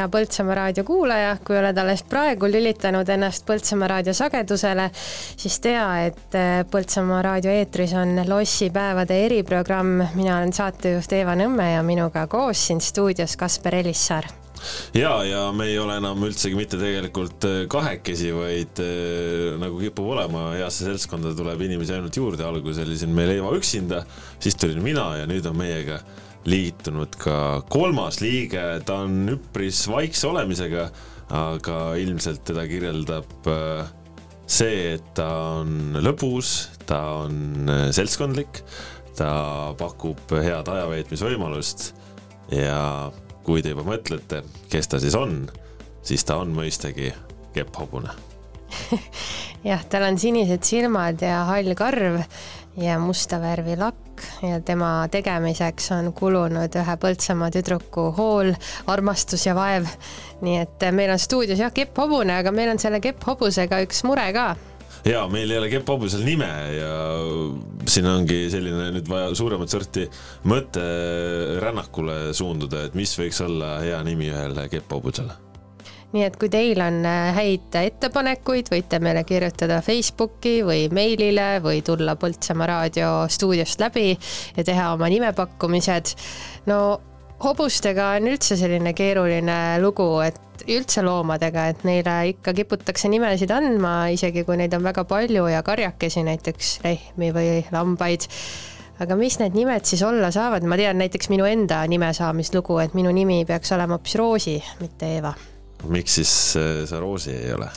hea Põltsamaa raadio kuulaja, kui oled alles praegu lülitanud ennast Põltsamaa raadio sagedusele, siis tea, et äh, Põltsamaa raadio eetris on lossipäevade eriprogramm. mina olen saatejuht Eeva Nõmme ja minuga koos siin stuudios Kasper Elissaar. Ja, ja me ei ole enam üldsegi mitte tegelikult äh, kahekesi, vaid äh, nagu kipub olema, heasse seltskonda tuleb inimesi ainult juurde, alguses oli siin meil Eeva üksinda, siis tulin mina ja nüüd on meiega liitunud ka kolmas liige, ta on üpris vaikse olemisega, aga ilmselt teda kirjeldab äh, see, et ta on lõbus, ta on äh, seltskondlik, ta pakub head ajaveetmisvõimalust ja kui te juba mõtlete, kes ta siis on, siis ta on mõistagi kepphobune. jah, tal on sinised silmad ja hall karv ja musta värvi lakk. Ja tema tegemiseks on kulunud ühe Põltsamaa tüdruku hool, armastus ja vaev. nii et meil on stuudios jah, kepphobune, aga meil on selle kepphobusega üks mure ka. Ja meil ei ole kepphobusel nime ja siin ongi selline nüüd vaja suuremat sorti mõtterännakule suunduda, et mis võiks olla hea nimi ühele kepphobusele nii et kui teil on äh, häid ettepanekuid, võite meile kirjutada Facebooki või meilile või tulla Põltsamaa raadio stuudiost läbi ja teha oma nimepakkumised. no hobustega on üldse selline keeruline lugu, et üldse loomadega, et neile ikka kiputakse nimesid andma, isegi kui neid on väga palju ja karjakesi, näiteks lehmi või lambaid. Aga mis need nimed siis olla saavad, ma tean näiteks minu enda nime saamislugu, et minu nimi peaks olema hoopis Roosi, mitte Eeva miks siis äh, sa Roosi ei ole?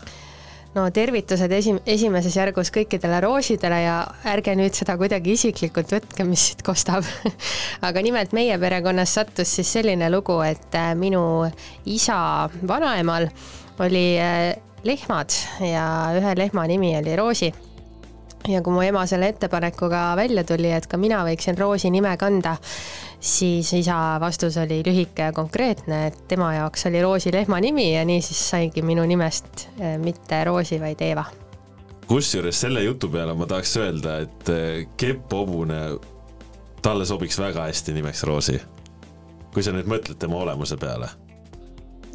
no tervitused esi-, esimeses järgus kõikidele roosidele ja ärge nüüd seda kuidagi isiklikult võtke, mis siit kostab aga nimelt meie perekonnas sattus siis selline lugu, et äh, minu isa vanaemal oli äh, lehmad ja ühe lehma nimi oli Roosi ja kui mu ema selle ettepanekuga välja tuli, et ka mina võiksin Roosi nime kanda, siis isa vastus oli lühike ja konkreetne, et tema jaoks oli Roosi lehma nimi ja nii siis saigi minu nimest eh, mitte Roosi, vaid Eeva. kusjuures selle jutu peale ma tahaks öelda, et eh, Kepp Hobune, talle sobiks väga hästi nimeks Roosi. kui sa nüüd mõtled tema olemuse peale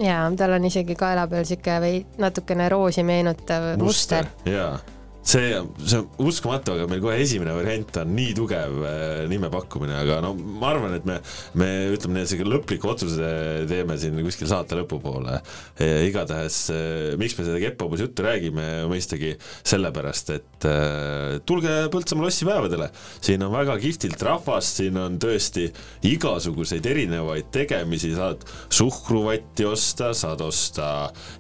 ja tal on isegi kaela peal sihuke või natukene roosi meenutav muster, muster.. jaa see, see on uskumatu, aga meil kohe esimene variant on nii tugev äh, nime pakkumine, aga no ma arvan, et me, me ütleme nii, et sihuke lõpliku otsuse teeme siin kuskil saate lõpupoole. igatahes, äh, miks me seda Kepphobuse juttu räägime, mõistagi sellepärast, et äh, tulge Põltsamaa lossipäevadele, siin on väga kihvtilt rahvast, siin on tõesti igasuguseid erinevaid tegemisi, saad suhkruvatti osta, saad osta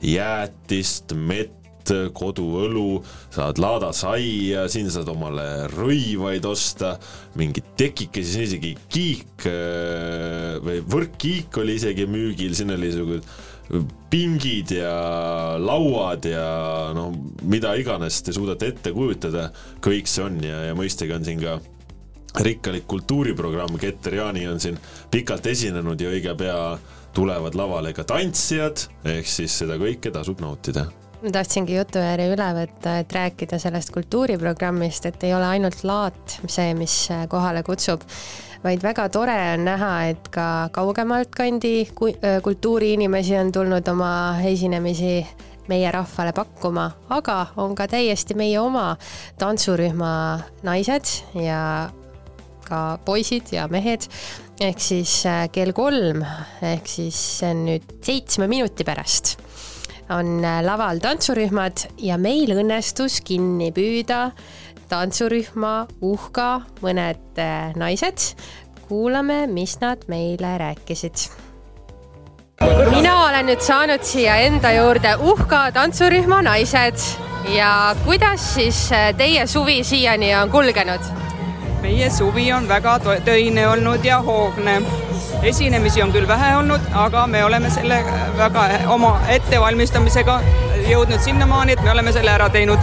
jäätist, mett, vett, koduõlu, saad laadasaia, siin saad omale rõivaid osta, mingeid tekikesi, siin isegi kiik äh, või võrkkiik oli isegi müügil, siin oli siuke pingid ja lauad ja no mida iganes te suudate ette kujutada, kõik see on ja, ja mõistagi on siin ka rikkalik kultuuriprogramm, Keter Jaani on siin pikalt esinenud ja õige pea tulevad lavale ka tantsijad, ehk siis seda kõike tasub nautida ma tahtsingi jutujärje üle võtta, et rääkida sellest kultuuriprogrammist, et ei ole ainult laat see, mis kohale kutsub, vaid väga tore on näha, et ka kaugemalt kandi kultuuriinimesi on tulnud oma esinemisi meie rahvale pakkuma, aga on ka täiesti meie oma tantsurühma naised ja ka poisid ja mehed. ehk siis äh, kell kolm ehk siis see on nüüd seitsme minuti pärast on äh, laval tantsurühmad ja meil õnnestus kinni püüda tantsurühma Uhka mõned äh, naised. kuulame, mis nad meile rääkisid. mina olen nüüd saanud siia enda juurde Uhka tantsurühma naised ja kuidas siis äh, teie suvi siiani on kulgenud? meie suvi on väga töine olnud ja hoogne esinemisi on küll vähe olnud, aga me oleme selle väga oma ettevalmistamisega jõudnud sinnamaani, et me oleme selle ära teinud.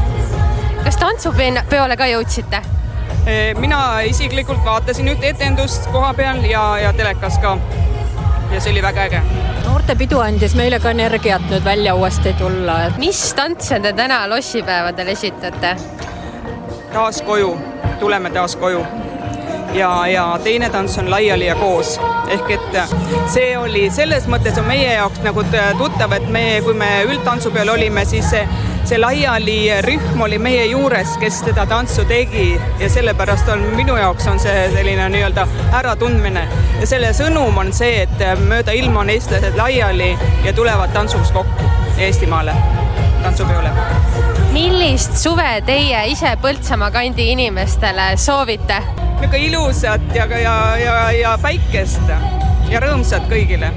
kas tantsupeole ka jõudsite? E, mina isiklikult vaatasin ühte etendust koha peal ja, ja telekas ka. ja see oli väga äge. noortepidu andis meile ka energiat nüüd välja uuesti tulla, et. mis tantse te täna lossipäevadel esitate? taas koju, tuleme taas koju ja, ja teine tants on laiali ja koos. ehk et see oli selles mõttes on meie jaoks nagu tuttav, et me, kui me üldtantsu peal olime, siis see, see laiali rühm oli meie juures, kes seda tantsu tegi ja sellepärast on minu jaoks on see selline nii-öelda äratundmine. ja selle sõnum on see, et mööda ilma on eestlased laiali ja tulevad tantsuks kokku Eestimaale, tantsupeole millist suve teie ise Põltsamaa kandi inimestele soovite? niisugune ilusat ja, ja, ja, ja päikest ja rõõmsat kõigile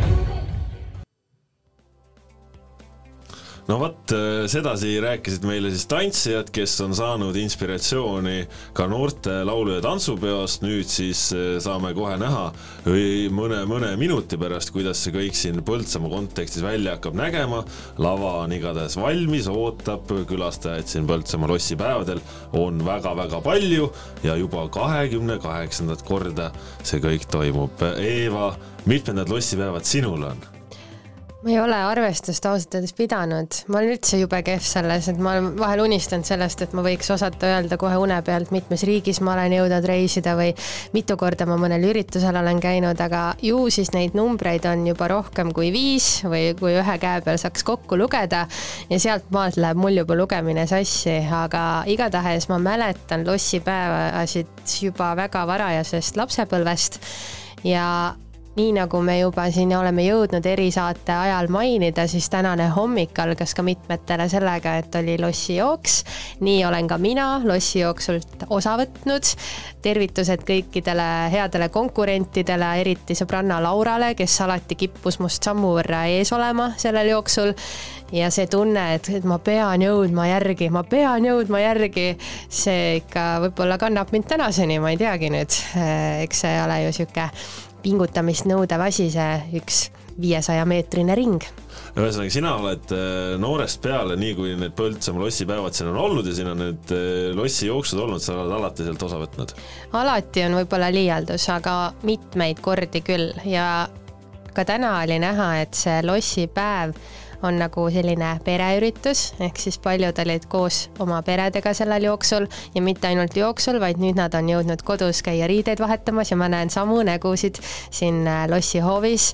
no vot, äh, sedasi rääkisid meile siis tantsijad, kes on saanud inspiratsiooni ka noorte laulu- ja tantsupeost, nüüd siis äh, saame kohe näha mõne, mõne minuti pärast, kuidas see kõik siin Põltsamaa kontekstis välja hakkab nägema. lava on igatahes valmis, ootab külastajaid siin Põltsamaa lossipäevadel on väga-väga palju ja juba kahekümne kaheksandat korda see kõik toimub. Eeva, mitmendad lossipäevad sinul on? Ma ei ole arvestust ausalt öeldes pidanud, ma olen üldse jube kehv selles, et ma olen vahel unistanud sellest, et ma võiks osata öelda kohe une pealt, mitmes riigis ma olen jõudnud reisida või mitu korda ma mõnel üritusel olen käinud, aga ju siis neid numbreid on juba rohkem kui viis või kui ühe käe peal saaks kokku lugeda ja sealt maalt läheb mul juba lugemine sassi, aga igatahes ma mäletan lossipäevasid juba väga varajasest lapsepõlvest ja nii nagu me juba siin oleme jõudnud erisaate ajal mainida, siis tänane hommik algas ka mitmetele sellega, et oli lossijooks. nii olen ka mina lossijooksult osa võtnud. tervitused kõikidele headele konkurentidele, eriti sõbranna Laurale, kes alati kippus must sammu võrra ees olema sellel jooksul ja see tunne, et, et ma pean jõudma järgi, ma pean jõudma järgi, see ikka võib-olla kannab mind tänaseni, ma ei teagi nüüd. eks see ole ju sihuke pingutamist nõudev asi, see üks viiesaja meetrine ring ühesõnaga, sina oled äh, noorest peale, nii kui need Põltsamaa lossipäevad siin on olnud ja siin on need äh, lossijooksud olnud, sa oled alati sealt osa võtnud? alati on võib-olla liialdus, aga mitmeid kordi küll ja ka täna oli näha, et see lossipäev on nagu selline pereüritus, ehk siis paljud olid koos oma peredega sellel jooksul ja mitte ainult jooksul, vaid nüüd nad on jõudnud kodus käia riideid vahetamas ja ma näen samu nägusid siin äh, lossi hoovis,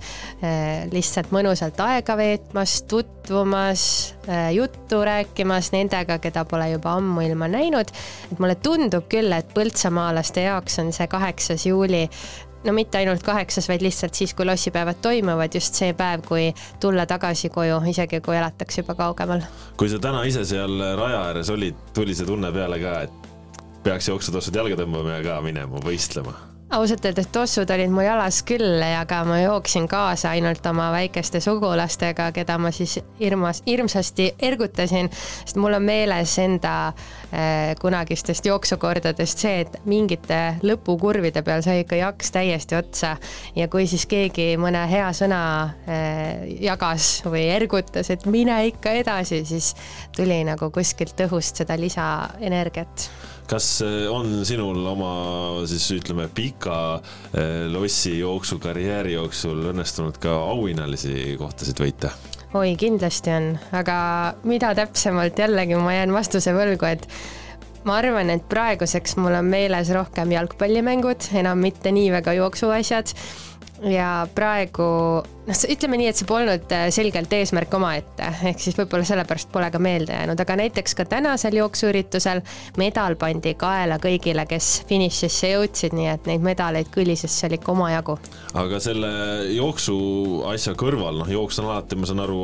lihtsalt mõnusalt aega veetmas, tutvumas, juttu rääkimas nendega, keda pole juba ammuilma näinud. et mulle tundub küll, et põltsamaalaste jaoks on see kaheksas juuli no mitte ainult kaheksas, vaid lihtsalt siis, kui lossipäevad toimuvad, just see päev, kui tulla tagasi koju, isegi kui elatakse juba kaugemal. kui sa täna ise seal raja ääres olid, tuli see tunne peale ka, et peaks jooksutossud jalga tõmbama ja ka minema võistlema? Ausalt öeldes tossud olid mu jalas küll, aga ma jooksin kaasa ainult oma väikeste sugulastega, keda ma siis hirmas, hirmsasti ergutasin, sest mul on meeles enda äh, kunagistest jooksukordadest see, et mingite lõpukurvide peal sai ikka jaks täiesti otsa. Ja kui siis keegi mõne hea sõna äh, jagas või ergutas, et mine ikka edasi, siis tuli nagu kuskilt õhust seda lisaenergiat kas eh, on sinul oma siis ütleme pika eh, lossi jooksu karjääri jooksul õnnestunud ka auhinnalisi kohtasid võita? oi, kindlasti on, aga mida täpsemalt jällegi ma jään vastuse võlgu, et ma arvan, et praeguseks mul on meeles rohkem jalgpallimängud, enam mitte nii väga jooksuasjad ja praegu noh, ütleme nii, et see polnud äh, selgelt eesmärk omaette, ehk siis võib-olla sellepärast pole ka meelde jäänud, aga näiteks ka tänasel jooksuüritusel medal pandi kaela kõigile, kes finišisse jõudsid, nii et neid medaleid kõlises seal ikka omajagu. aga selle jooksu asja kõrval, noh, jooks on alati, ma saan aru,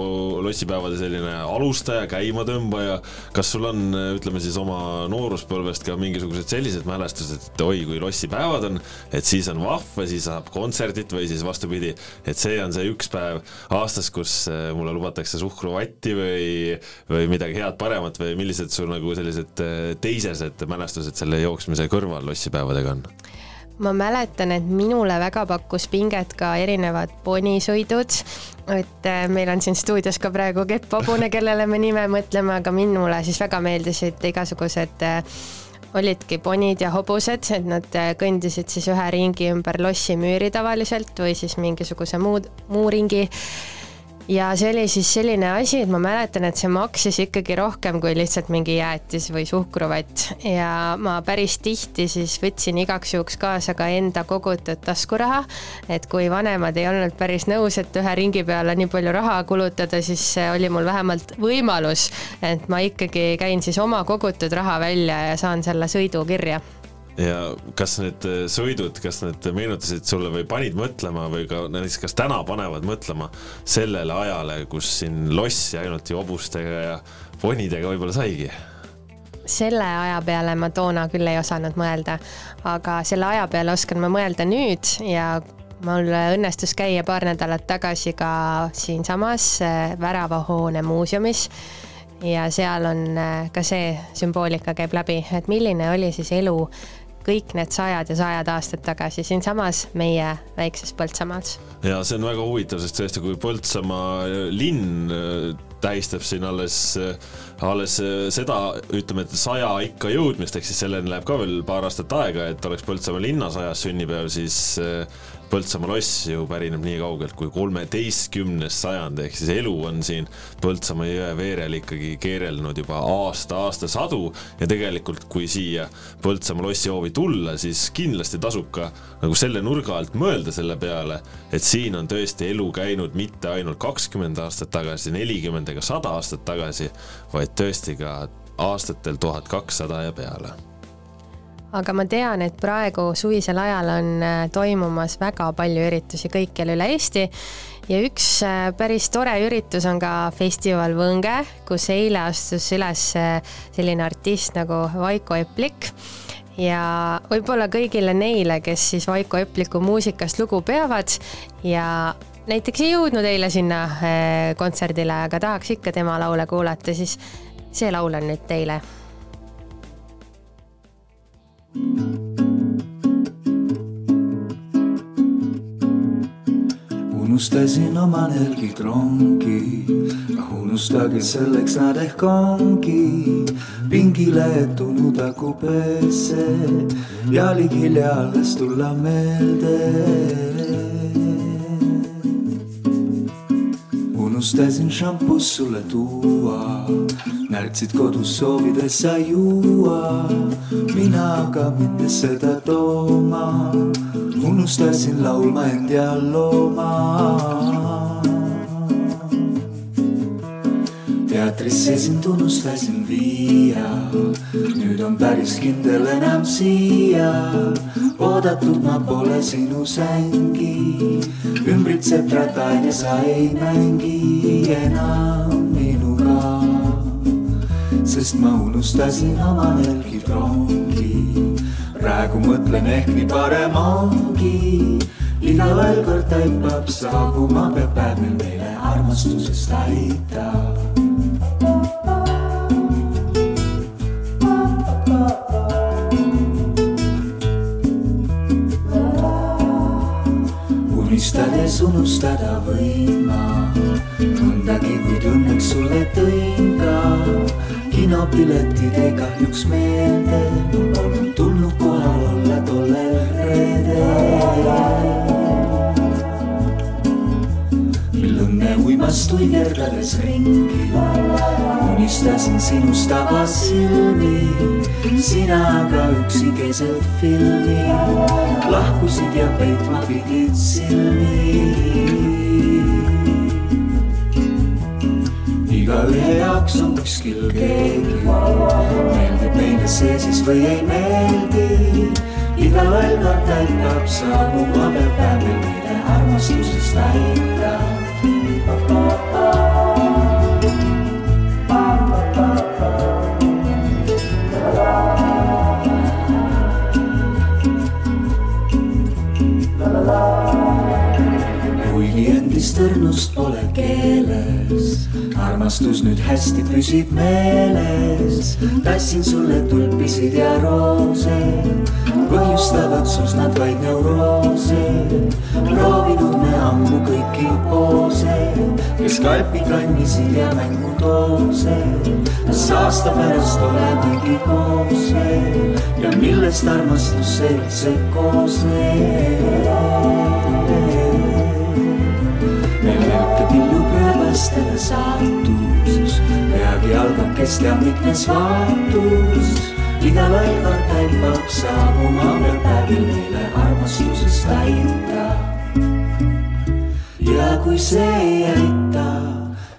lossipäevade selline alustaja, käimatõmbaja. kas sul on, ütleme siis oma nooruspõlvest ka mingisugused sellised mälestused, et oi, kui lossipäevad on, et siis on vahva, siis saab kontserdit või siis vastupidi, et see on see üks päev aastas, kus äh, mulle lubatakse suhkruvatti või, või midagi head-paremat või millised sul nagu sellised äh, teisesed mälestused selle jooksmise kõrval lossipäevadega on? ma mäletan, et minule väga pakkus pinget ka erinevad ponisõidud, et äh, meil on siin stuudios ka praegu Kepp Hobune, kellele me nime mõtleme, aga minule siis väga meeldisid igasugused olidki ponid ja hobused, et nad äh, kõndisid siis ühe ringi ümber lossimüüri tavaliselt või siis mingisuguse muud, muu ringi ja see oli siis selline asi, et ma mäletan, et see maksis ikkagi rohkem kui lihtsalt mingi jäätis või suhkruvatt ja ma päris tihti siis võtsin igaks juhuks kaasa ka enda kogutud taskuraha. et kui vanemad ei olnud päris nõus, et ühe ringi peale nii palju raha kulutada, siis oli mul vähemalt võimalus, et ma ikkagi käin siis oma kogutud raha välja ja saan selle sõidu kirja ja kas need äh, sõidud, kas need meenutasid sulle või panid mõtlema või ka näiteks, kas täna panevad mõtlema sellele ajale, kus siin lossi ainult ju hobustega ja ponidega võib-olla saigi? selle aja peale ma toona küll ei osanud mõelda, aga selle aja peale oskan ma mõelda nüüd ja mul õnnestus käia paar nädalat tagasi ka siinsamas äh, Väravahoone muuseumis ja seal on äh, ka see sümboolika käib läbi, et milline oli siis elu kõik need sajad ja sajad aastad tagasi siinsamas meie väikses Põltsamaals. ja see on väga huvitav, sest tõesti, kui Põltsamaa linn äh, tähistab siin alles, äh, alles äh, seda, ütleme, et saja ikka jõudmist, ehk siis selleni läheb ka veel paar aastat aega, et oleks Põltsamaa linna sajas sünnipäev, siis Põltsamaa loss ju pärineb nii kaugelt kui kolmeteistkümnes sajand, ehk siis elu on siin Põltsamaa jõe veerel ikkagi keerelnud juba aasta-aastasadu ja tegelikult, kui siia Põltsamaa lossihoovi tulla, siis kindlasti tasub ka nagu selle nurga alt mõelda selle peale, et siin on tõesti elu käinud mitte ainult kakskümmend aastat tagasi, nelikümmend ega sada aastat tagasi, vaid tõesti ka aastatel tuhat kakssada ja peale aga ma tean, et praegu suvisel ajal on äh, toimumas väga palju üritusi kõikjal üle Eesti. Ja üks äh, päris tore üritus on ka festival Võnge, kus eile astus üles äh, selline artist nagu Vaiko Eplik. Ja võib-olla kõigile neile, kes siis Vaiko Epliku muusikast lugu peavad ja näiteks ei jõudnud eile sinna kontserdile, aga tahaks ikka tema laule kuulata, siis see laul on nüüd teile unustasin oma nälgid rongi, ah unustage selleks nad ehk ongi. Pingile ettunud akupeesse ja hilja alles tulla meelde unustasin šampus sulle tuua, närtsid kodus soovides sa juua, mina aga minnes seda tooma, unustasin laulma end ja looma teatrisse sind unustasin viia, nüüd on päris kindel enam siia. oodatud ma pole sinu sängi, ümbritseb trataid ja sa ei mängi enam minuga. sest ma unustasin oma jälgid rongi, praegu mõtlen ehk nii parem ongi. iga veel kord taipab saabuma peab päev, meile armastusest aitab. Unistades unustada võin ma mõndagi, kuid õnneks sulle tõin ka kinopiletid ei kahjuks meelde, mul polnud tulnud kohal olla tollel reedel. mil õnne uimast uigerdades ringi, unistasin sinust avasilmi, sina aga üksi keset filmi lahkusid ja peitma pidid silmi. igaühe jaoks on kuskil keegi, meeldib meile see siis või ei meeldi. igaühel kord taipab saabuma peab päev, mil meile armastusest aitab. Õrnust pole keeles, armastus nüüd hästi püsib meeles. tassin sulle tulpisid ja roose, põhjustavad sus nad vaid neuroose. proovinud me ammu kõiki poose, kes kalpi kannisid ja mängudoose. kas aasta pärast olemegi koos ja millest armastus see üldse koosneb? Rööbastele saatus, peagi algab kes teab mitmes vaatus. igal kord taipab saabuma päevil meile armastusest aitab. ja kui see ei aita,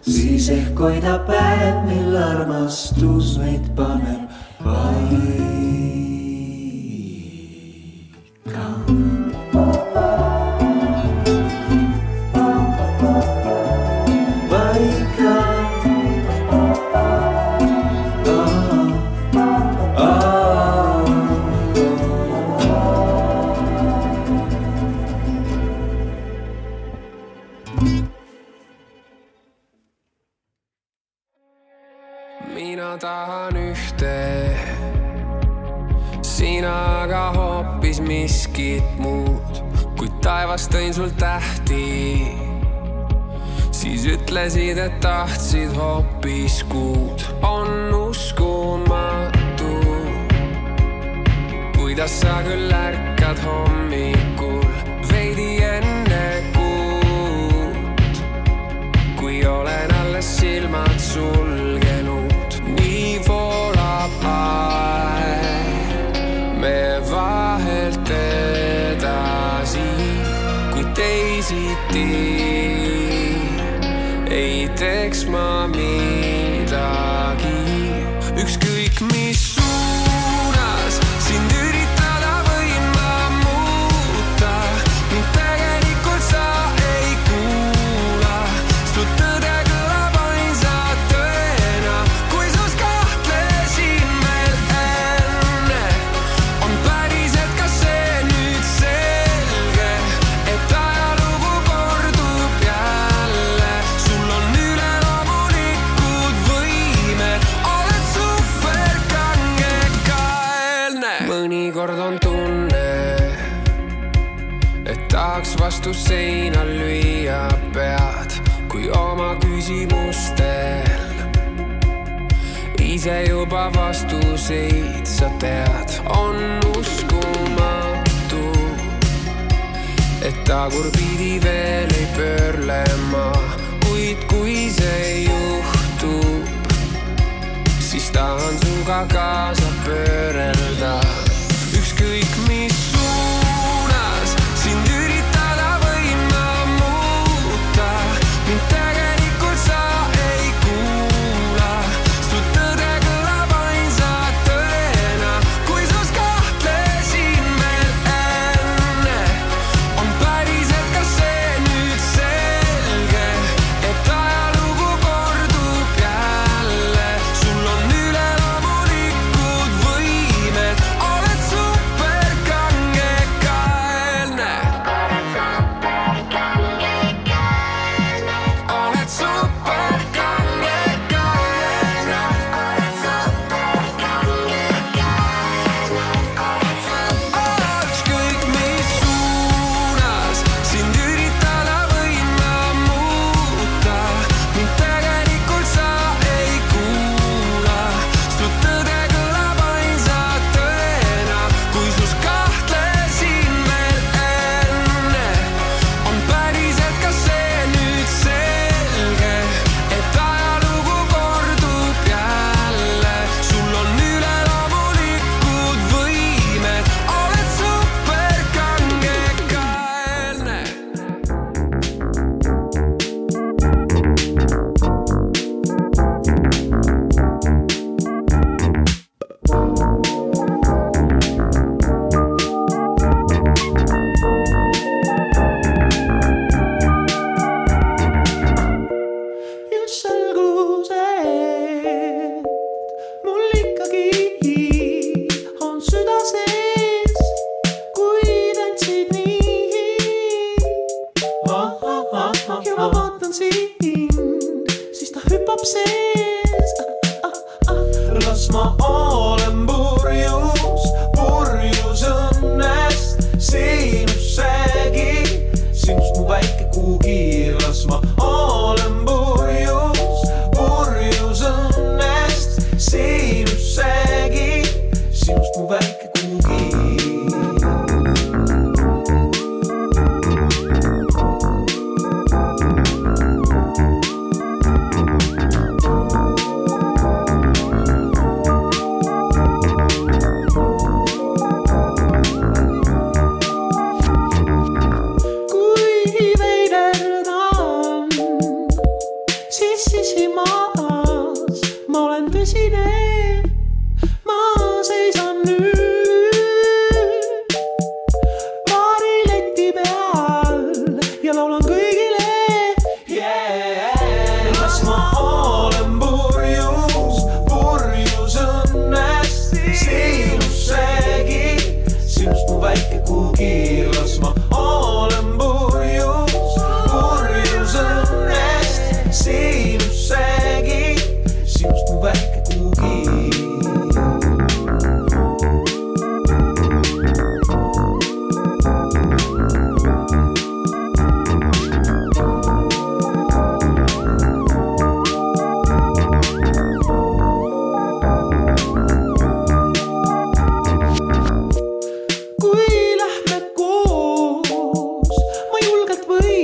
siis ehk hoidab päev, mil armastus meid paneb paika. Tahtsid hoopis aga vastuseid sa tead, on uskumatu, et tagurpidi veel ei pöörlema, kuid kui see juhtub, siis tahan suga kaasa pöörelda, ükskõik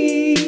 You.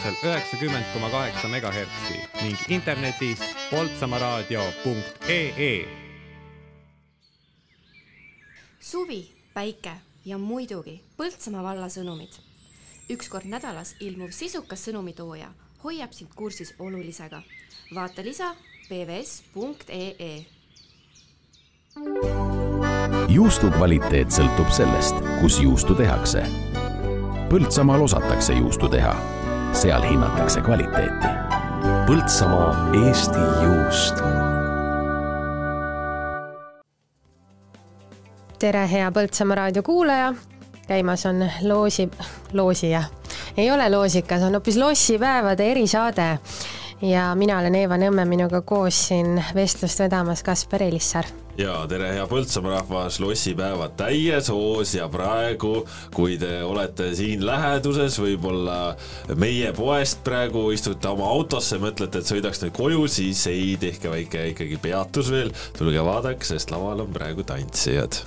Sagedusel üheksakümmend koma kaheksa megahertsi ning internetis poltsamaaraadio.ee. suvi, päike ja muidugi Põltsamaa valla sõnumid. üks kord nädalas ilmuv sisukas sõnumitooja hoiab sind kursis olulisega. vaata lisa pvs.ee. juustu kvaliteet sõltub sellest, kus juustu tehakse. Põltsamaal osatakse juustu teha, seal hinnatakse kvaliteeti. Põltsamaa Eesti juust tere, hea Põltsamaa raadio kuulaja. käimas on loosi, loosija, ei ole loosikas, on hoopis lossipäevade erisaade. ja mina olen Eeva Nõmme, minuga koos siin vestlust vedamas Kaspar Elissaar ja tere, hea Põltsamaa rahvas, lossipäevad täies hoos ja praegu, kui te olete siin läheduses, võib-olla meie poest praegu istute oma autosse, mõtlete, et sõidaks nüüd koju, siis ei, tehke väike ikkagi peatus veel, tulge vaadake, sest laval on praegu tantsijad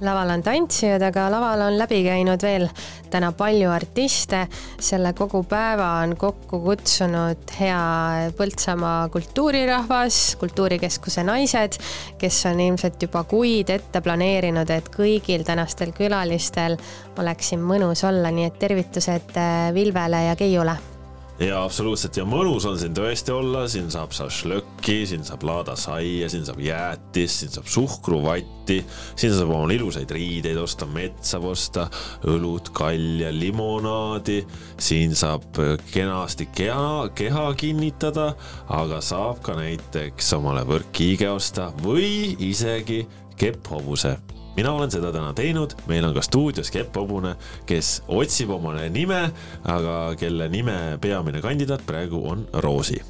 laval on tantsijad, aga laval on läbi käinud veel täna palju artiste. selle kogu päeva on kokku kutsunud hea Põltsamaa kultuurirahvas, Kultuurikeskuse naised, kes on ilmselt juba kuid ette planeerinud, et kõigil tänastel külalistel oleks siin mõnus olla, nii et tervitused äh, Vilvele ja Keiule ja absoluutselt. Ja mõnus on siin tõesti olla, siin saab šašlõkki, siin saab laadasaia, siin saab jäätist, siin saab suhkruvatti, siin saab omale ilusaid riideid osta, metsa osta, õlut, kalja, limonaadi, siin saab kenasti keha, keha kinnitada, aga saab ka näiteks omale võrkkiige osta või isegi kepphobuse mina olen seda täna teinud, meil on ka stuudios Kepp Hobune, kes otsib omale nime, aga kelle nime peamine kandidaat praegu on Roosi.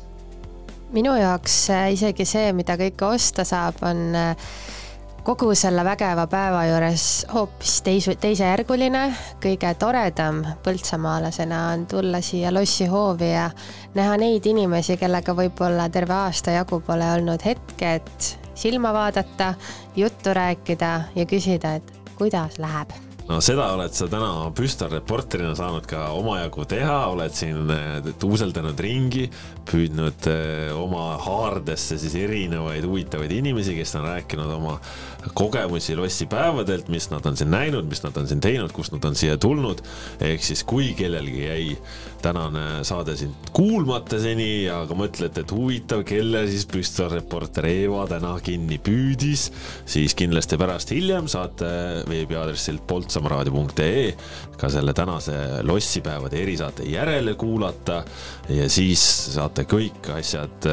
minu jaoks äh, isegi see, mida kõike osta saab, on äh, kogu selle vägeva päeva juures hoopis teise, teisejärguline. kõige toredam põltsamaalasena on tulla siia lossihoovi ja näha neid inimesi, kellega võib-olla terve aasta jagu pole olnud hetke, et silma vaadata, juttu rääkida ja küsida, et kuidas läheb. No seda oled sa täna püstolreporterina saanud ka omajagu teha, oled siin eh, tuuseldanud ringi, püüdnud eh, oma haardesse siis erinevaid huvitavaid inimesi, kes on rääkinud oma kogemusi lossipäevadelt, mis nad on siin näinud, mis nad on siin teinud, kust nad on siia tulnud. ehk siis, kui kellelgi jäi tänane saade siin kuulmata seni, aga mõtlete, et huvitav, kelle siis püstolreporter Eeva täna kinni püüdis, siis kindlasti pärast hiljem saate veebiaadressilt poltsamaraadio.ee ka selle tänase lossipäevade erisaate järele kuulata ja siis saate kõik asjad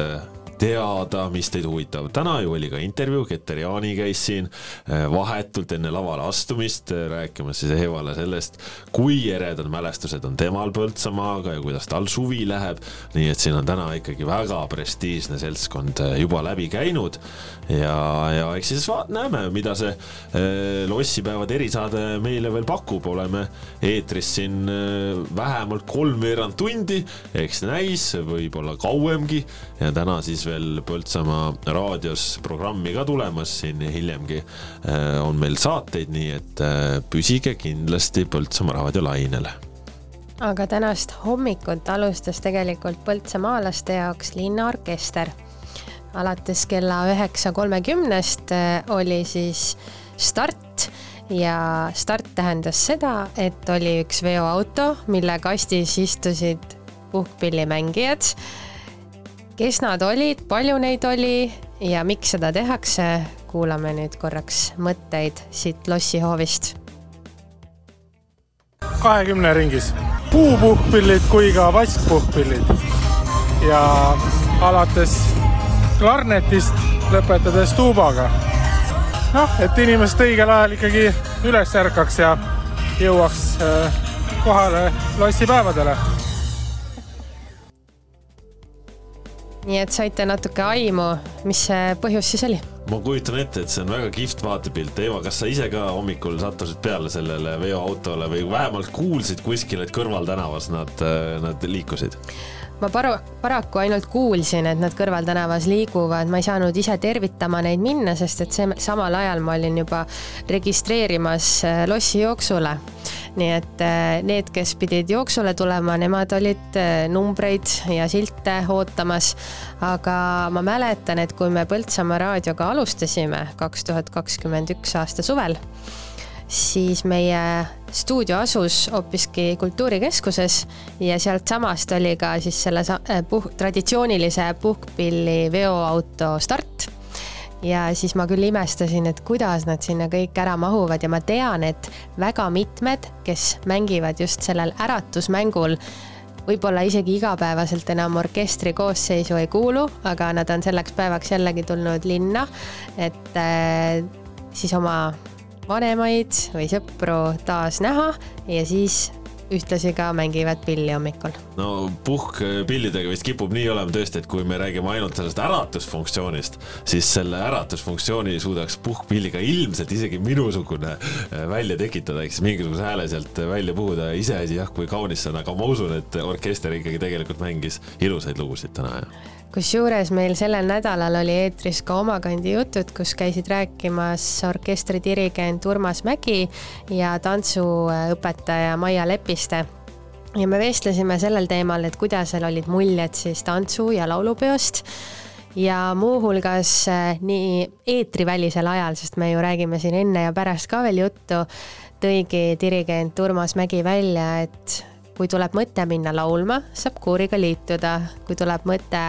teada, mis teid huvitab. täna ju oli ka intervjuu, Keter Jaani käis siin eh, vahetult enne lavale astumist eh, rääkimas siis Evale sellest, kui eredad mälestused on temal Põltsamaaga ja kuidas tal suvi läheb. nii et siin on täna ikkagi väga prestiižne seltskond eh, juba läbi käinud ja, ja eks siis vaat, näeme, mida see lossipäevade erisaade meile veel pakub, oleme eetris siin äh, vähemalt kolmveerand tundi, eks näis, võib-olla kauemgi ja täna siis veel Põltsamaa raadios programmi ka tulemas, siin hiljemgi äh, on meil saateid, nii et äh, püsige kindlasti Põltsamaa raadio lainel aga tänast hommikut alustas tegelikult põltsamaalaste jaoks linnaorkester. alates kella üheksa kolmekümnest oli siis start ja start tähendas seda, et oli üks veoauto, mille kastis istusid puhkpillimängijad. Kes nad olid, palju neid oli ja miks seda tehakse, kuulame nüüd korraks mõtteid siit lossihoovist. kahekümne ringis, puupuhkpillid kui ka vaskpuhkpillid ja alates klarnetist lõpetades tuubaga. noh, et inimesed õigel ajal ikkagi üles ärkaks ja jõuaks äh, kohale lossipäevadele nii et saite natuke aimu, mis see põhjus siis oli? ma kujutan ette, et see on väga kihvt vaatepilt. Eva, kas sa ise ka hommikul sattusid peale sellele veoautole või vähemalt kuulsid kuskil, et kõrvaltänavas nad, nad liikusid? ma paru-, paraku ainult kuulsin, et nad kõrvaltänavas liiguvad, ma ei saanud ise tervitama neid minna, sest et see, samal ajal ma olin juba registreerimas lossijooksule. Nii et äh, need, kes pidid jooksule tulema, nemad olid äh, numbreid ja silte ootamas. aga ma mäletan, et kui me Põltsamaa raadioga alustasime kaks tuhat kakskümmend üks aasta suvel, siis meie stuudio asus hoopiski Kultuurikeskuses ja sealtsamast oli ka siis selle puh-, traditsioonilise puhkpilli veoauto start ja siis ma küll imestasin, et kuidas nad sinna kõik ära mahuvad. Ja ma tean, et väga mitmed, kes mängivad just sellel äratusmängul, võib-olla isegi igapäevaselt enam orkestri koosseisu ei kuulu, aga nad on selleks päevaks jällegi tulnud linna, et äh, siis oma vanemaid või sõpru taas näha ja siis ühtlasi ka mängivad pilli hommikul. no puhkpillidega vist kipub nii olema tõesti, et kui me räägime ainult sellest äratusfunktsioonist, siis selle äratusfunktsiooni suudaks puhkpilliga ilmselt isegi minusugune äh, välja tekitada, siis mingisuguse hääle sealt välja puhuda. iseasi jah, kui kaunis see on, aga ma usun, et orkester ikkagi tegelikult mängis ilusaid lugusid täna ja kusjuures meil sellel nädalal oli eetris ka Omakandi jutud, kus käisid rääkimas orkestri dirigent Urmas Mägi ja tantsuõpetaja Maia Lepiste. ja me vestlesime sellel teemal, et kuidas seal olid muljed siis tantsu- ja laulupeost ja muuhulgas eh, nii eetrivälisel ajal, sest me ju räägime siin enne ja pärast ka veel juttu, tõigi dirigent Urmas Mägi välja, et kui tuleb mõte minna laulma, saab kooriga liituda, kui tuleb mõte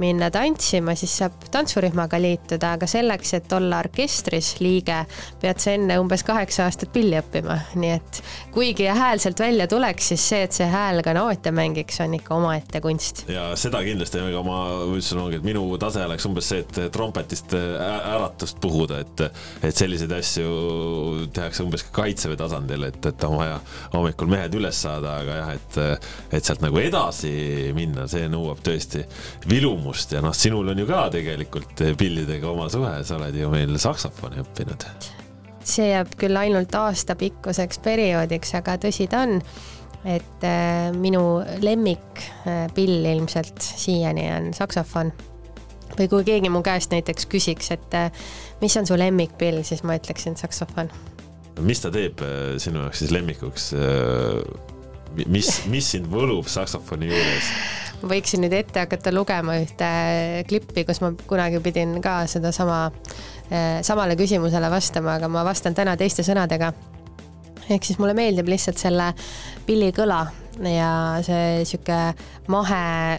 minna tantsima, siis saab tantsurühmaga liituda, aga selleks, et olla orkestris liige, pead sa enne umbes kaheksa aastat pilli õppima, nii et kuigi hääl sealt välja tuleks, siis see, et see hääl ka noote mängiks, on ikka omaette kunst. ja seda kindlasti, aga ma ütlesin, ongi, et minu tase oleks umbes see, et trompetist äratust puhuda, et, et selliseid asju tehakse umbes ka kaitseväe tasandil, et, et on vaja hommikul mehed üles saada, aga jah, et, et sealt nagu edasi minna, see nõuab tõesti vilumust ja noh, sinul on ju ka tegelikult pillidega oma suhe, sa oled ju meil saksofoni õppinud. see jääb küll ainult aastapikkuseks perioodiks, aga tõsi ta on, et äh, minu lemmikpill ilmselt siiani on saksofon. või kui keegi mu käest näiteks küsiks, et mis on su lemmikpill, siis ma ütleksin saksofon. mis ta teeb sinu jaoks siis lemmikuks? mis, mis sind võlub saksofoni juures? Võiksin nüüd ette hakata lugema ühte klippi, kus ma kunagi pidin ka sedasama, samale küsimusele vastama, aga ma vastan täna teiste sõnadega. ehk siis mulle meeldib lihtsalt selle pilli kõla ja see sihuke mahe,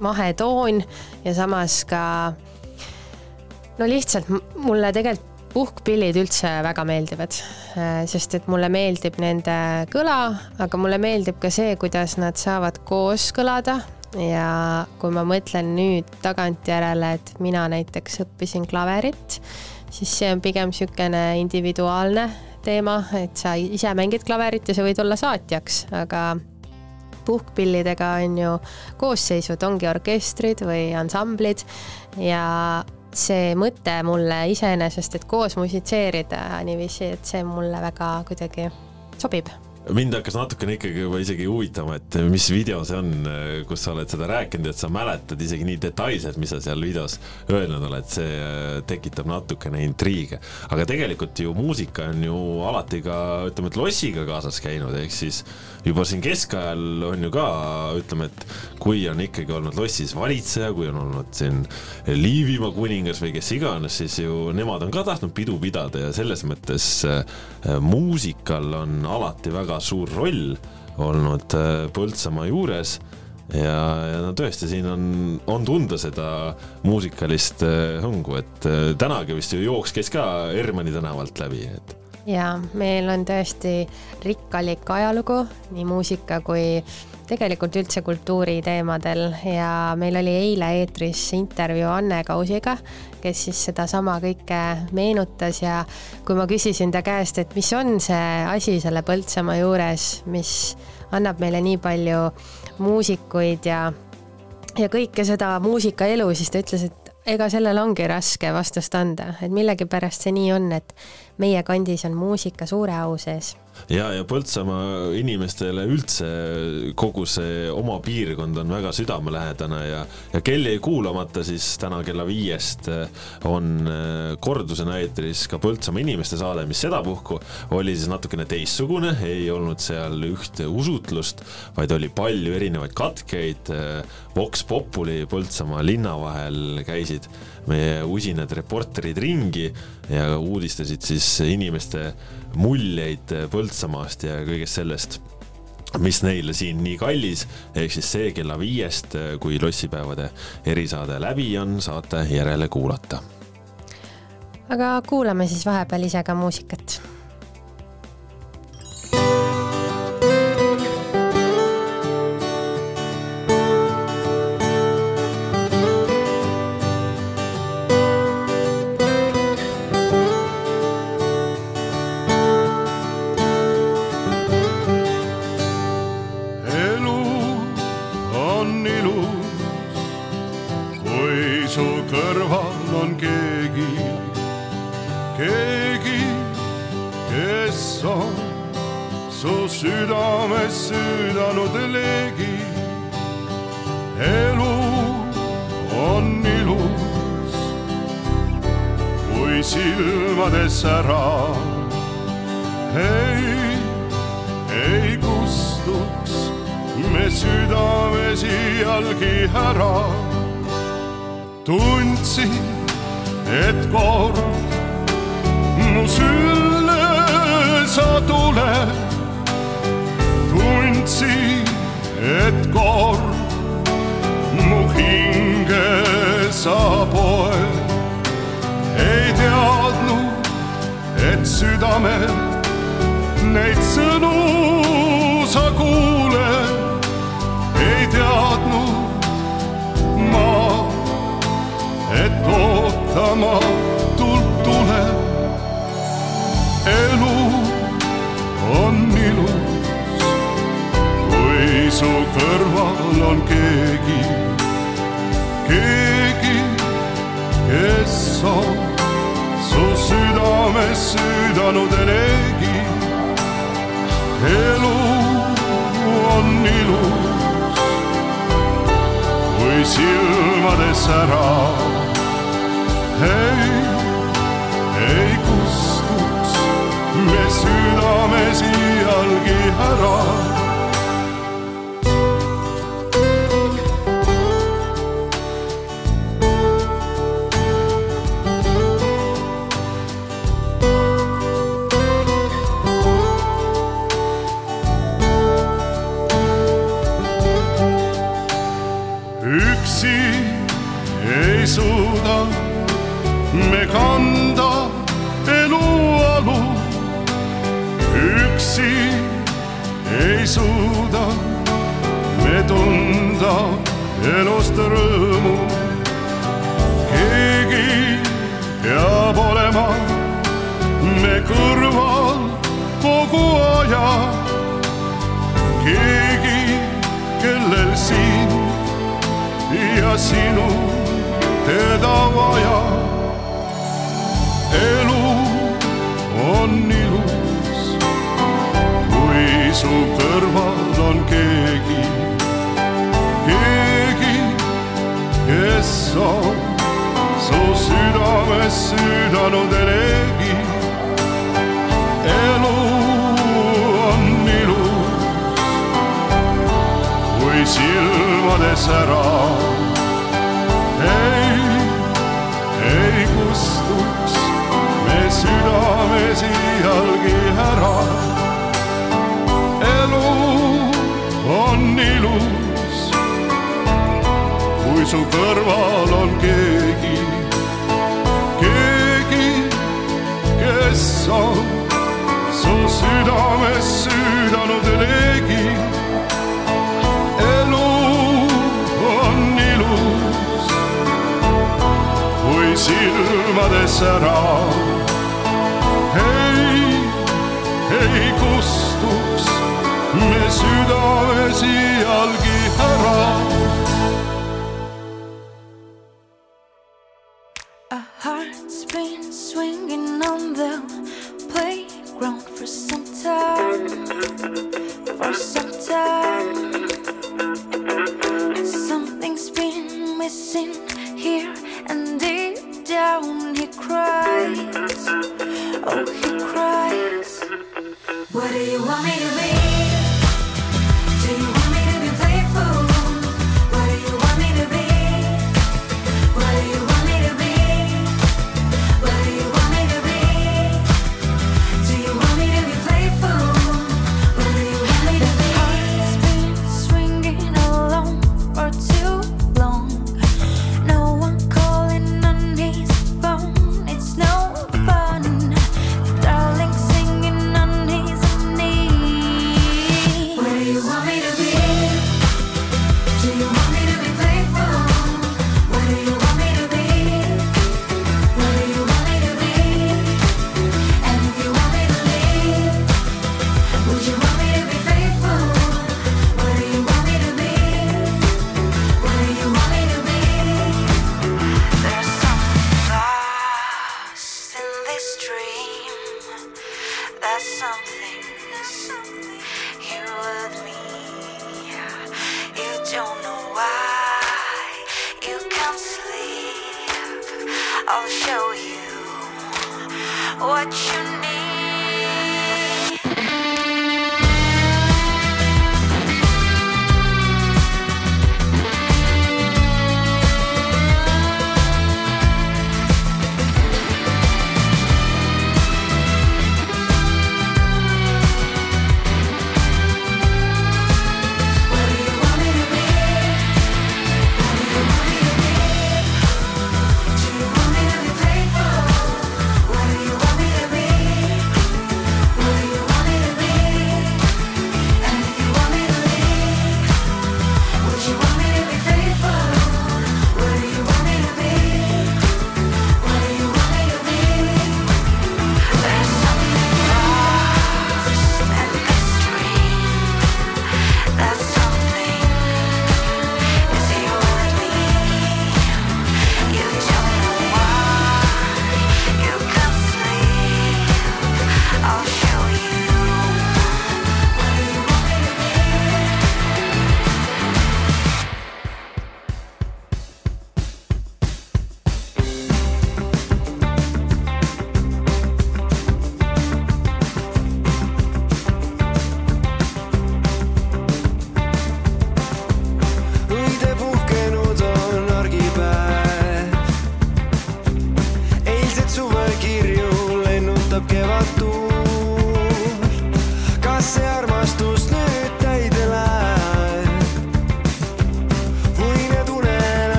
mahetoon ja samas ka no lihtsalt mulle tegelikult puhkpillid üldse väga meeldivad, sest et mulle meeldib nende kõla, aga mulle meeldib ka see, kuidas nad saavad koos kõlada. Ja kui ma mõtlen nüüd tagantjärele, et mina näiteks õppisin klaverit, siis see on pigem niisugune individuaalne teema, et sa ise mängid klaverit ja sa võid olla saatjaks, aga puhkpillidega on ju koosseisud, ongi orkestrid või ansamblid. Ja see mõte mulle iseenesest, et koos musitseerida niiviisi, et see mulle väga kuidagi sobib mind hakkas natukene ikkagi juba isegi huvitama, et mis video see on, kus sa oled seda rääkinud, et sa mäletad isegi nii detailselt, mis sa seal videos öelnud oled, see äh, tekitab natukene intriige. aga tegelikult ju muusika on ju alati ka ütleme, et lossiga kaasas käinud, ehk siis juba siin keskajal on ju ka ütleme, et kui on ikkagi olnud lossis valitseja, kui on olnud siin Liivimaa kuningas või kes iganes, siis ju nemad on ka tahtnud pidu pidada. Ja selles mõttes äh, muusikal on alati väga suur roll olnud äh, Põltsamaa juures. Ja, ja no tõesti, siin on, on tunda seda muusikalist äh, hõngu, et äh, tänagi vist ju jooks käis ka Hermanni tänavalt läbi, et. Ja meil on tõesti rikkalik ajalugu nii muusika kui tegelikult üldse kultuuri teemadel. Ja meil oli eile eetris intervjuu Anne Kausiga, kes siis sedasama kõike meenutas ja kui ma küsisin ta käest, et mis on see asi selle Põltsamaa juures, mis annab meile nii palju muusikuid ja, ja kõike seda muusikaelu, siis ta ütles, et ega sellele ongi raske vastust anda, et millegipärast see nii on, et meie kandis on muusika suure au sees ja, ja Põltsamaa inimestele üldse kogu see oma piirkond on väga südamelähedane ja, ja kel jäi kuulamata, siis täna kella viiest eh, on eh, kordusena eetris ka Põltsamaa inimeste saade, mis sedapuhku oli siis natukene teistsugune, ei olnud seal ühte usutlust, vaid oli palju erinevaid katkeid. Vox Populi Põltsamaa linna vahel käisid meie usinad reporterid ringi ja uudistasid siis inimeste muljeid Põltsamaast ja kõigest sellest, mis neile siin nii kallis, ehk siis see kella viiest, kui lossipäevade erisaade läbi on, saate järele kuulata. aga kuulame siis vahepeal ise ka muusikat. Südames süüdanud leegi. elu on ilus, kui silmades ära ei ei kustuks me südames iialgi ära. tundsin, et kord mu sülle sa tuled. tundsin, et kord mu hinge sa poed. ei teadnud, et südamel neid sõnu sa kuuled, ei teadnud ma, et ootamatult su kõrval on keegi, keegi, kes on su südames süüdanud eleegi elu on ilus, kui silmades ära ei, ei kustuks me südames iialgi ära. Me kanda elualu, üksi ei suuda me tunda elust rõõmu. keegi peab olema me kõrval kogu aja, keegi, kellel siin ja sinu teda vaja. Elu on ilus, kui su kõrval on keegi, keegi, kes on su südames süüdanud eleegi. elu on ilus, kui silmades ära ei, ei kustuks me südames iialgi ära. elu on ilus, kui su kõrval on keegi, keegi, kes on su südames süüdanud leegi. elu on ilus, kui silmades ära ei kustuks me südames iialgi ära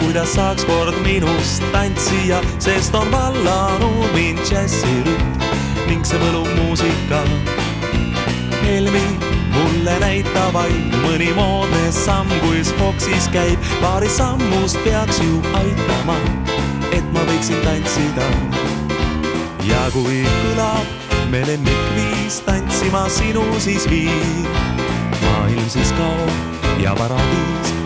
kuidas saaks kord minust tantsija, sest on vallanud mind džässirütm ning see võluv muusika Helmi mulle näita vaid mõni moodne samm, kus Foxis käib, paari sammust peaks ju aitama, et ma võiksin tantsida. ja kui kõlab me lemmikviis tantsima sinu siis viib, maailm siis kaob ja paradiis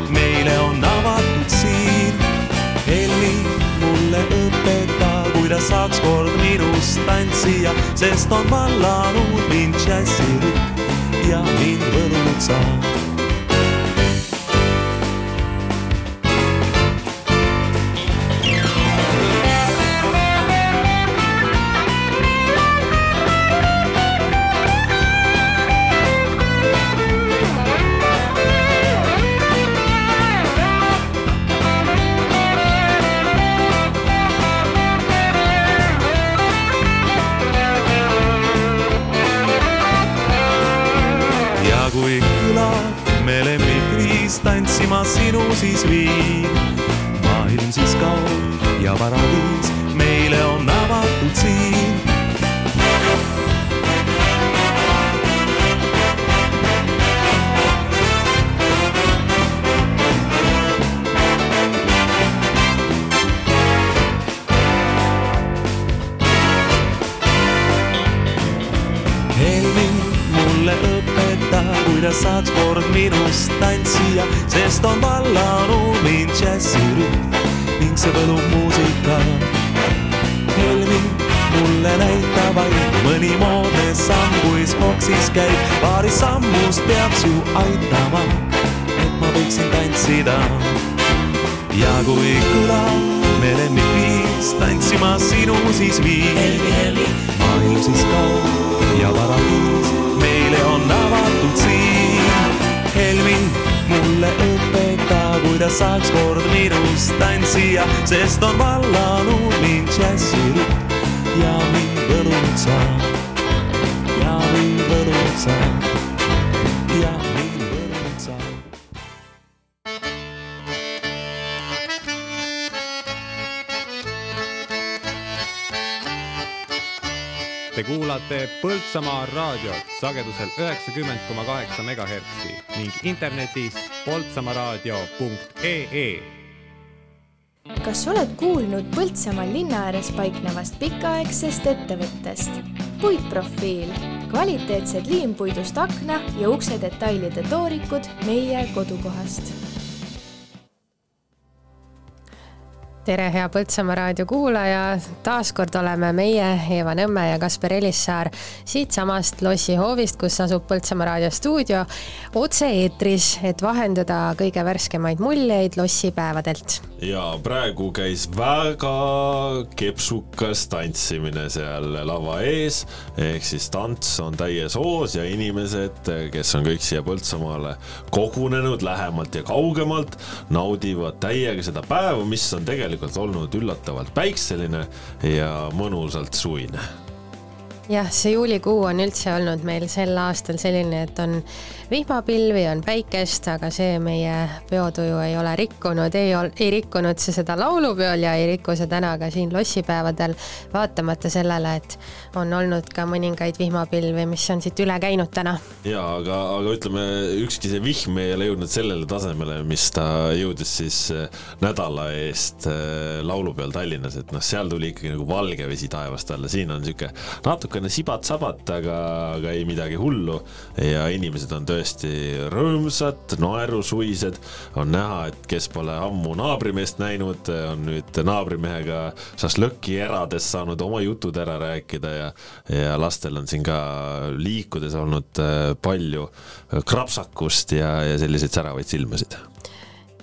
saaks kord minust tantsija, sest on vallanud mind džässirütm ja mind võlunud saab. Siis viib, maailm siis kaob ja paradiis sinu siis viib, maailm siis kaob ja paradiis meile on avatud siin. Helmin mulle õpeta, kuidas saaks kord minust tantsija, sest on vallanud mind džässirütm ja mind võlunud saab. Kuulate Põltsamaa raadiot sagedusel üheksakümmend koma kaheksa megahertsi ning internetis poltsamaaraadio.ee kas oled kuulnud Põltsamaa linna ääres paiknevast pikaaegsest ettevõttest? puitprofiil, kvaliteetsed liimpuidust akna ja ukse detailide toorikud meie kodukohast tere, hea Põltsamaa raadio kuulaja, taas kord oleme meie, Eeva Nõmme ja Kaspar Elissaar siitsamast lossihoovist, kus asub Põltsamaa raadio stuudio, otse-eetris, et vahendada kõige värskemaid muljeid lossipäevadelt. ja praegu käis väga kepsukas tantsimine seal lava ees, ehk siis tants on täies hoos ja inimesed, kes on kõik siia Põltsamaale kogunenud lähemalt ja kaugemalt, naudivad täiega seda päeva, mis on tegelikult olnud üllatavalt päikseline ja mõnusalt suvine jah, see juulikuu on üldse olnud meil sel aastal selline, et on vihmapilvi, on päikest, aga see meie peotuju ei ole rikkunud, ei ei rikkunud see seda laulupeol ja ei riku see täna ka siin lossipäevadel, vaatamata sellele, et on olnud ka mõningaid vihmapilvi, mis on siit üle käinud täna. ja aga, aga ütleme, ükski see vihm ei ole jõudnud sellele tasemele, mis ta jõudis siis eh, nädala eest eh, laulupeol Tallinnas, et noh, seal tuli ikkagi nagu valge vesi taevast alla, siin on sihuke natukene sibat-sabat, aga, aga ei midagi hullu ja inimesed on tõesti rõõmsad, naerusuised, on näha, et kes pole ammu naabrimeest näinud, on nüüd naabrimehega šašlõkki erades saanud oma jutud ära rääkida ja ja lastel on siin ka liikudes olnud äh, palju krapsakust ja, ja selliseid säravaid silmasid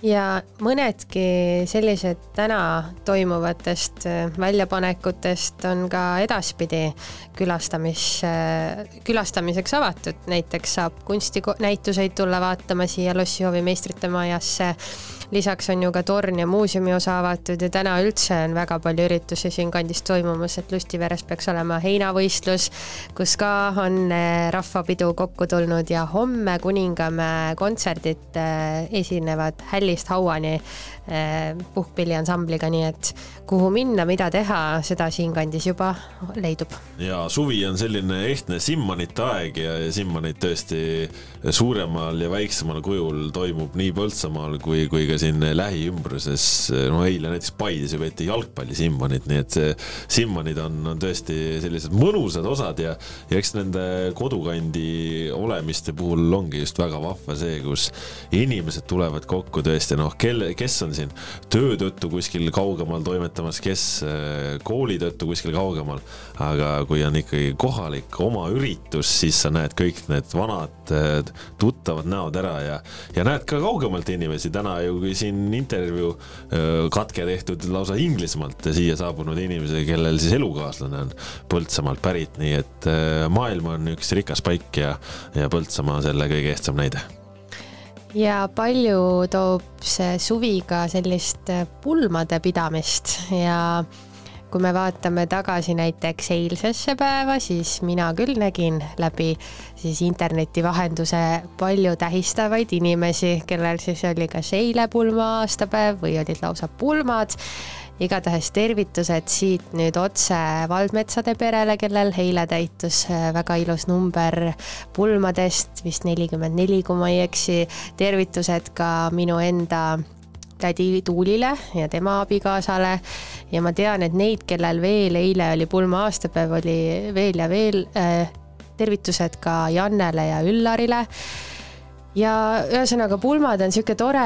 ja mõnedki sellised täna toimuvatest äh, väljapanekutest on ka edaspidi külastamis, külastamiseks avatud, näiteks saab kunstinäituseid tulla vaatama siia Lossihoovi meistrite majasse lisaks on ju ka torn ja muuseumi osa avatud ja täna üldse on väga palju üritusi siinkandis toimumas, et Lustiveres peaks olema heinavõistlus, kus ka on eh, rahvapidu kokku tulnud ja homme Kuningamäe kontserdid eh, esinevad hällist hauani puhkpilliansambliga, nii et kuhu minna, mida teha, seda siinkandis juba leidub. ja suvi on selline ehtne simmanite aeg ja, ja simmanid tõesti suuremal ja väiksemal kujul toimub nii Põltsamaal kui, kui ka siin lähiümbruses. no eile näiteks Paides ju peeti jalgpallisimmanit, nii et see simmanid on, on tõesti sellised mõnusad osad ja, ja eks nende kodukandi olemiste puhul ongi just väga vahva see, kus inimesed tulevad kokku tõesti noh, kelle, kes on siin. Töö tõttu kuskil kaugemal toimetamas, kes äh, kooli tõttu kuskil kaugemal, aga kui on ikkagi kohalik oma üritus, siis sa näed kõik need vanad äh, tuttavad näod ära ja, ja näed ka kaugemalt inimesi. täna ju, kui siin intervjuu äh, katke tehtud lausa Inglismaalt siia saabunud inimesi, kellel siis elukaaslane on Põltsamaalt pärit, nii et maailm on üks rikas paik ja, ja Põltsamaa selle kõige ehtsam näide ja palju toob see suvi ka sellist pulmade pidamist. Ja kui me vaatame tagasi näiteks eilsesse päeva, siis mina küll nägin läbi siis interneti vahenduse palju tähistavaid inimesi, kellel siis oli kas eile pulma aastapäev või olid lausa pulmad igatahes tervitused siit nüüd otse Valdmetsade perele, kellel eile täitus äh, väga ilus number pulmadest, vist nelikümmend neli, kui ma ei eksi. tervitused ka minu enda tädi Tuulile ja tema abikaasale ja ma tean, et neid, kellel veel eile oli pulma aastapäev, oli veel ja veel. Äh, tervitused ka Jannele ja Üllarile ja ühesõnaga, pulmad on niisugune tore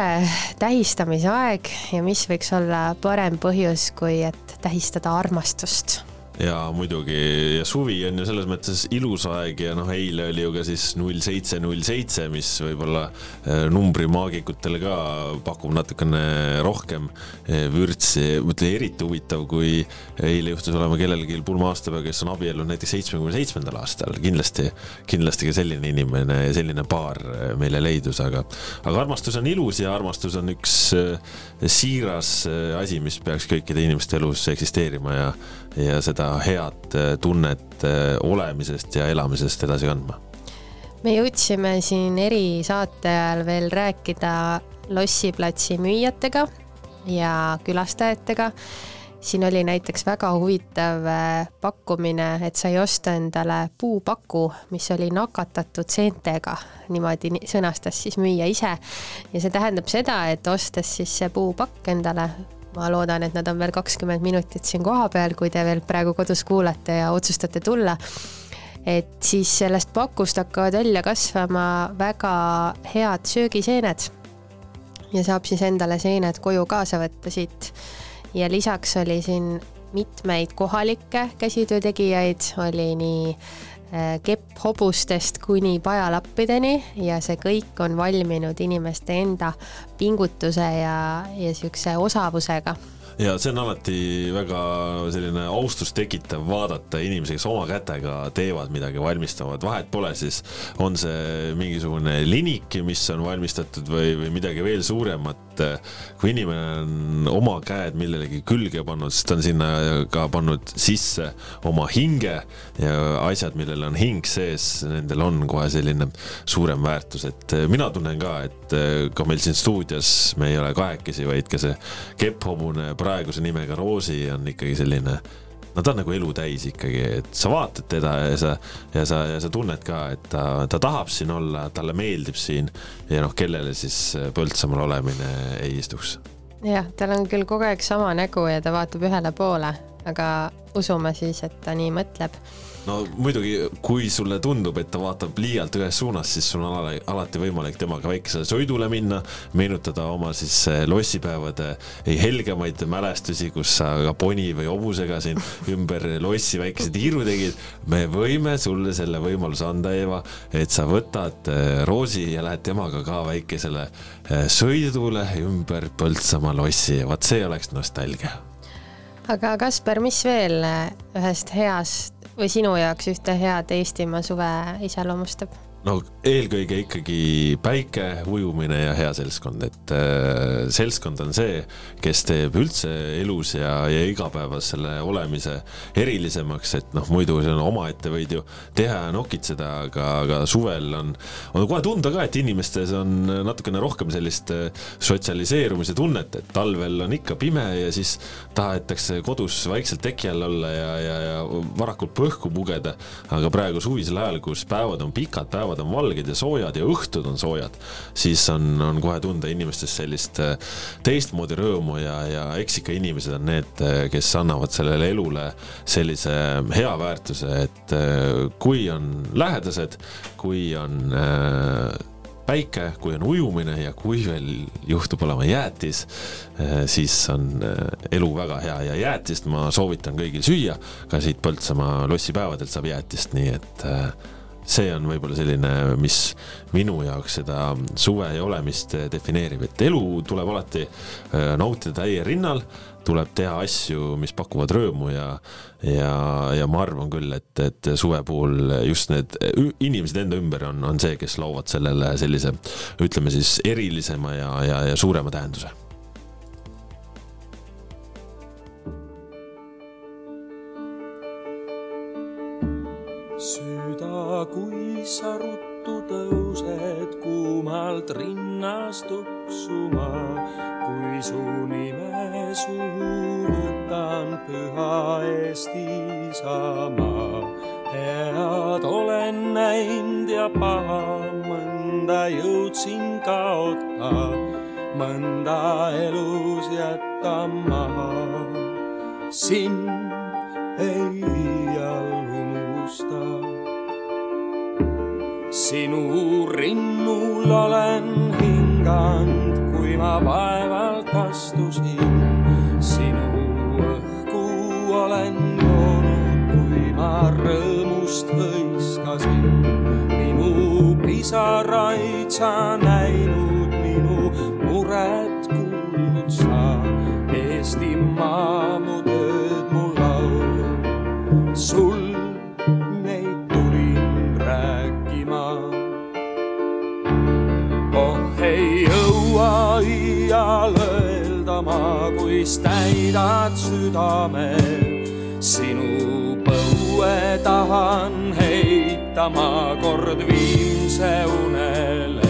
tähistamise aeg ja mis võiks olla parem põhjus, kui et tähistada armastust ja muidugi ja suvi on ju selles mõttes ilus aeg ja noh, eile oli ju ka siis null seitse, null seitse, mis võib-olla äh, numbrimaagikutele ka pakub natukene rohkem äh, vürtsi. mõtle eriti huvitav, kui eile juhtus olema kellelgi pulma aastapäev, kes on abiellunud näiteks seitsmekümne seitsmendal aastal, kindlasti, kindlasti ka selline inimene ja selline paar äh, meile leidus, aga, aga armastus on ilus ja armastus on üks siiras asi, mis peaks kõikide inimeste elus eksisteerima ja, ja seda head äh, tunnet äh, olemisest ja elamisest edasi kandma. me jõudsime siin erisaate ajal veel rääkida lossiplatsi müüjatega ja külastajatega. siin oli näiteks väga huvitav äh, pakkumine, et sai osta endale puupaku, mis oli nakatatud seentega, niimoodi sõnastas siis müüja ise. ja see tähendab seda, et ostes siis see puupakk endale ma loodan, et nad on veel kakskümmend minutit siin kohapeal, kui te veel praegu kodus kuulate ja otsustate tulla. et siis sellest pakust hakkavad välja kasvama väga head söögiseened. ja saab siis endale seened koju kaasa võtta siit. ja lisaks oli siin mitmeid kohalikke käsitöötegijaid, oli nii Äh, kepphobustest kuni pajalappideni ja see kõik on valminud inimeste enda pingutuse ja, ja siukse osavusega ja see on alati väga selline austust tekitav vaadata inimesi, kes oma kätega teevad midagi, valmistavad, vahet pole siis, on see mingisugune linik, mis on valmistatud või, või midagi veel suuremat. Kui inimene on oma käed millelegi külge pannud, siis ta on sinna ka pannud sisse oma hinge ja asjad, millel on hing sees, nendel on kohe selline suurem väärtus, et mina tunnen ka, et ka meil siin stuudios me ei ole kahekesi, vaid ka see kepphobune praeguse nimega Roosi on ikkagi selline no ta on nagu elu täis ikkagi, et sa vaatad teda ja sa, ja sa, ja sa tunned ka, et ta, ta tahab siin olla, talle meeldib siin ja noh, kellele siis Põltsamaal olemine ei istuks. jah, tal on küll kogu aeg sama nägu ja ta vaatab ühele poole, aga usume siis, et ta nii mõtleb no muidugi, kui sulle tundub, et ta vaatab liialt ühes suunas, siis sul on alati, alati võimalik temaga väikesele sõidule minna, meenutada oma siis eh, lossipäevade helgemaid mälestusi, kus sa ka poni või hobusega siin ümber lossi väikese tiiru tegid. me võime sulle selle võimaluse anda, Eeva, et sa võtad eh, Roosi ja lähed temaga ka väikesele eh, sõidule ümber Põltsamaa lossi, vaat see oleks nostalgia aga Kaspar, mis veel ühest heast või sinu jaoks ühte head Eestimaa suve iseloomustab? No eelkõige ikkagi päike, ujumine ja hea seltskond, et äh, seltskond on see, kes teeb üldse elus ja, ja igapäevasele olemise erilisemaks, et noh, muidu see on omaette võid ju teha ja nokitseda, aga, aga suvel on, on kohe tunda ka, et inimestes on natukene rohkem sellist äh, sotsialiseerumise tunnet, et talvel on ikka pime ja siis tahetakse kodus vaikselt teki all olla ja, ja, ja varakult põhku pugeda, aga praegu suvisel ajal, kus päevad on pikad, päevad on valged ja soojad ja õhtud on soojad, siis on, on kohe tunda inimestes sellist äh, teistmoodi rõõmu ja, ja eks ikka inimesed on need, äh, kes annavad sellele elule sellise hea väärtuse, et äh, kui on lähedased, kui on päike, kui on ujumine ja kui veel juhtub olema jäätis, siis on elu väga hea ja jäätist ma soovitan kõigil süüa. ka siit Põltsamaa lossipäevadelt saab jäätist, nii et see on võib-olla selline, mis minu jaoks seda suve ja olemist defineerib, et elu tuleb alati äh, nautida täie rinnal, tuleb teha asju, mis pakuvad rõõmu ja, ja, ja ma arvan küll, et, et suve puhul just need inimesed enda ümber on, on see, kes loovad sellele sellise, ütleme siis erilisema ja, ja, ja suurema tähenduse kui sa ruttu tõused kuumalt rinnast tuksuma, kui su nime suhu võtan, püha Eesti Isamaa. head olen näinud ja paha, mõnda jõudsin kaota, mõnda elus jätta maha. sind ei iial unusta. Sinu rinnul olen hinganud, kui ma vaevalt astusin. sinu õhku olen joonud, kui ma rõõmust hõiskasin. minu pisaraid sa näinud, minu muret kuulnud sa. Eestimaa mu tööd, öelda ma, kuis täidad südame. sinu põue tahan heita ma kord viimse unele.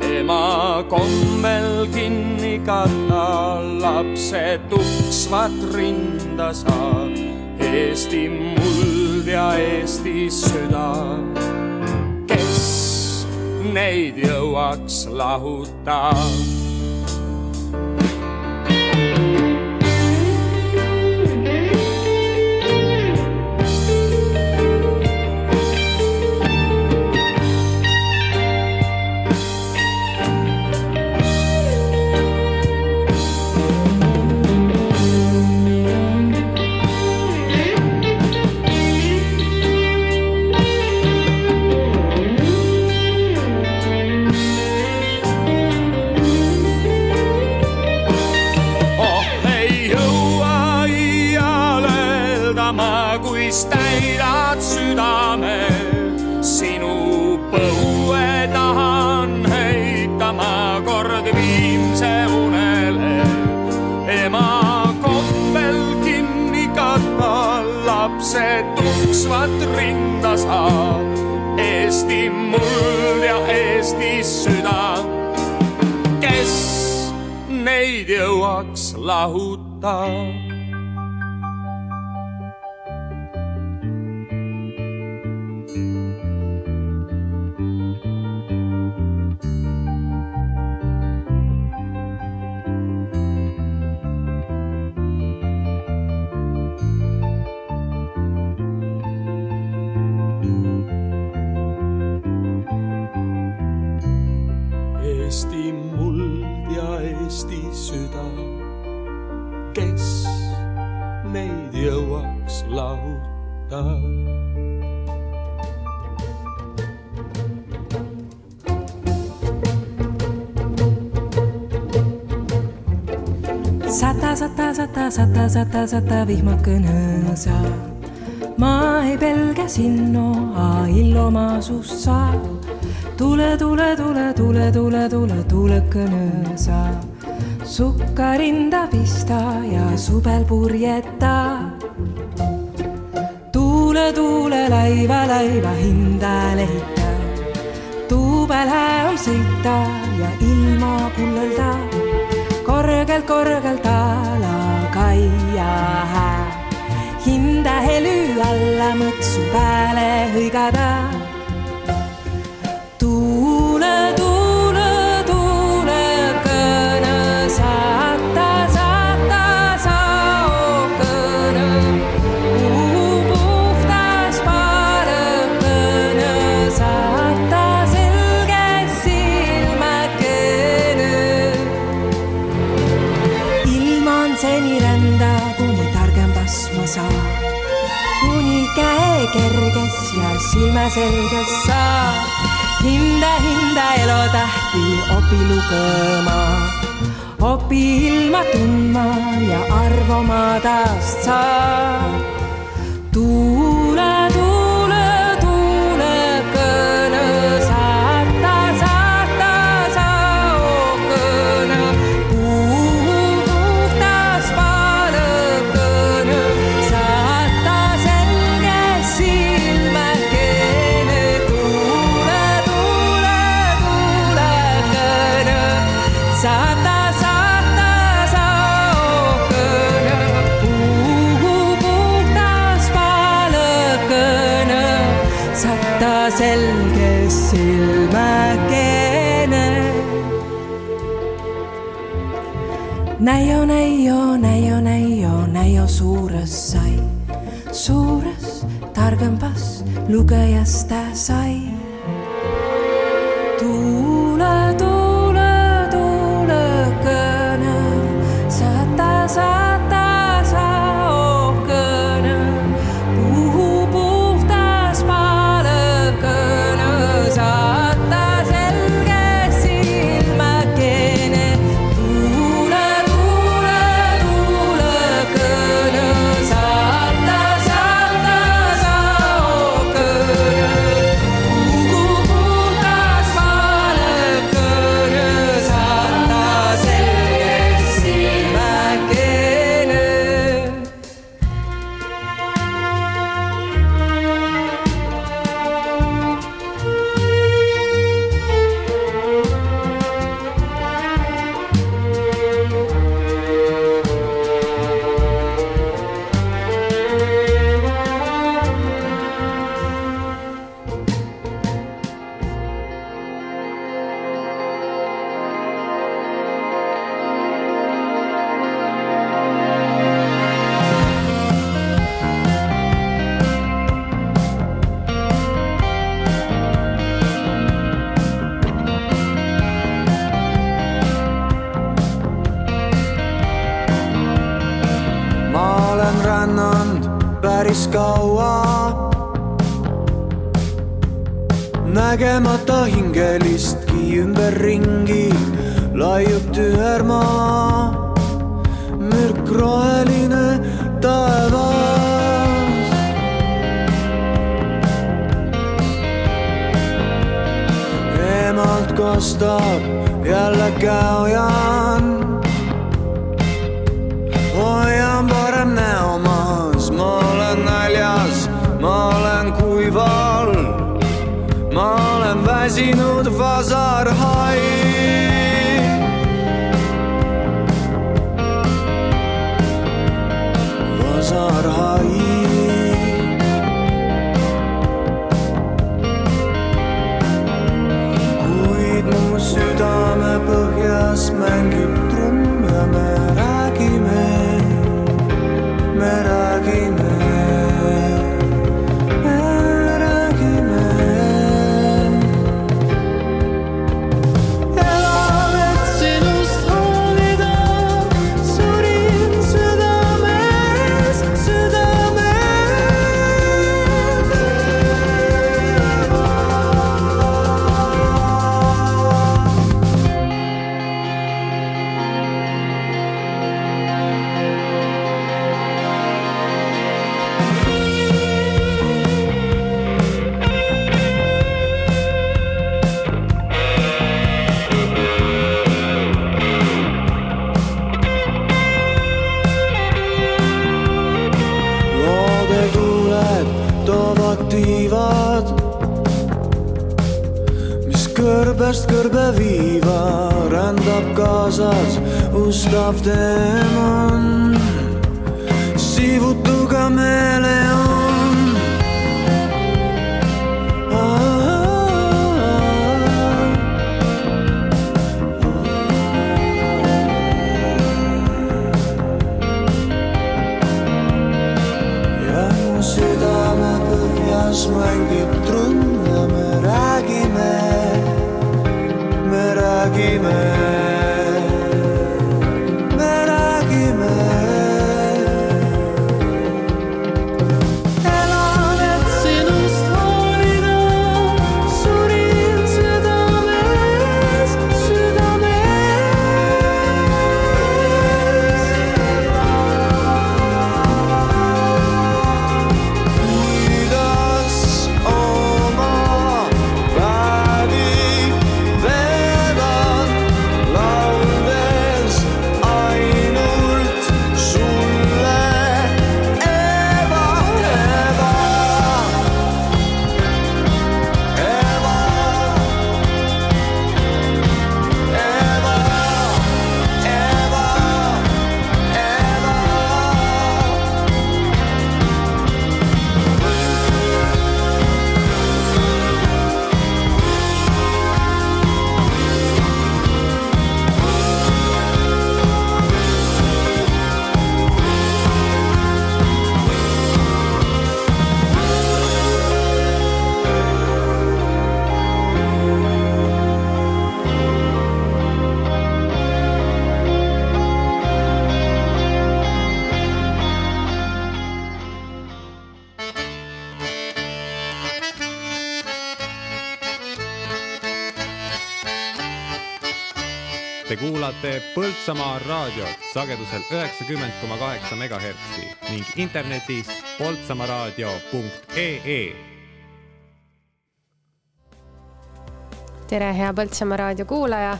ema kommel kinni katta, lapse tuksvat rinda sa Eesti muld ja Eesti süda, neid jõuaks lahuta. Tuksvat rinda saab. Eesti muld ja Eesti süda, kes neid jõuaks lahuta. acá. Sata, sata, sata, sata, sata, sata vihmakõnõsa. ma ei pelga sinno, ilma sussa. tule, tule, tule, tule, tule, tule, tule kõnõsa. sukka rinda pista ja subel purjeta tuule, tuule laiva, laiva hinda leida. tuubele on sõita ja ilma kullelda, korgelt, korgelt ala kaia hää. hinda helü alla mõtsu peale hõigada opi lugema, opi ilma tundma ja arvama tast saab. Look at kuulate Põltsamaa raadiot sagedusel üheksakümmend koma kaheksa megahertsi ning internetis poltsamaaraadio.ee tere, hea Põltsamaa raadio kuulaja.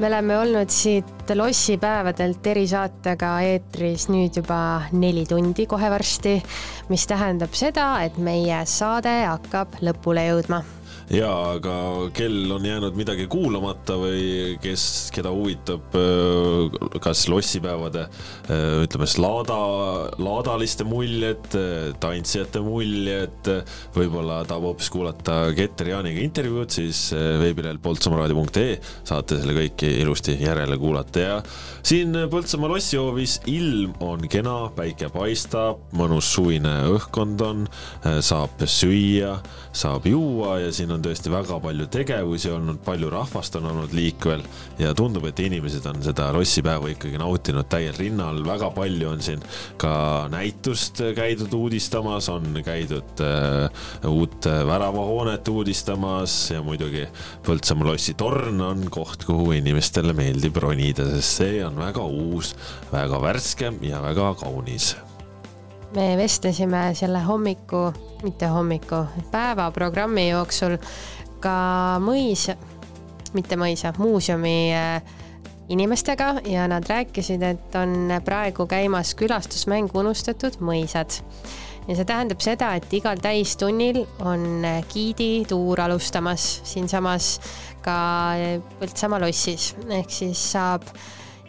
me oleme olnud siit lossipäevadelt erisaatega eetris nüüd juba neli tundi kohe varsti, mis tähendab seda, et meie saade hakkab lõpule jõudma ja aga kell on jäänud midagi kuulamata või kes, keda huvitab öö, kas lossipäevade öö, ütleme siis laada, laadaliste muljed, tantsijate muljed, võib-olla tahab hoopis kuulata Keter Jaaniga intervjuud, siis öö, veebilehel poltsamaaraadio.ee saate selle kõike ilusti järele kuulata ja siin Põltsamaa lossihoovis ilm on kena, päike paistab, mõnus suvine õhkkond on, saab süüa, saab juua ja siin on tõesti väga palju tegevusi olnud, palju rahvast on olnud liikvel ja tundub, et inimesed on seda lossipäeva ikkagi nautinud täiel rinnal, väga palju on siin ka näitust käidud uudistamas, on käidud äh, uut väravahoonet uudistamas ja muidugi Põltsamaa lossi torn on koht, kuhu inimestele meeldib ronida, sest see on väga uus, väga värske ja väga kaunis. Me vestlesime selle hommiku, mitte hommiku, päevaprogrammi jooksul ka mõis, mitte mõisa, muuseumi äh, inimestega ja nad rääkisid, et on praegu käimas külastusmäng Unustatud mõisad. ja see tähendab seda, et igal täistunnil on giidituur alustamas siinsamas ka Põltsamaa lossis, ehk siis saab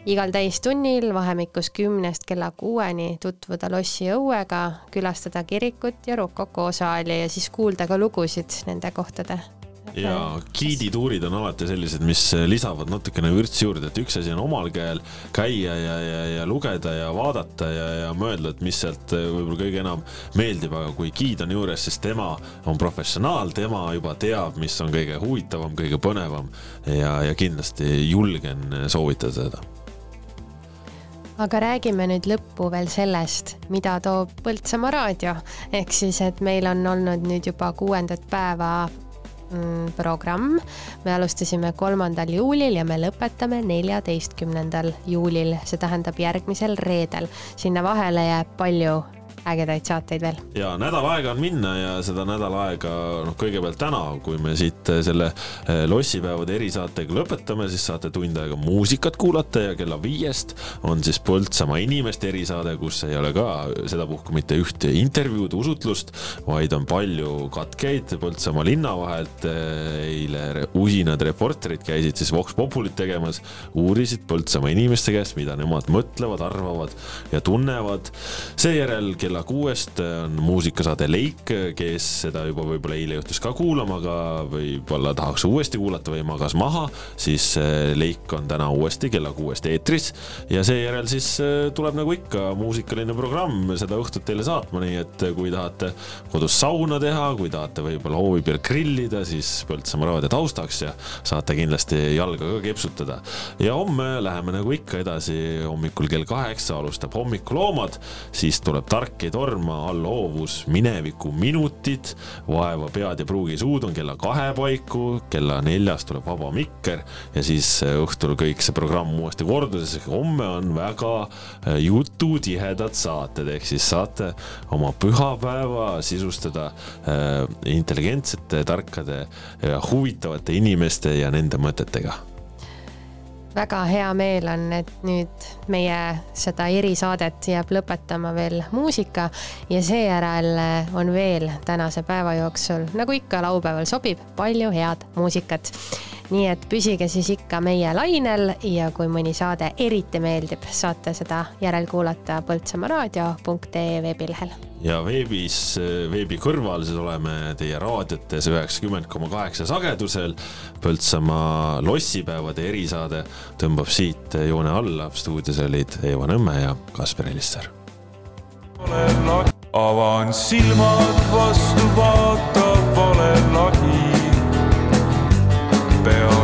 igal täistunnil vahemikus kümnest kella kuueni tutvuda lossi õuega, külastada kirikut ja Rokoko saali ja siis kuulda ka lugusid nende kohtade ja giidituurid on alati sellised, mis lisavad natukene vürtsi juurde, et üks asi on omal käel käia ja, ja, ja lugeda ja vaadata ja, ja mõelda, et mis sealt võib-olla kõige enam meeldib, aga kui giid on juures, siis tema on professionaal, tema juba teab, mis on kõige huvitavam, kõige põnevam ja, ja kindlasti julgen soovitada seda. Aga räägime nüüd lõppu veel sellest, mida toob Põltsamaa raadio, ehk siis, et meil on olnud nüüd juba kuuendat päeva programm. me alustasime kolmandal juulil ja me lõpetame neljateistkümnendal juulil, see tähendab järgmisel reedel. sinna vahele jääb palju ägedaid saateid veel. ja nädal aega on minna ja seda nädal aega, noh, kõigepealt täna, kui me siit äh, selle äh, lossipäevade erisaatega lõpetame, siis saate tund aega muusikat kuulata ja kella viiest on siis Põltsamaa inimeste erisaade, kus ei ole ka sedapuhku mitte ühte intervjuud, usutlust, vaid on palju katkeid Põltsamaa linna vahelt. eile usinad reporterid käisid siis Vox Populit tegemas, uurisid Põltsamaa inimeste käest, mida nemad mõtlevad, arvavad ja tunnevad. seejärel kella kuuest on muusikasaade Leik, kes seda juba võib-olla eile juhtus ka kuulama, aga võib-olla tahaks uuesti kuulata või magas maha, siis eh, Leik on täna uuesti kella kuuest eetris ja seejärel siis eh, tuleb nagu ikka muusikaline programm seda õhtut teile saatma, nii et kui tahate kodus sauna teha, kui tahate võib-olla hoovi peal grillida, siis Põltsamaa raadio taustaks ja saate kindlasti jalga ka kepsutada. ja homme läheme nagu ikka edasi, hommikul kell kaheksa alustab hommikuloomad, siis tuleb Tark ei torma, all hoovus, mineviku minutid, vaeva pead ja pruugi suud on kella kahe paiku, kella neljast tuleb Vaba Mikker ja siis õhtul kõik see programm uuesti korduses, homme on väga äh, jututihedad saated, ehk siis saate oma pühapäeva sisustada äh, intelligentsete, tarkade ja huvitavate inimeste ja nende mõtetega väga hea meel on, et nüüd meie seda erisaadet jääb lõpetama veel muusika ja seejärel on veel tänase päeva jooksul, nagu ikka laupäeval sobib, palju head muusikat. nii et püsige siis ikka meie lainel ja kui mõni saade eriti meeldib, saate seda järelkuulata põltsamaaraadio.ee veebilehel ja veebis, veebi kõrval siis oleme teie raadiotes üheksakümmend koma kaheksa sagedusel. Põltsamaa lossipäevade erisaade tõmbab siit joone alla. stuudios olid Eeva Nõmme ja Kaspar Elisser. avan silmad vastu, vaatab vale lagi. peale